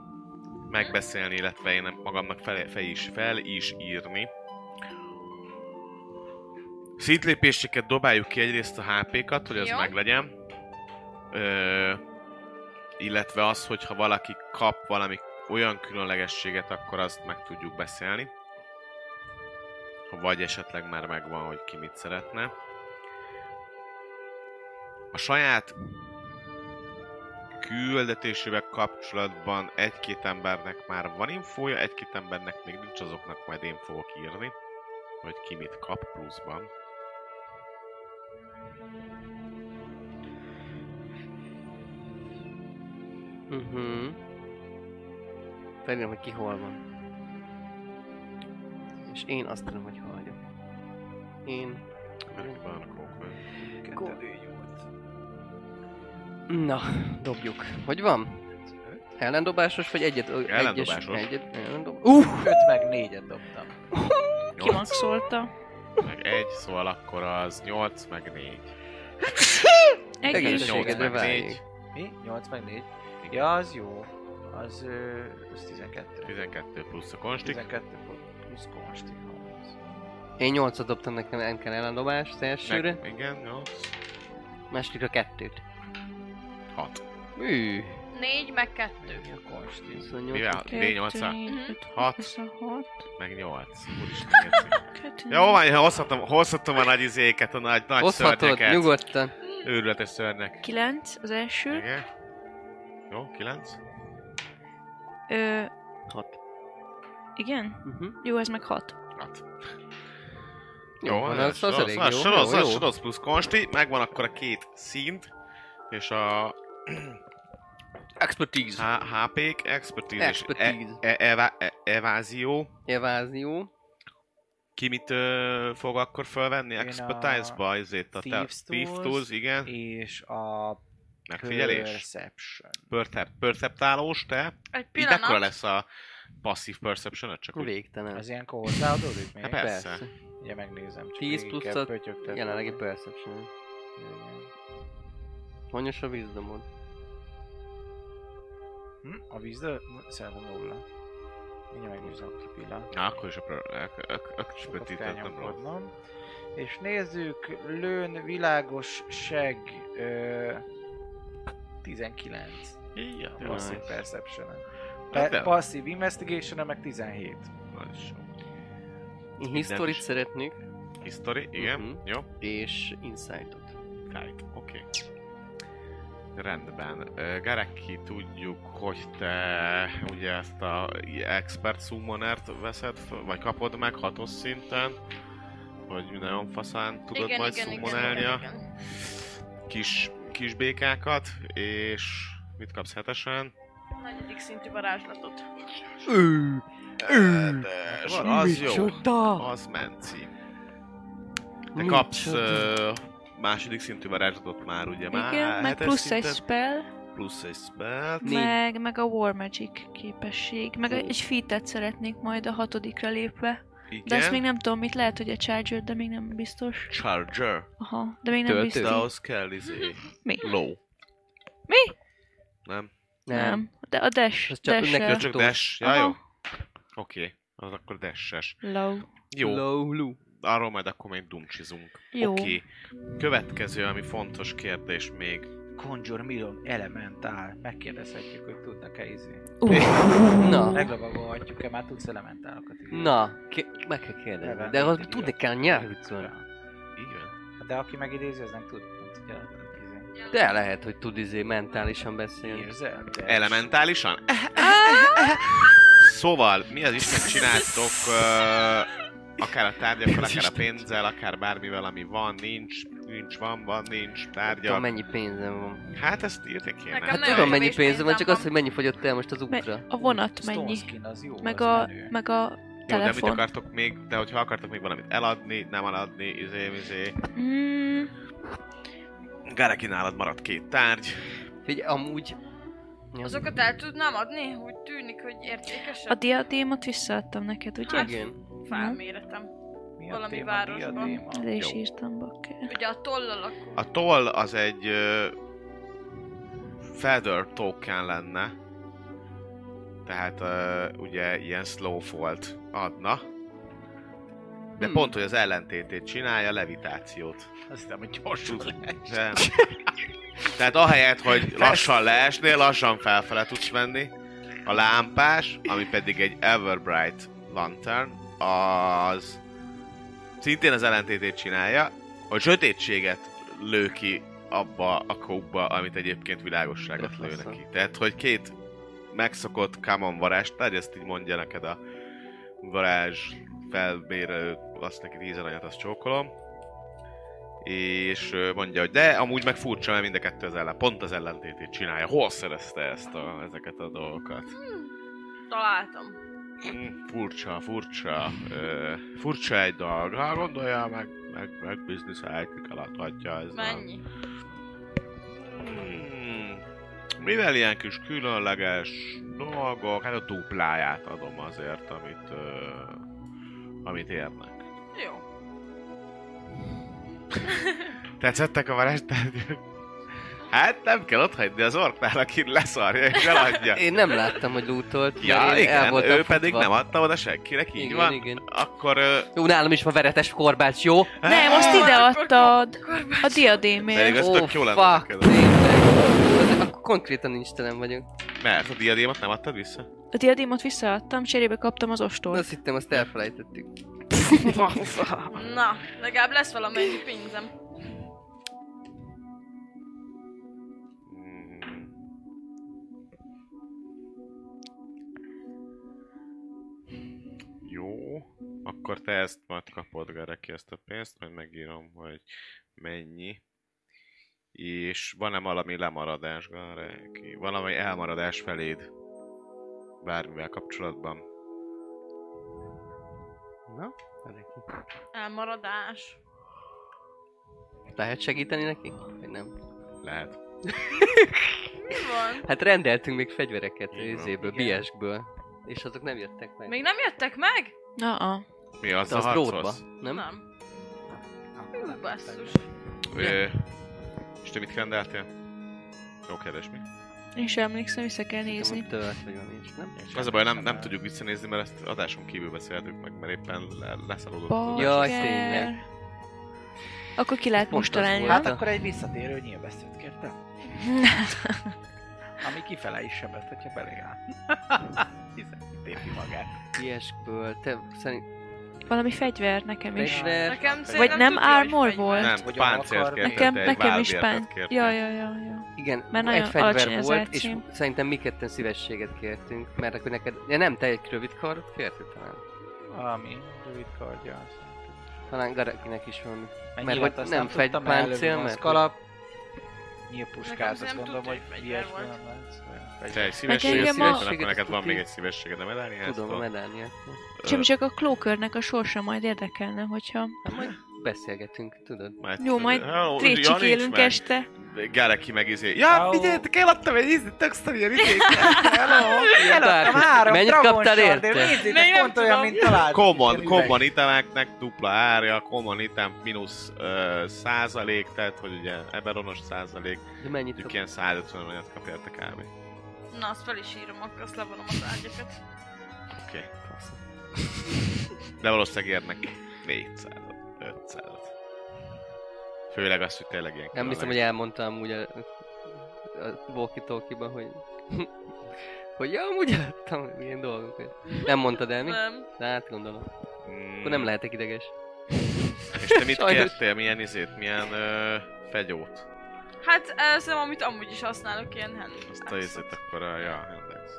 megbeszélni, illetve én magamnak fel, fel, is, fel is írni. Szintlépéseket dobáljuk ki egyrészt a HP-kat, hogy az meglegyen. Ö, illetve az, hogyha valaki kap valami olyan különlegességet, akkor azt meg tudjuk beszélni. Vagy esetleg már megvan, hogy ki mit szeretne. A saját küldetésével kapcsolatban egy-két embernek már van infója, egy-két embernek még nincs, azoknak majd én fogok írni, hogy ki mit kap pluszban. Mhm. Felírom, hogy ki hol van. És én azt tudom, hogy hol vagyok. Én... Megvan, Kókman. Na, dobjuk. Hogy van? Ellendobásos vagy egyet? ö, Ellendobásos. Egyes, egyet, ellendob... Uh! 5 meg 4-et dobtam. Nyolc, *laughs* Kimaxolta. meg egy, szóval akkor az 8, meg 4. *laughs* Egész. Egészségedre négy. Mi? 8 meg 4? Ja, az jó. Az, az 12. 12 plusz a konstik. 12 plusz konsti. az. Én 8 dobtam nekem, nem kell ellendobás az elsőre. Meg, igen, 8, Másodikra kettőt. 6. Ű, Négy meg kettő. Mi a konsti? 28. Mivel? D8 Mhm. Hat. 26. meg 8. Úristen, érzi. Jó van, hozhatom, hozhatom a nagy izéket, a nagy, nagy Hozhatod, szörnyeket. nyugodtan. Őrületes szörnyek. 9 az első. Igen. Jó, 9. Ö, 6. igen? Uh-huh. Jó, ez meg 6. 6. Jó, Jó, van, az, az, az az, elég az, jó. Soroz, jó, az, jó. soroz plusz konsti, megvan akkor a két szint, és a Expertise. H- HP-k, expertise, Expertise. és e- e- eva- e- evázió. Evázió. Ki mit ö, fog akkor felvenni expertise-ba? Ezért a Thieves. Tools, igen. És a Megfigyelés. Perception. Percep- Perceptálós, te. Egy Így mekkora pillanat. lesz a passive perception csak úgy? Végtelen. Az ilyenkor hozzáadódik még? Hát persze. Persze. Ugye megnézem. Csak 10 végig plusz a jelenlegi perception. Igen. Hanyos a wisdomod? Hm? A vízdől? Szerintem nulla. Mindjárt megnézem a pillanat. Na, akkor is a pro- ök- ök- ök- Sokat kell expertise-et nem rossz. nyomkodnom. És nézzük, lőn, világos seg, ö, 19. Ja, Passive perception Hát Pe- de- passive investigation meg 17. Nagyon sok. Historit is. szeretnék, History, igen, Mhm. jó. és Insight-ot. Kite, oké. Rendben. Ö, Gareki, tudjuk, hogy te ugye ezt a expert summonert veszed, vagy kapod meg hatos szinten, hogy nagyon faszán tudod igen, majd igen, igen, summonelni igen, a igen. kis, kis békákat, és mit kapsz hetesen? Negyedik szintű varázslatot. Hetes, az jó. Az menci. Te kapsz ö, második szintű varázslatot már, ugye már Igen, meg plusz egy szinten, spell, plusz egy spell. Meg, meg a War Magic képesség, meg egy featet szeretnék majd a hatodikra lépve. Igen. De ezt még nem tudom, mit lehet, hogy a Charger, de még nem biztos. Charger. Aha, de még nem Töltő. De biztos. ahhoz kell izé. *laughs* Mi? Low. Mi? Nem? Nem. De a dash, Ez csak dash csak dash. Ja, Aha. jó. Oké. Az akkor dashes. Low. Jó. Low, low. Arról majd akkor még dumcsizunk. Jó. Oké. Következő, ami fontos kérdés még. Conjure Milon Elementál. Megkérdezhetjük, hogy tudnak-e izé. Na, Meglovagolhatjuk-e, már tudsz elementálokat írni. na, ké- meg kell kérdezni. De ahhoz tudni kell nyelvücön. Így van. De aki megidézi, az nem tud. Nem tudja. De lehet, hogy tud izé mentálisan beszélni. Érzel? Elementálisan? Szóval, mi az Isten csináltok, uh, akár a tárgyakkal, akár a pénzzel, akár bármivel, ami van, nincs, nincs, van, van, nincs, Tudom, tárgyak. mennyi pénzem van. Hát ezt írni kéne. Hát tudom, mennyi pénzem van, csak az, hogy mennyi fogyott el most az útra. a vonat mennyi? Az jó, Meg az a, menő. meg a Jó, de mit telefon. akartok még, de hogyha akartok még valamit eladni, nem eladni, izé, izé. Mm, Gareki nálad maradt két tárgy. Figyelj, amúgy... Azokat el tudnám adni? Úgy tűnik, hogy értékesek. a diadémot visszaadtam neked, ugye? Hát, Igen. Felméretem. Mi a valami téma? városban. Diadéma? Is Jó. írtam, bakker. Ugye a tollal akkor. A toll az egy ö, feather token lenne. Tehát ö, ugye ilyen slow volt adna. De Hmm. pont, hogy az ellentétét csinálja, levitációt. Azt hiszem, hogy gyorsul. De... Tehát ahelyett, hogy lassan leesnél, lassan felfele tudsz menni. A lámpás, ami pedig egy Everbright Lantern, az szintén az ellentétét csinálja, hogy sötétséget lő ki abba a kókba, amit egyébként világosságot lő neki. Tehát, hogy két megszokott common varázstárgy, ezt így mondja neked a varázs felbérelő, azt neki 10 aranyat, azt csókolom. És mondja, hogy de amúgy meg furcsa, mert mind a kettő az ellen, pont az ellentétét csinálja. Hol szerezte ezt a, ezeket a dolgokat? Találtam. Mm, Furcsa, furcsa. Furcsa egy dolog. Ha gondolja, meg, meg, meg business ethic alatt hagyja ez Mennyi? Hmm, mivel ilyen kis különleges dolgok, hát a dupláját adom azért, amit, ö, amit érnek. Jó. Tetszettek a varázstárgyak? Hát nem kell otthagyni az orknál, aki leszarja és eladja. Én nem láttam, hogy lootolt. Ja, én el igen, voltam ő pedig futva. nem adta oda senkinek, így Igen, van. igen. Akkor... Jó, nálam is van veretes korbács, jó? Nem, azt Ó, ide adtad a diadémért. Pedig Ó, tök jó lenne. Akkor konkrétan nincs telen vagyok. Mert a diadémot nem adtad vissza? A diadémot visszaadtam, cserébe kaptam az ostort. azt hittem, azt elfelejtettük. *laughs* Na, legalább lesz valamennyi pénzem. Jó, akkor te ezt majd kapod, Gareki, ezt a pénzt, majd megírom, hogy mennyi. És van-e valami lemaradás, Gareki? Valami elmaradás feléd? Bármivel kapcsolatban? Na, neki. Elmaradás. Lehet segíteni neki? Vagy nem? Lehet. *laughs* Mi van? Hát rendeltünk még fegyvereket őzéből, igen. És azok nem jöttek meg. Még nem jöttek meg? Na, Mi az De a az harchoz? drótba, nem? Nem. Hú, basszus. Ö, és te mit rendeltél? Jó kérdés, mi? én sem emlékszem, vissza kell Nézni. Hogy tölt, vagy valami is, nem? Az a baj, nem, nem tudjuk visszanézni, mert ezt adáson kívül beszéltük meg, mert éppen le, leszalódott az Bakker. adás. Jaj, tényleg. Akkor ki lehet Most találni. Hát akkor egy visszatérő nyilvesszőt kértem. *laughs* Ami kifele is sebet, hogyha belé áll. *laughs* Hiszen tépi magát. Ilyesből, te szerint... Valami fegyver nekem is. Fegyver? Nekem Vagy nem armor fegyver. volt? Nem, Hogy páncélt Nekem, egy nekem is pán... Ja, ja, ja, ja. Igen, Mert egy nagyon fegyver alacsony az volt, és szerintem mi ketten szívességet kértünk, mert akkor neked... Ja nem, te egy rövid kardot kértél talán. Valami rövid kardja. Talán Garakinek is van. Mert azt nem tudtam fegy- előbb, páncél, az mert- kalap. Azt nem gondolom, hogy ilyesmi nem lehet. Te egy szívességet a- szívesen, akkor neked van még egy szívességed, nem elállni Tudom, a medáliát. Csak, csak a klókörnek a sorsa majd érdekelne, hogyha... Hát majd beszélgetünk, tudod. Jó, majd trécsikélünk este. Gareki meg izé. Ja, figyeljetek, eladtam egy izé, tök sztori a izé. Hello! Eladtam három Mennyit kaptál érte? Nézzétek, pont olyan, mint találtuk. Common, common itemeknek dupla árja, common item mínusz százalék, tehát hogy ugye Eberonos százalék, De mennyit kap? ilyen 150 olyat kap érte kb. Na, azt fel is írom, akkor azt levonom az ágyakat. Oké. De valószínűleg érnek 400 500 Főleg az, hogy tényleg ilyen Nem hiszem, hogy elmondtam úgy a, a walkie-talkie-ban, hogy... *laughs* hogy ja, amúgy eladtam ilyen dolgokat. Nem mondtad el, mi? Nem. De hát gondolom. Mm, Akkor nem lehetek ideges. És te mit *laughs* Sajnos. kértél? Milyen izét? Milyen ö, fegyót? Hát ez nem, amit amúgy is használok, ilyen hand. Azt a izét akkor a ja, index.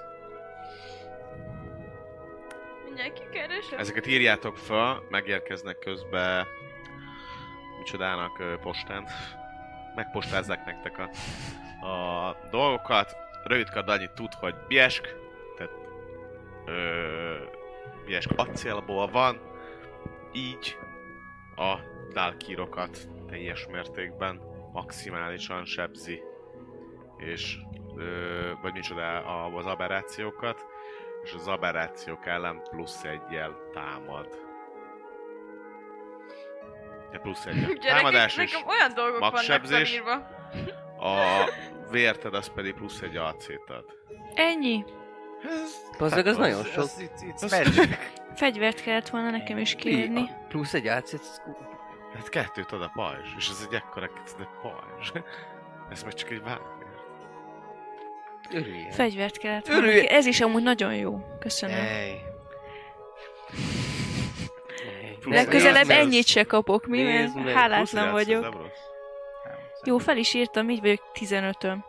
Mindjárt kikeresem. Ezeket írjátok fel, megérkeznek közben micsodának ö, postán. Megpostázzák nektek a, a dolgokat. Rövidkard annyit tud, hogy biesk, tehát ö, biesk acélból van, így a dálkírokat teljes mértékben maximálisan sebzi, és ö, vagy micsoda az aberrációkat, és az aberrációk ellen plusz egyel támad. Ja, plusz egyel. Ugye Támadás nekem, olyan dolgok vannak magsebzés. felírva. a vérted az pedig plusz egy AC-t ad. Ennyi. Bazdmeg, az Hát nagyon az- sok. Ez, Az- magic. Fegyvert kellett volna nekem is kérni. Plusz egy átszét, Hát kettőt ad a pajzs, és ez egy ekkora kezdett pajzs. Ez meg csak egy örüljél. Fegyvert kellett volna. Ez is amúgy nagyon jó. Köszönöm. Ej. Plusz Legközelebb ennyit se kapok, mi? Nézd Mert hálátlan vagyok. nem Jó, fel is írtam, így vagyok 15-ön.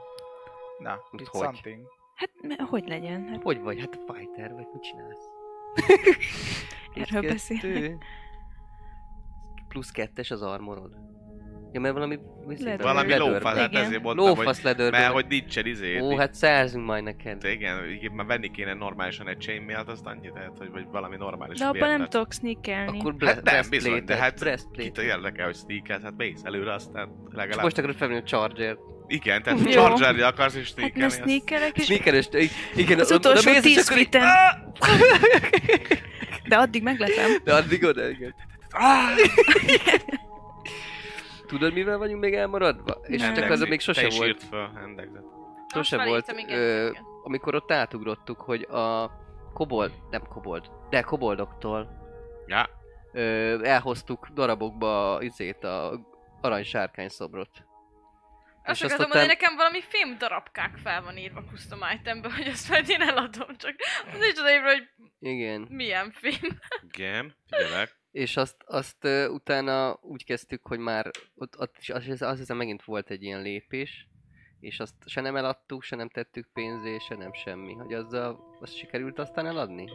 Na, Hogy? something. Hát, me- hogy legyen? Hát, Hogy vagy? Hát fighter vagy, mit csinálsz? *laughs* Erről Plusz beszélek. Plusz kettes az armorod. Ja, mert valami... Leather. Valami lófasz, hát Igen. ezért mondtam, hogy, Lófasz leather. mert hogy nincsen izé. Ó, hát szerzünk majd neked. Igen, igen, már venni kéne normálisan egy chainmailt, azt annyit lehet, hogy vagy valami normális de abban nem tudok sneakelni. Akkor Hát bre- nem, bizony, de hát kit érdekel, hogy sneakelt, hát mész előre, aztán És legalább... most akarod felvenni a charger Igen, tehát Jó. charger akarsz is Hát ne sneakelni, azt... sneakelek, és Sneakeres, igen, az utolsó mész, és 10 akkor így- fiten. De addig meglepem. De addig oda, igen. *laughs* Tudod, mivel vagyunk még elmaradva? És Nem. csak az még sose Te is volt. írt fel. Sose Azt volt, igen, ö, igen. amikor ott átugrottuk, hogy a kobold, nem kobold, de koboldoktól Ja, ö, elhoztuk darabokba izét, a arany sárkány szobrot. Azt és aztán- mondani, nekem valami fém darabkák fel van írva custom itembe, hogy azt majd én eladom, csak nincs odaírva, hogy Igen. milyen fém. igen, figyelek. És azt, azt ö, utána úgy kezdtük, hogy már ott, ott is azt, hiszem- azt hiszem megint volt egy ilyen lépés, és azt se nem eladtuk, se nem tettük pénzé, se nem semmi. Hogy azzal, azt sikerült aztán eladni?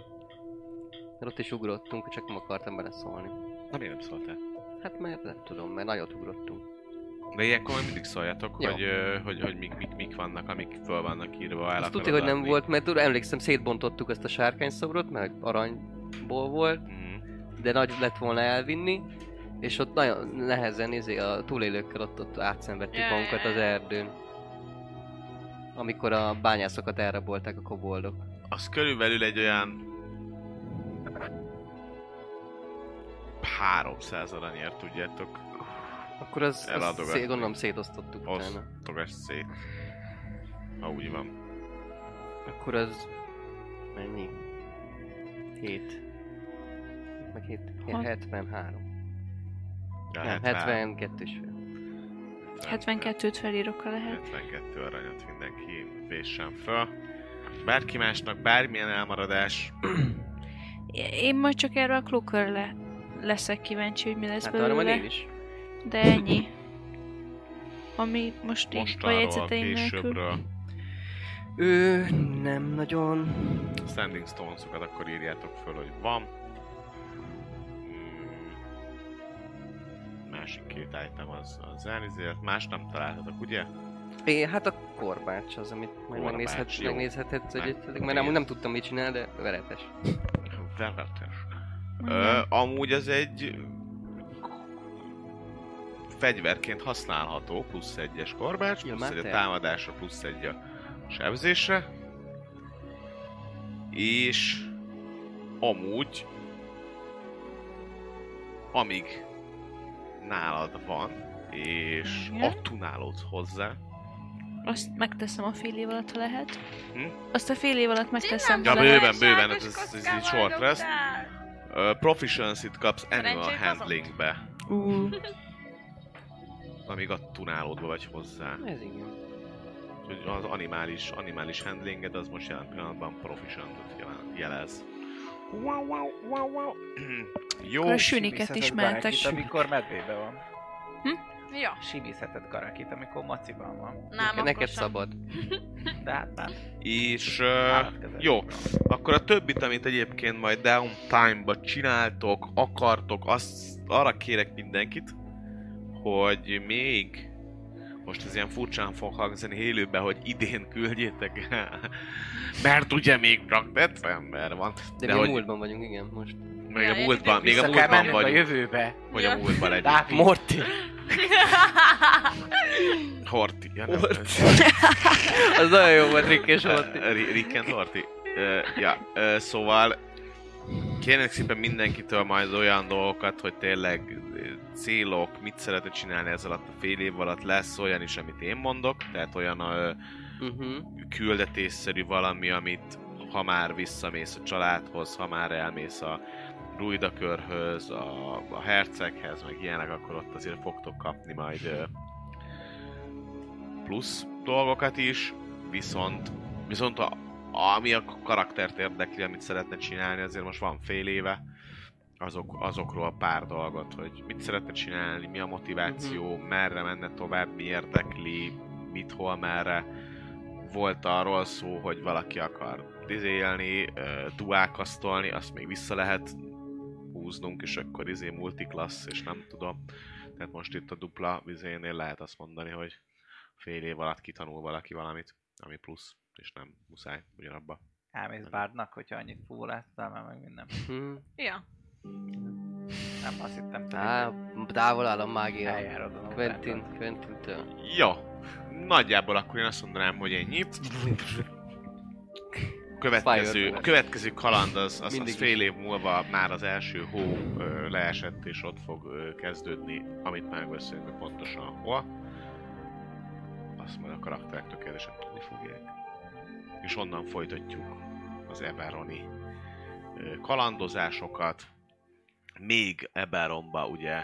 Mert ott is ugrottunk, csak nem akartam beleszólni. Na miért nem szóltál? Hát mert nem tudom, mert nagyot ugrottunk. De ilyenkor mindig szóljatok, hogy, ö, hogy, hogy mik, mik, mik vannak, amik föl vannak írva, el Azt tudja, hogy nem volt, mert emlékszem, szétbontottuk ezt a sárkányszobrot, mert aranyból volt, Mm. De nagy lett volna elvinni, és ott nagyon nehezen izé, a túlélőkkel ott, ott átszenvedtük magunkat az erdőn. Amikor a bányászokat elrabolták a koboldok. Az körülbelül egy olyan 300 aranyért tudjátok. Akkor az, az szé, gondolom szétosztottuk utána. Osztogass szét. Ha úgy van. Akkor az... Mennyi? 7. Meg 7, Hat. 73. Ja, Nem, 73. 72 és fél. 70, 72-t felírok, ha lehet. 72 aranyat mindenki véssen föl. Bárki másnak bármilyen elmaradás, Én majd csak erre a klukörre leszek kíváncsi, hogy mi lesz Hát arra majd belőle. én is. De ennyi. Ami most így a jegyzeteim nélkül. Ő nem nagyon. Standing Stones-okat akkor írjátok föl, hogy van. Másik két item az, az elnézést, más nem találtatok, ugye? É, hát a korbács az, amit majd Korbács, megnézhet, jó. megnézhetett, hogy Meg- mert nem, nem tudtam mit csinál, de veretes. Vervetes. Mhm. Ö, amúgy az egy fegyverként használható, plusz egyes korbács, Ja, plusz egy a támadásra, plusz egy a sebzésre. És amúgy amíg nálad van, és Igen. attunálódsz hozzá, Azt megteszem a fél év alatt, ha lehet. Hm? Azt a fél év alatt megteszem, Ja, bőven, bőven, ez- ez- ez így short rest. Uh, proficiency-t kapsz animal handlingbe, Ú, amíg attunálódva vagy hozzá. Ez igen. Úgyhogy az animális, animális handlinged az most jelen pillanatban proficientot jelen- jelez. Wow, wow, wow, wow. *clears throat* Jó, Akkor a süniket is mentessük. amikor medvébe van. Ja, Simizheted Garakit, amikor maciban van. nem, Neked, sem. szabad. *laughs* De hát már és uh, jó, akkor a többit, amit egyébként majd downtime-ba csináltok, akartok, azt arra kérek mindenkit, hogy még most ez ilyen furcsán fog hangzani élőben, hogy idén küldjétek el. Mert ugye még csak december van. De, De hogy- múltban vagyunk, igen, most. Még a Ja, múltban, még a múltban mennünk a jövőbe. Hogy a Ja. múltban legyünk. Dávid. Morty! Horti. Ja, nem, Horti. *laughs* Az nagyon jó volt, Rick és Ri- Rick and Horti. Ö, ja, ö, szóval kérnek szépen mindenkitől majd olyan dolgokat, hogy tényleg ö, célok, mit szeretne csinálni ez alatt a fél év alatt, lesz olyan is, amit én mondok, tehát olyan ö, Uh-huh. küldetésszerű valami, amit ha már visszamész a családhoz, ha már elmész a Ruidakörhöz, a, a herceghez, meg ilyenek, akkor ott azért fogtok kapni majd ö, plusz dolgokat is, viszont, viszont a, ami a karaktert érdekli, amit szeretne csinálni, azért most van fél éve, azok, azokról pár dolgot, hogy mit szeretne csinálni, mi a motiváció, uh-huh. merre menne tovább, mi érdekli, mit, hol, merre. Volt arról szó, hogy valaki akar dizélni, duákasztolni, azt még vissza lehet húznunk, és akkor izé multiklassz, és nem tudom. Tehát most itt a dupla vizénél lehet azt mondani, hogy fél év alatt kitanul valaki valamit, ami plusz, és nem muszáj ugyanabba. Elmész bárdnak, hogyha annyit fúlásztál, már meg minden. Hmm. Ja. Nem, azt hittem, te Á, távol áll a mágia. Quentin, Quentin-től. Jó, nagyjából akkor én azt mondanám, hogy ennyit. Következő, a következő kaland az, az, az fél év múlva már az első hó ö, leesett, és ott fog ö, kezdődni, amit megbeszélünk hogy pontosan hol. Azt majd a karakterek tökéletesen tudni fogják. És onnan folytatjuk az Eberoni kalandozásokat. Még Eberonba ugye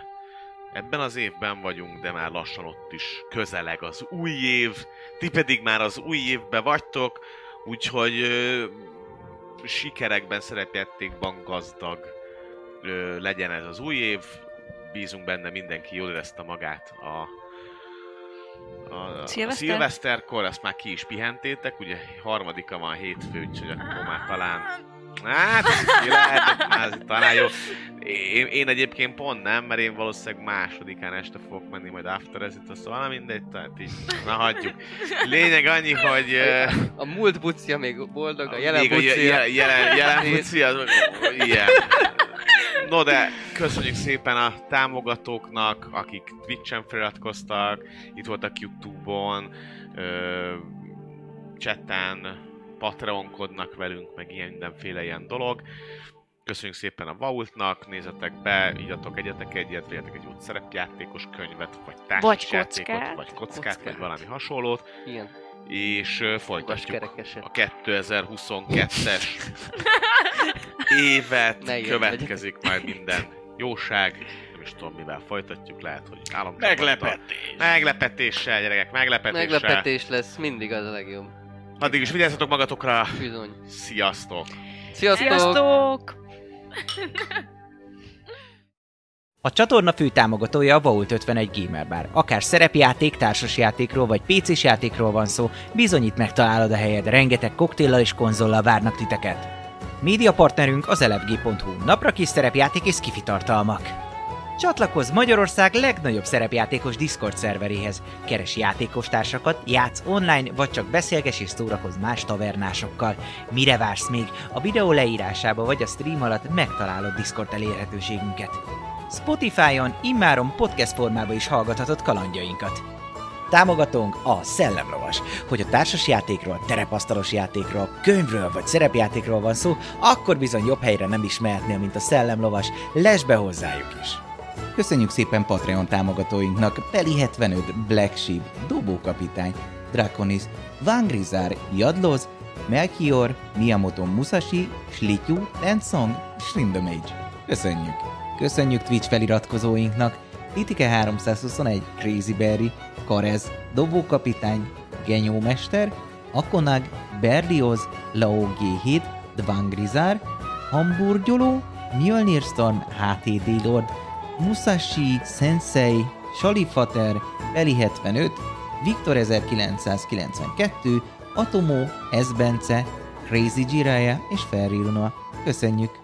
Ebben az évben vagyunk, de már lassan ott is közeleg az új év. Ti pedig már az új évben vagytok, úgyhogy ö, sikerekben, szerepjátékban gazdag ö, legyen ez az új év. Bízunk benne, mindenki jól érezte magát a, a, a Szilveszter? szilveszterkor, ezt már ki is pihentétek, ugye harmadika van hétfő, úgyhogy akkor már talán Hát, ki lehet, de már talán jó. Én, én, egyébként pont nem, mert én valószínűleg másodikán este fogok menni majd after ez itt, szóval mindegy, tehát így, na hagyjuk. Lényeg annyi, hogy... Uh, A múlt bucia még boldog, a jelen a je- bucia. je- jelen, jelen buci, az meg- ilyen. No de köszönjük szépen a támogatóknak, akik Twitch-en feliratkoztak, itt voltak Youtube-on, ö, chatten, Patreonkodnak velünk, meg ilyen mindenféle ilyen dolog. Köszönjük szépen a Vaultnak, nézzetek be, ígyatok egyetek egyet, vegyetek egy jó szerepjátékos könyvet, vagy társasjátékot, kockát. vagy kockát, Kockát. vagy valami hasonlót, Igen, és magas folytatjuk a 2022-es *laughs* évet Ne következik majd minden jóság, nem is tudom mivel folytatjuk, lehet, hogy állam. Meglepetés! Meglepetéssel, gyerekek, meglepetéssel. Meglepetés lesz, mindig az a legjobb. Addig is vigyázzatok magatokra. Bizony. Sziasztok! Sziasztok! Sziasztok! A csatorna fő támogatója a Vault 51 Gamer Bar. Akár szerepjáték, társasjátékról vagy pc játékról van szó, bizonyít megtalálod a helyed, rengeteg koktéllal és konzollal várnak titeket. Média partnerünk az elefg.hu, napra kis szerepjáték és skifi tartalmak. Csatlakozz Magyarország legnagyobb szerepjátékos Discord szerveréhez. Keres játékostársakat, játsz online, vagy csak beszélges és szórakozz más tavernásokkal. Mire vársz még? A videó leírásába vagy a stream alatt megtalálod Discord elérhetőségünket. Spotify-on immáron podcast formában is hallgathatod kalandjainkat. Támogatónk a Szellemlovas. Hogy a társas játékról, terepasztalos játékról, könyvről vagy szerepjátékról van szó, akkor bizony jobb helyre nem is mehetnél, mint a Szellemlovas. Lesz be hozzájuk is! Köszönjük szépen Patreon támogatóinknak Peli 75, Black Sheep, Dobókapitány, Draconis, Vangrizár, Jadloz, Melchior, Miyamoto Musashi, Slityu, Lensong, Shrindamage. Köszönjük! Köszönjük Twitch feliratkozóinknak Titike 321, Crazy Berry, Karez, Dobókapitány, Genyómester, Akonag, Berlioz, Lao G7, Dvangrizár, Hamburgyoló, Mjölnir Storm, HTD Lord, Musashi, Sensei, Salifater, Peli 75, Viktor 1992, Atomo, Esbence, Crazy Jiraiya és Ferri Luna. Köszönjük!